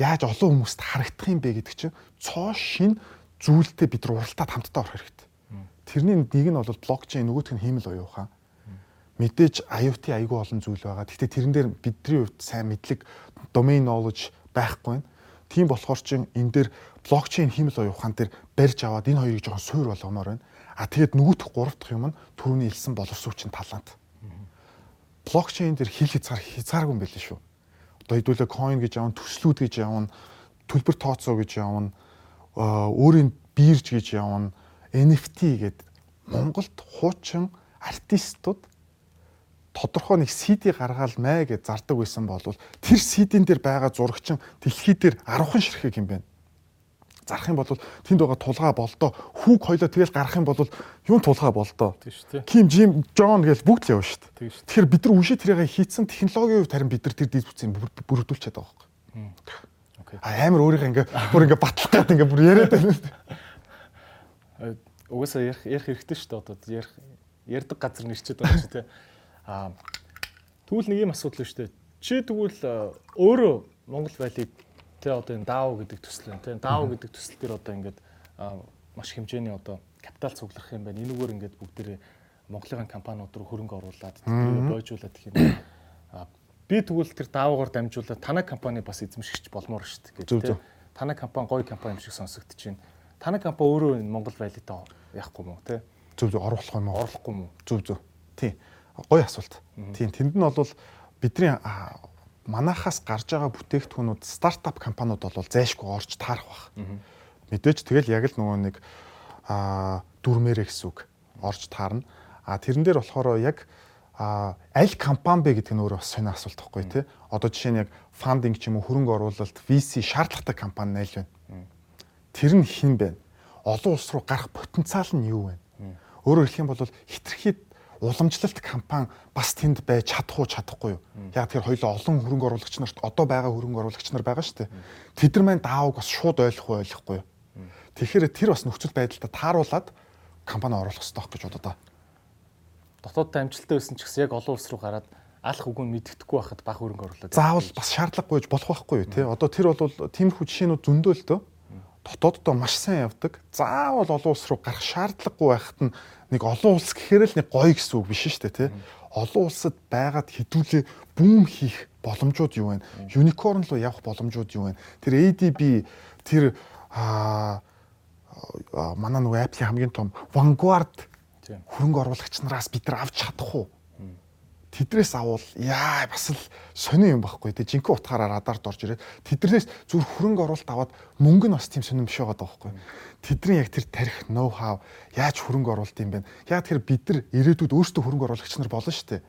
Яаж олон хүмүүст харагдах юм бэ гэдэг чинь цоо шин зүйлтэй бид нар уралдаад хамтдаа орох хэрэгтэй. Тэрний нэг нь бол блокчейн нөгөөх нь хиймэл оюухан. Мэдээж IoT аягүй олон зүйл байгаа. Гэхдээ тэрэн дээр бидний хувьд сайн мэдлэг domain knowledge байхгүй байна. Тийм болохоор чин энэ дээр блокчейн хиймэл оюухан дээр барьж аваад энэ хоёрыг жоохон суур болгомоор байна. А тэгээд нөгөөх гурав дахь юм нь түрүүний хэлсэн боловсруучийн талант. Блокчейн дээр хил хязгаар хязгааргүй юм байл шүү. Одоо хэдүүлээ coin гэж явна, төслүүд гэж явна, төлбөр тооцоо гэж явна, өөрийн бирж гэж явна, NFT гэдэг Монголд хуучин артистууд тодорхой нэг CD гаргаал мэ гэж зардаг байсан бол тэр CD-н дээр байгаа зурагчин дэлхий дээр 10хан ширхэг юм байна. Зарах юм бол тэнд байгаа тулгаа болдоо. Хүүг хоёлоо тэгэл гарах юм бол юу тулгаа болдоо? Ким Жим Джон гэж бүгд л явна шүү дээ. Тэгэхээр бид нар үшээ тэрийг хийцэн технологийн хувьд харин бид нар тэр дийс бүтцийг бүрдүүлчихэд байгаа байхгүй а амар өөрийнхөө ингээ бүр ингээ батлах гэдэг ингээ бүр яриад байна угаасаа ярих ярих хэрэгтэй шүү дээ. Одоо ярих ярддаг газар нэрчээд байгаа шүү дээ а тэгвэл нэг юм асуудал шүү дээ чи тэгвэл өөрөө Монгол байлиг Тэ одоо энэ DAO гэдэг төсөл нь тэ DAO гэдэг төсөл дээр одоо ингээд маш хэмжээний одоо капитал цуглах юм байна. Энэгээр ингээд бүгдээрээ Монголын компаниуд руу хөрөнгө оруулад бойжуулаад гэх юм. Би тэгвэл тэр DAO-гоор дамжуулаад танай компани бас эзэмшигч болмоор шүү дээ. Танай компани гоё компани юм шиг сонсогдож байна. Танай компани өөрөө Монгол валютаа яахгүй мó тэ? Зөв зөв оруулах юм уу? Оруулахгүй мó? Зөв зөв. Тий. Гоё асуулт. Тийм тэнд нь бол бидний манахаас гарч байгаа бүтээгдэхүүнүүд стартап компаниуд бол зайшгүй орж таарах баг. Мэдээж тэгэл яг л нөгөө нэг а дүрмээрээ гэсэн үг орж таарна. А тэрэн дээр болохоор яг а аль компани бэ гэдэг нь өөрөө бас сонио асуулт байхгүй тий. Одоо жишээ нь яг фандинг ч юм уу хөрөнгө оруулалт VC шаардлагатай компани найл байна. Тэр нь хэн бэ? Олон улс руу гарах потенциал нь юу вэ? Өөрөөр хэлэх юм бол хитрхи уламжлалт компани бас тэнд байж чадах уу чадахгүй юу? Яг тэр хоёлоо олон хөрөнгө оруулагч нарт одоо байгаа хөрөнгө оруулагч нар байгаа шүү дээ. Тэд нар маань даавыг бас шууд ойлгох уу ойлгохгүй юу? Тэгэхээр тэр бас нөхцөл байдалтай тааруулаад компани оруулах хэрэгтэй гэж бодоо. Дотооддоо амжилттай байсан ч гэсэн яг олон улс руу гараад алах үгүй мэддэхгүй байхад баг хөрөнгө оруулаад. Заавал бас шаардлагагүйж болох байхгүй юу тий. Одоо тэр бол тиймэрхүү жишээнүүд зөндөө л дөө дотооддоо маш сайн явдаг. Заавал олон улс руу гарах шаардлагагүй байхад нь нэг олон улс гэхээр л нэг гоё гэсэн үг биш шүү дээ тий. Олон улсад байгаад хідүүлээ бүүм хийх боломжууд юу вэ? Юникорн руу явах боломжууд юу вэ? Тэр ADB тэр аа манай нөгөө Apple-ийн хамгийн том Vanguard хөрөнгө оруулагч нараас бид нар авч чадах уу? Тэдрээс авал яа бас л сони юм байхгүй тий жинхэнэ утгаараа радард орж ирээд тэдрээс зүр хөрөнгө оруулалт аваад мөнгө нь бас тийм сонирм биш байгаа байхгүй. Тэдний яг тэр тарих ноу хав яаж хөрөнгө оруулалт юм бэ? Яг тэр бид нар ирээдүйд өөрсдөө хөрөнгө оруулагч нар болно шүү дээ.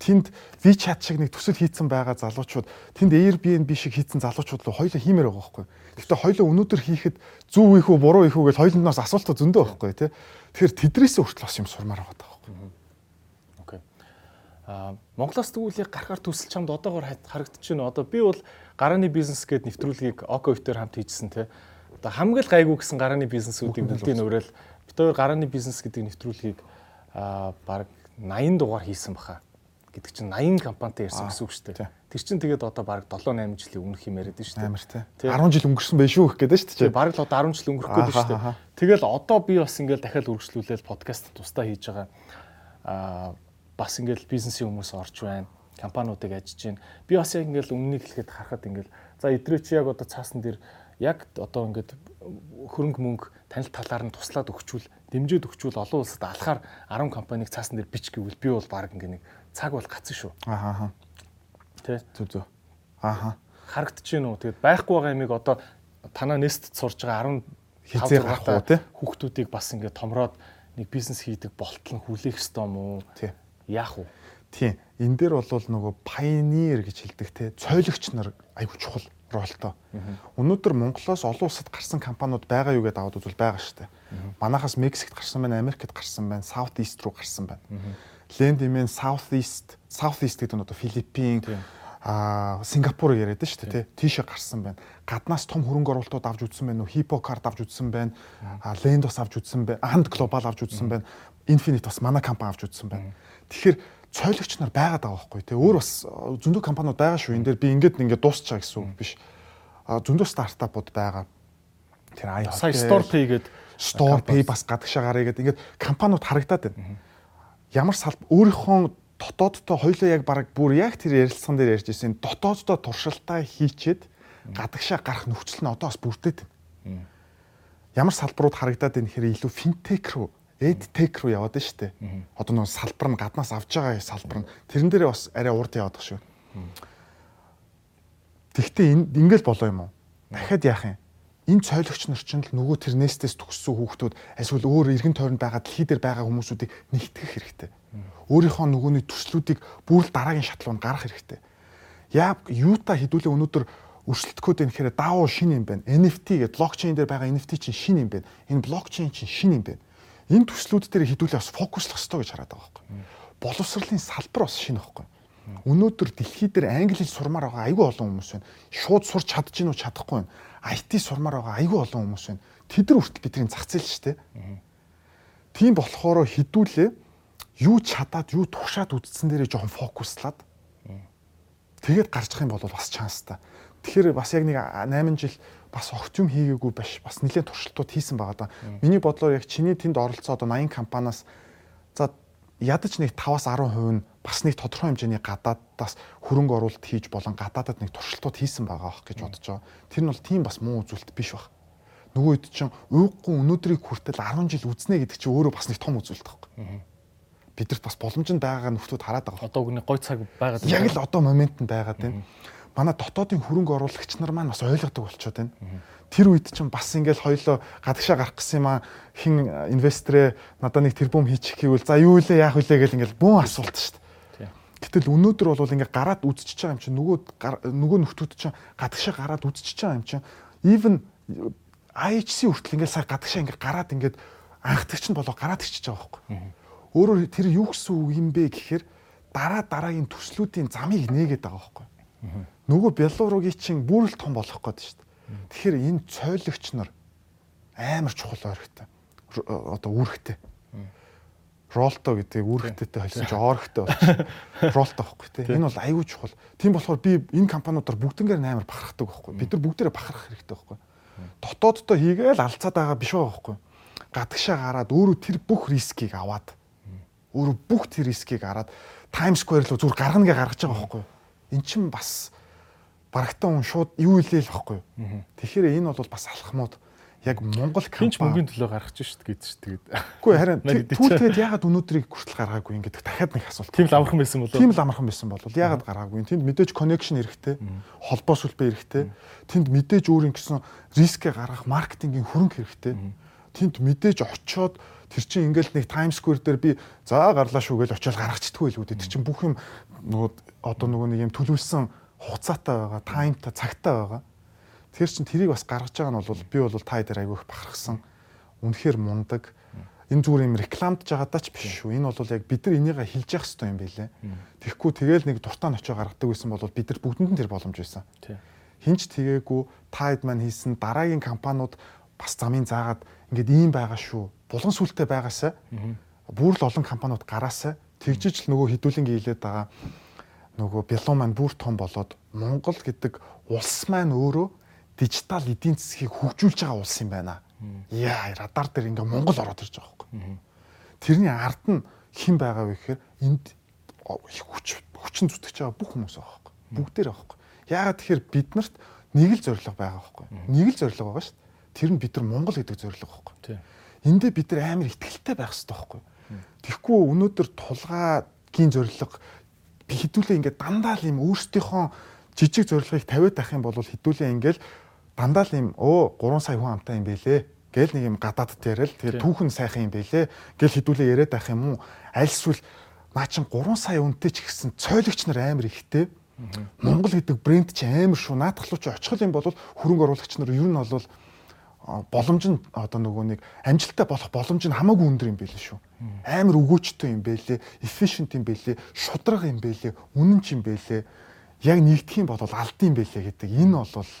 Тэнд WeChat шиг нэг төсөл хийцэн байгаа залуучууд тэнд Airbnb шиг хийцэн залуучууд руу хоёулаа хиймээр байгаа байхгүй. Гэхдээ хоёулаа өнөөдөр хийхэд зөв их үү буруу их үү гэж хоёуланаас асуултаа зөндөө байхгүй тий тэгэхээр тэдрээс хүртэл бас юм сурмаар байгаа Монголоос яг гарахаар төсөл чамд одоогор харагдаж байна. Одоо би бол гарааны бизнес гэдэг нэвтрүүлгийг Окоивтер хамт хийжсэн те. Одоо хамгийн л гайгүй гэсэн гарааны бизнесүүдийг бүгдийг нөрөөл бид хоёр гарааны бизнес гэдэг нэвтрүүлгийг аа баг 80 дугаар хийсэн баха. Гэдэг чинь 80 компанитай ярьсан гэсэн үг шүү дээ. Тэр чинь тэгээд одоо баг 7 8 жилийн өмнөх юм яриад шүү дээ. Амар те. 10 жил өнгөрсөн байх шүү гэдэг шүү дээ. Баг л одоо 10 жил өнгөрөх гэдэг шүү дээ. Тэгэл одоо би бас ингээл дахиад үргэлжлүүлээд подкаст тустаа хийж байгаа аа бас ингээл бизнесийн хүмүүс орж байна компаниудыг ажиж байна. Би бас яг ингээл өмнөнийг хэлэхэд харахад ингээл за идрээ чи яг одоо цаасан дээр яг одоо ингээд хөрөнгө мөнгө танил талаар нь туслаад өгчүүл дэмжиж өгчүүл олон улсад алхаар 10 компаниг цаасан дээр бич гэвэл би бол баг ингээ нэг цаг бол гацсан шүү. Ахаа. Тэ. Зүг зүг. Ахаа. Харагдаж байна уу? Тэгээд байхгүй байгаа юмыг одоо танаа нэст сурж байгаа 10 хизээ гарах уу те? Хүүхдүүдийг бас ингээ томроод нэг бизнес хийдэг болтол нь хүлээх ёстой юм уу? Тий яах вэ? Тийм. Энэ дээр бол нөгөө pioneer гэж хэлдэг те цойлогч нар айгүй чухал ролтой. Өнөөдөр Монголоос олон улсад гарсан компаниуд байгаа юу гэдээ аваад үзвэл байгаа шүү дээ. Манайхаас Мексикт гарсан байна, Америкт гарсан байна, South East руу гарсан байна. Lendimэн South East, South East гэдэг нь одоо Филиппин, а Сингапур яриад нь шүү дээ тий. Тийшээ гарсан байна. Гаднаас том хөрөнгө оруулалтууд авч үзсэн байна уу? Hippo Card авч үзсэн байна. А Lendos авч үзсэн байна. Ant Global авч үзсэн байна. Infinite бас манай компани авч үзсэн байна. Тэгэхээр цойлогч нар байгаад байгаа байхгүй тий. Өөр бас зөндөө компаниуд байгаа шүү. Энэ дээр би ингээд ингээд дуусчаа гэсэн үг биш. А зөндөө стартапууд байгаа. Тэр аяа. Сая StorePay гэдэг StorePay бас гадагшаа гарыг гэдэг ингээд компаниуд харагдаад байна. Ямар салб өөрийнхөө дотооддоо хоёлоо яг баг бүр яг тэр ярилцсан дээр ярьж ирсэн дотооддоо туршилтаа хийчээд гадагшаа гарах нөхцөл нь одоо бас бүрдээд байна. Ямар салбарууд харагдаад байна гэхээр илүү финтек руу EdTech руу яваад дээ. Одоо нөгөө салбар нь гаднаас авж байгаа салбар нь тэрэн дээрээ бас арай урд яваад байгаа шүү. Тэгвэл энэ ингээл болоо юм уу? Дахиад яах юм? Энэ цойлогч нар ч л нөгөө тэрнээсээс төгссөн хүүхдүүд эсвэл өөр иргэн тойронд байгаа дэлхий дээр байгаа хүмүүсүүдийг нэгтгэх хэрэгтэй. Өөрийнхөө нөгөөний төслүүдийг бүр л дараагийн шатлуунд гаргах хэрэгтэй. Яг юута хідүүлээ өнөөдөр өрсөлдөхөд энэ хэрэг даавуу шин юм байна. NFT гэдэг блокчейн дээр байгаа NFT чинь шин юм байна. Энэ блокчейн чинь шин юм байна энэ төслүүд дээр хэдүүлээ бас фокуслах хэрэгтэй гэж хараад байгаа байхгүй. Боловсролын салбар бас шинэ байхгүй. Өнөөдөр дэлхий дээр англи хэл сурмаар байгаа айгүй олон хүмүүс байна. Шууд сурч чадж гинүү чадахгүй байна. IT сурмаар байгаа айгүй олон хүмүүс байна. Тэд нар хүртэл бидний зах зээл шүү дээ. Тийм болохоор хэдүүлээ юу чадаад юу тухшаад үдцсэн дээрээ жоохон фокуслаад тэгээд гарчих юм бол бас чанстай. Тэгэхээр бас яг нэг 8 жил бас огт юм хийгээгүй биш. Бас нэлээд туршилтууд хийсэн байгаа да. Миний бодлоор яг чиний тэнд оролцоо одоо 80 компаниас за ядаж нэг 5-аас 10% нь бас нэг тодорхой хэмжээний гадаадаас хөрөнгө оруулалт хийж болон гадаадад нэг туршилтууд хийсэн байгаа ах гэж бодож байгаа. Тэр нь бол тийм бас муу үзүүлэлт биш баг. Нөгөө хэд чинь уйггүй өнөөдрийг хүртэл 10 жил үзнэ гэдэг чинь өөрөө бас нэг том үзүүлэлт байхгүй. бидэрт бас боломжинд байгаа нөхдүүд хараад байгаа. Одоо үгний гой цаг байгаад Яг л одоо моментод байгаад байна. Манай дотоодын хөрөнгө оруулагч нар маань бас ойлгодог болчиход байна. Тэр үед чинь бас ингээл хоёлоо гадагшаа гарах гэсэн юм аа хин инвесторээ надад нэг тэрбум хийчих гэвэл за юу илээ яах вүлээ гэл ингээл бүүн асуулт шүү дээ. Гэтэл өнөөдөр бол ингээ гараад үзчихэж байгаа юм чинь нөгөө нөгөө нөхдүүд чинь гадагшаа гараад үзчихэж байгаа юм чинь even IHC хүртэл ингээ сая гадагшаа ингээ гараад ингээд анхдагч нь болоо гараад ичиж байгаа байхгүй. Өөрөөр тэр юу гэсэн үг юм бэ гэхээр дараа дараагийн төслүүдийн замыг нээгээд байгаа байхгүй. Нөгөө Белоругийн чинь бүр л том болох гээд шүү дээ. Тэгэхээр энэ цойлогч нар амар чухал орхитой. Одоо үүрэгтэй. Ролто гэдэг үүрэгтэйтэй холсон чи оорхтой болчих. Ролто байхгүй тий. Энэ бол аюу чухал. Тийм болохоор би энэ компаниудаар бүгднгээр амар бахархдаг байхгүй. Бид нар бүгдээрээ бахархах хэрэгтэй байхгүй. Дотооддоо хийгээл алцаад байгаа биш байгаа байхгүй. Гадагшаа гараад өөрөө тэр бүх рискийг аваад өөрөө бүх тэр рискийг хараад Times Square руу зүгээр гаргана гэ гаргаж байгаа байхгүй? Эн чин бас барагтаа хүн шууд юу илээ л байхгүй юу? Тэгэхээр энэ бол бас алхмууд яг Монгол компани мөнгөний төлөө гаргаж шít гэж тэгээд. Үгүй харин түүл тэгээд ягаад өнөөдрийг хүртэл гаргаагүй юм гэдэг дахиад нэг асуулт. Тийм л амархан байсан болов. Тийм л амархан байсан болов. Ягаад гаргаагүй? Тэнд мэдээж connection хэрэгтэй, холбоо сүлбэ хэрэгтэй. Тэнд мэдээж өөрийн гэсэн рискээ гаргах маркетингийн хөрөнгө хэрэгтэй. Тэнд мэдээж очиод Тэр чинь ингээл нэг Times Square дээр би за гарлаа шүү гэж очиод гаргацдаггүй л үүдээ. Тэр чинь бүх юм нөгөө одоо нөгөө нэг юм төлөвлөсөн хугацаатай байгаа, таймтай, цагтай байгаа. Тэр чинь тэрийг бас гаргаж байгаа нь бол би бол та дээр айгүйх бахархсан. Үнэхээр мундаг. Энэ зүгээр юм рекламдж байгаадаа ч биш шүү. Энэ бол яг бид нар энийгээ хилж явах хэрэгтэй юм байлээ. Тэгэхгүй тэгэл нэг дуртаа ночоо гаргадаг байсан бол бид нар бүгдэнд нь тэр боломж байсан. Хинч тгээгүү таад маань хийсэн дараагийн компаниуд бас замын заагаад ингээд ийм байгаа шүү булган сүлтэй байгаасаа бүр л олон компаниуд гараасаа тэгжиж л нөгөө хідүүлэнгийн хилээд байгаа нөгөө бялуу маань бүр том болоод Монгол гэдэг улс маань өөрөө дижитал эдийн засгийг хөгжүүлж байгаа улс юм байна. Яа, радар дээр ингээ Монгол ороод ирж байгаа байхгүй. Тэрний ард нь хэн байгаа вэ гэхээр энд хүч хүчин зүтгэж байгаа бүх хүмүүс байгаа байхгүй. Бүгдээр байгаа байхгүй. Яагаад тэгэхээр биднэрт нэг л зорилго байгаа байхгүй. Нэг л зорилго байгаа шүү дээ. Тэр нь бид нар Монгол гэдэг зорилго байхгүй эндээ бид нар амар ихтгэлтэй байх хэрэгтэй байхгүй. Тэгэхгүй өнөөдөр тулгаагийн зорилго би хідүүлээ ингээд дандаа л юм өөрсдийнхөө жижиг зорилгыг тавиад байх юм бол хідүүлээ ингээд дандаа л юм өө 3 сая хүн амтай юм бэлээ гэл нэг юм гадаадд яриад тэгээ түүхэн сайхан юм бэлээ гэл хідүүлээ яриад байх юм уу? Аль эсвэл наа чин 3 сая үнэтэй ч гэсэн цойлогч нар амар ихтэй. Монгол гэдэг брэнд чи амар шүү. Наадах руу чи очих юм бол хөрөнгө оруулагч нар ер нь бол боломж нь одоо нөгөө нэг амжилттай болох боломж нь хамаагүй өндөр юм байл шүү. Амар өгөөчтэй юм байлээ, efficient юм байлээ, шудраг юм байлээ, үнэн ч юм байлээ. Яг нэгдэх юм бол алд юм байлээ гэдэг. Энэ бол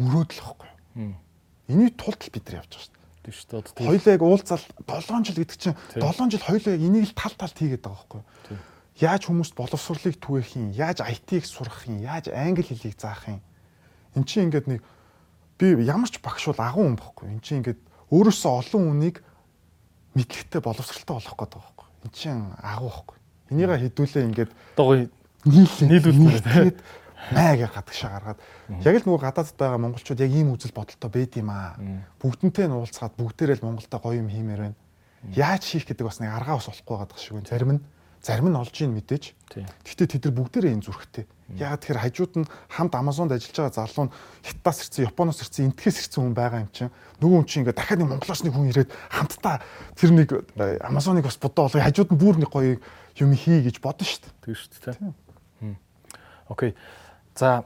мөрөөдөл واخгүй. Эний тулд бид нар явж байгаа шүү. Тийм шүү дээ. Хоёлаа яг уулзаал 7 жил гэдэг чинь 7 жил хоёлаа энийг л тал талд хийгээд байгаа байхгүй юу? Яаж хүмүүст боловсрлыг түгээх юм? Яаж IT-ийг сурах юм? Яаж англи хэлийг заах юм? Эн чинь ингээд нэг би ямар ч багш бол агуу хүн бохгүй. Энд чинь ингээд өөрөөсөө олон хүнийг мэдлэгтэй боловсралтай болох гэдэг байхгүй. Энд чинь агуу бохгүй. Энийгээ хідүүлээ ингээд догоо нийлүүлээд маяг гадагшаа гаргаад яг л нөгөө гадаадд байгаа монголчууд яг ийм үзэл бодолтой байд юм аа. Бүгдэнтэй нь уулзгаад бүгдээрээ л Монголда гоё юм хиймээр байна. Яаж хийх гэдэг бас нэг аргаа бас болохгүй байгаа шиг байна. Зарим нь зарим нь олж ийн мэдээж. Гэхдээ тэд нар бүгдээрээ энэ зүрхтэй. Ягаад тэгэхээр хажууд нь хамт Amazon-д ажиллаж байгаа залуу нь Хятадаас ирсэн, Японоос ирсэн, энтхээс ирсэн хүн байгаа юм чинь. Нөгөө хүн чинь ингээд дахиад нэг Монголоос нэг хүн ирээд хамтдаа тэр нэг Amazon-ыг бас бодоо олгоё. Хажууд нь бүр нэг гоё юм хий гэж бодно шүү дээ. Тийм шүү дээ. Окей. За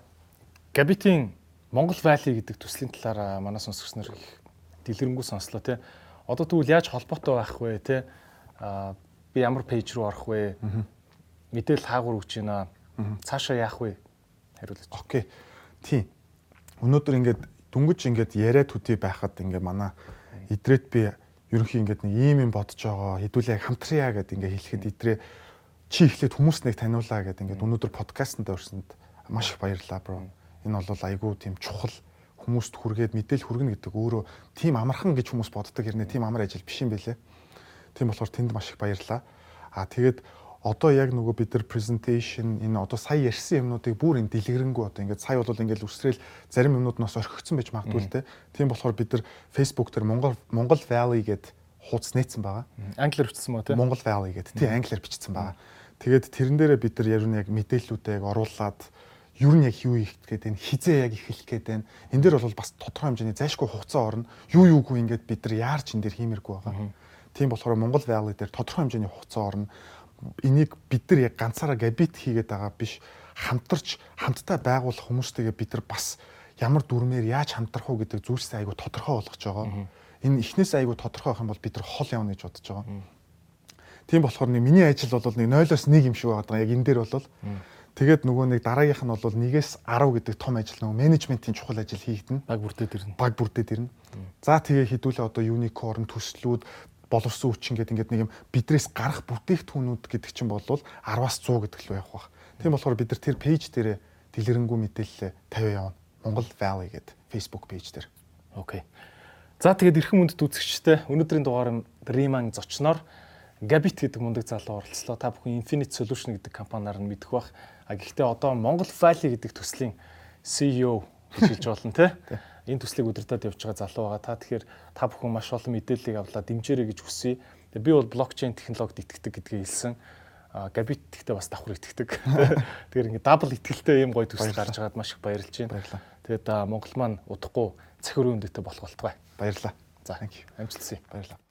Gabit-ийн Монгол Valley гэдэг төслийн талаар манай сонсогч нар их дэлгэрэнгүй сонслоо тий. Одоо тэгвэл яаж холбоотой байх вэ тий? А би ямар пэйж рүү орох вэ? Мэдээлэл хаагур өгч байна Цаашаа яах вэ? Хариулаач. Окей. Тийм. Өнөөдөр ингээд дүнгэж ингээд яриад төдий байхад ингээд манай идрээд би ерөнхий ингээд нэг ийм юм бодож байгаа хэдүүлээ хамтрая гэдээ ингээд хэлэхэд идрээ чи эхлээд хүмүүс нэг таниулаа гэдээ ингээд өнөөдөр подкастт орсонд маш их баярлалаа бро. Энэ бол айгүй тийм чухал хүмүүст хүргээд мэдээлэл хүргэнэ гэдэг өөрөө тийм амархан гэж хүмүүс боддог хэрнээ тийм амар ажил биш юм байлээ. Тийм болохоор тэнд маш их баярлалаа. Аа тэгээд одоо яг нөгөө бид нар presentation энэ одоо сая ярьсан юмнуудыг бүр энэ дэлгэрэнгүй одоо ингээд сая бол ингээд үсрээл зарим юмнууд нас орхигдсон байж магадгүй л те. Тийм болохоор бид нар Facebook дээр Монгол Монгол Valley гэд хуудас нээсэн байгаа. Англиар бичсэн мөн тийм. Монгол Valley гэдэг тийм англиар бичсэн байгаа. Тэгээд тэрэн дээрээ бид нар яруу яг мэдээллүүдээ яг оруулаад юу нь яг юу их гээд энэ хизээ яг эхлэх гээд байна. Энэ дээр бол бас тодорхой хэмжээний зайшгүй хугацаа орно. Юу юугүй ингээд бид нар яарч энэ дээр хиймэргүй байгаа. Тийм болохоор Монгол Valley дээр тодорхой хэмжээний хугацаа орно. Энийг бид нар яг ганцаараа габит хийгээд байгаа биш хамтарч хамтдаа байгуулах хүмүүстэйгээ бид нар бас ямар дүрмээр яаж хамтрах уу гэдэг зүйлсээ айгүй тодорхой болгож байгаа. Энэ эхнээс айгүй тодорхой байх юм бол бид нар хол явна гэж бодож байгаа. Тийм болохоор нэг миний ажил бол нэг 0-оос 1 юм шиг байгаа. Яг энэ дээр бол Тэгээд нөгөө нэг дараагийнх нь бол нэгээс 10 гэдэг том ажил нөгөө менежментийн чухал ажил хийгдэнэ. Баг бүрдээд ирнэ. Баг бүрдээд ирнэ. За тэгээ хідүүлээ одоо unicorn төслүүд боловсон хүчин гэдэг ингээд нэг юм бидрээс гарах бүтээгдэхүүнүүд гэдэг чинь бол 10-аас 100 гэдэг л байх бах. Тийм болохоор бид нар тэр пэйж дээрээ дэлгэрэнгүй мэдээлэл тавиа явна. Монгол Valley гэдэг Facebook пэйж дээр. Окей. За тэгээд эрхэм үндэт үзэгчтэй өнөөдрийн дугаар Dream-ан зочноор Gabit гэдэг мундаг залуу оролцлоо. Та бүхэн Infinite Solution гэдэг компаниар нь мэдэх бах. А гэхдээ одоо Монгол Valley гэдэг төслийн CEO хэлж болно те. Энэ төслийг удирдах явж байгаа залуу байгаа. Та тэгэхээр та бүхэн маш олон мэдээллийг авлаа дэмжээрэй гэж хүсье. Тэгээ би бол блокчейн технологид итгэдэг гэдгээ хэлсэн. Gabit гэхдээ бас давхар итгэдэг. Тэгэхээр ингээд дабл итгэлтэй юм гоё төсөл гарч байгаад маш их баярлж байна. Тэгээд Монгол маань удахгүй цахир үндэтэй болох болтугай. Баярлалаа. За амжилт хүсье. Баярлалаа.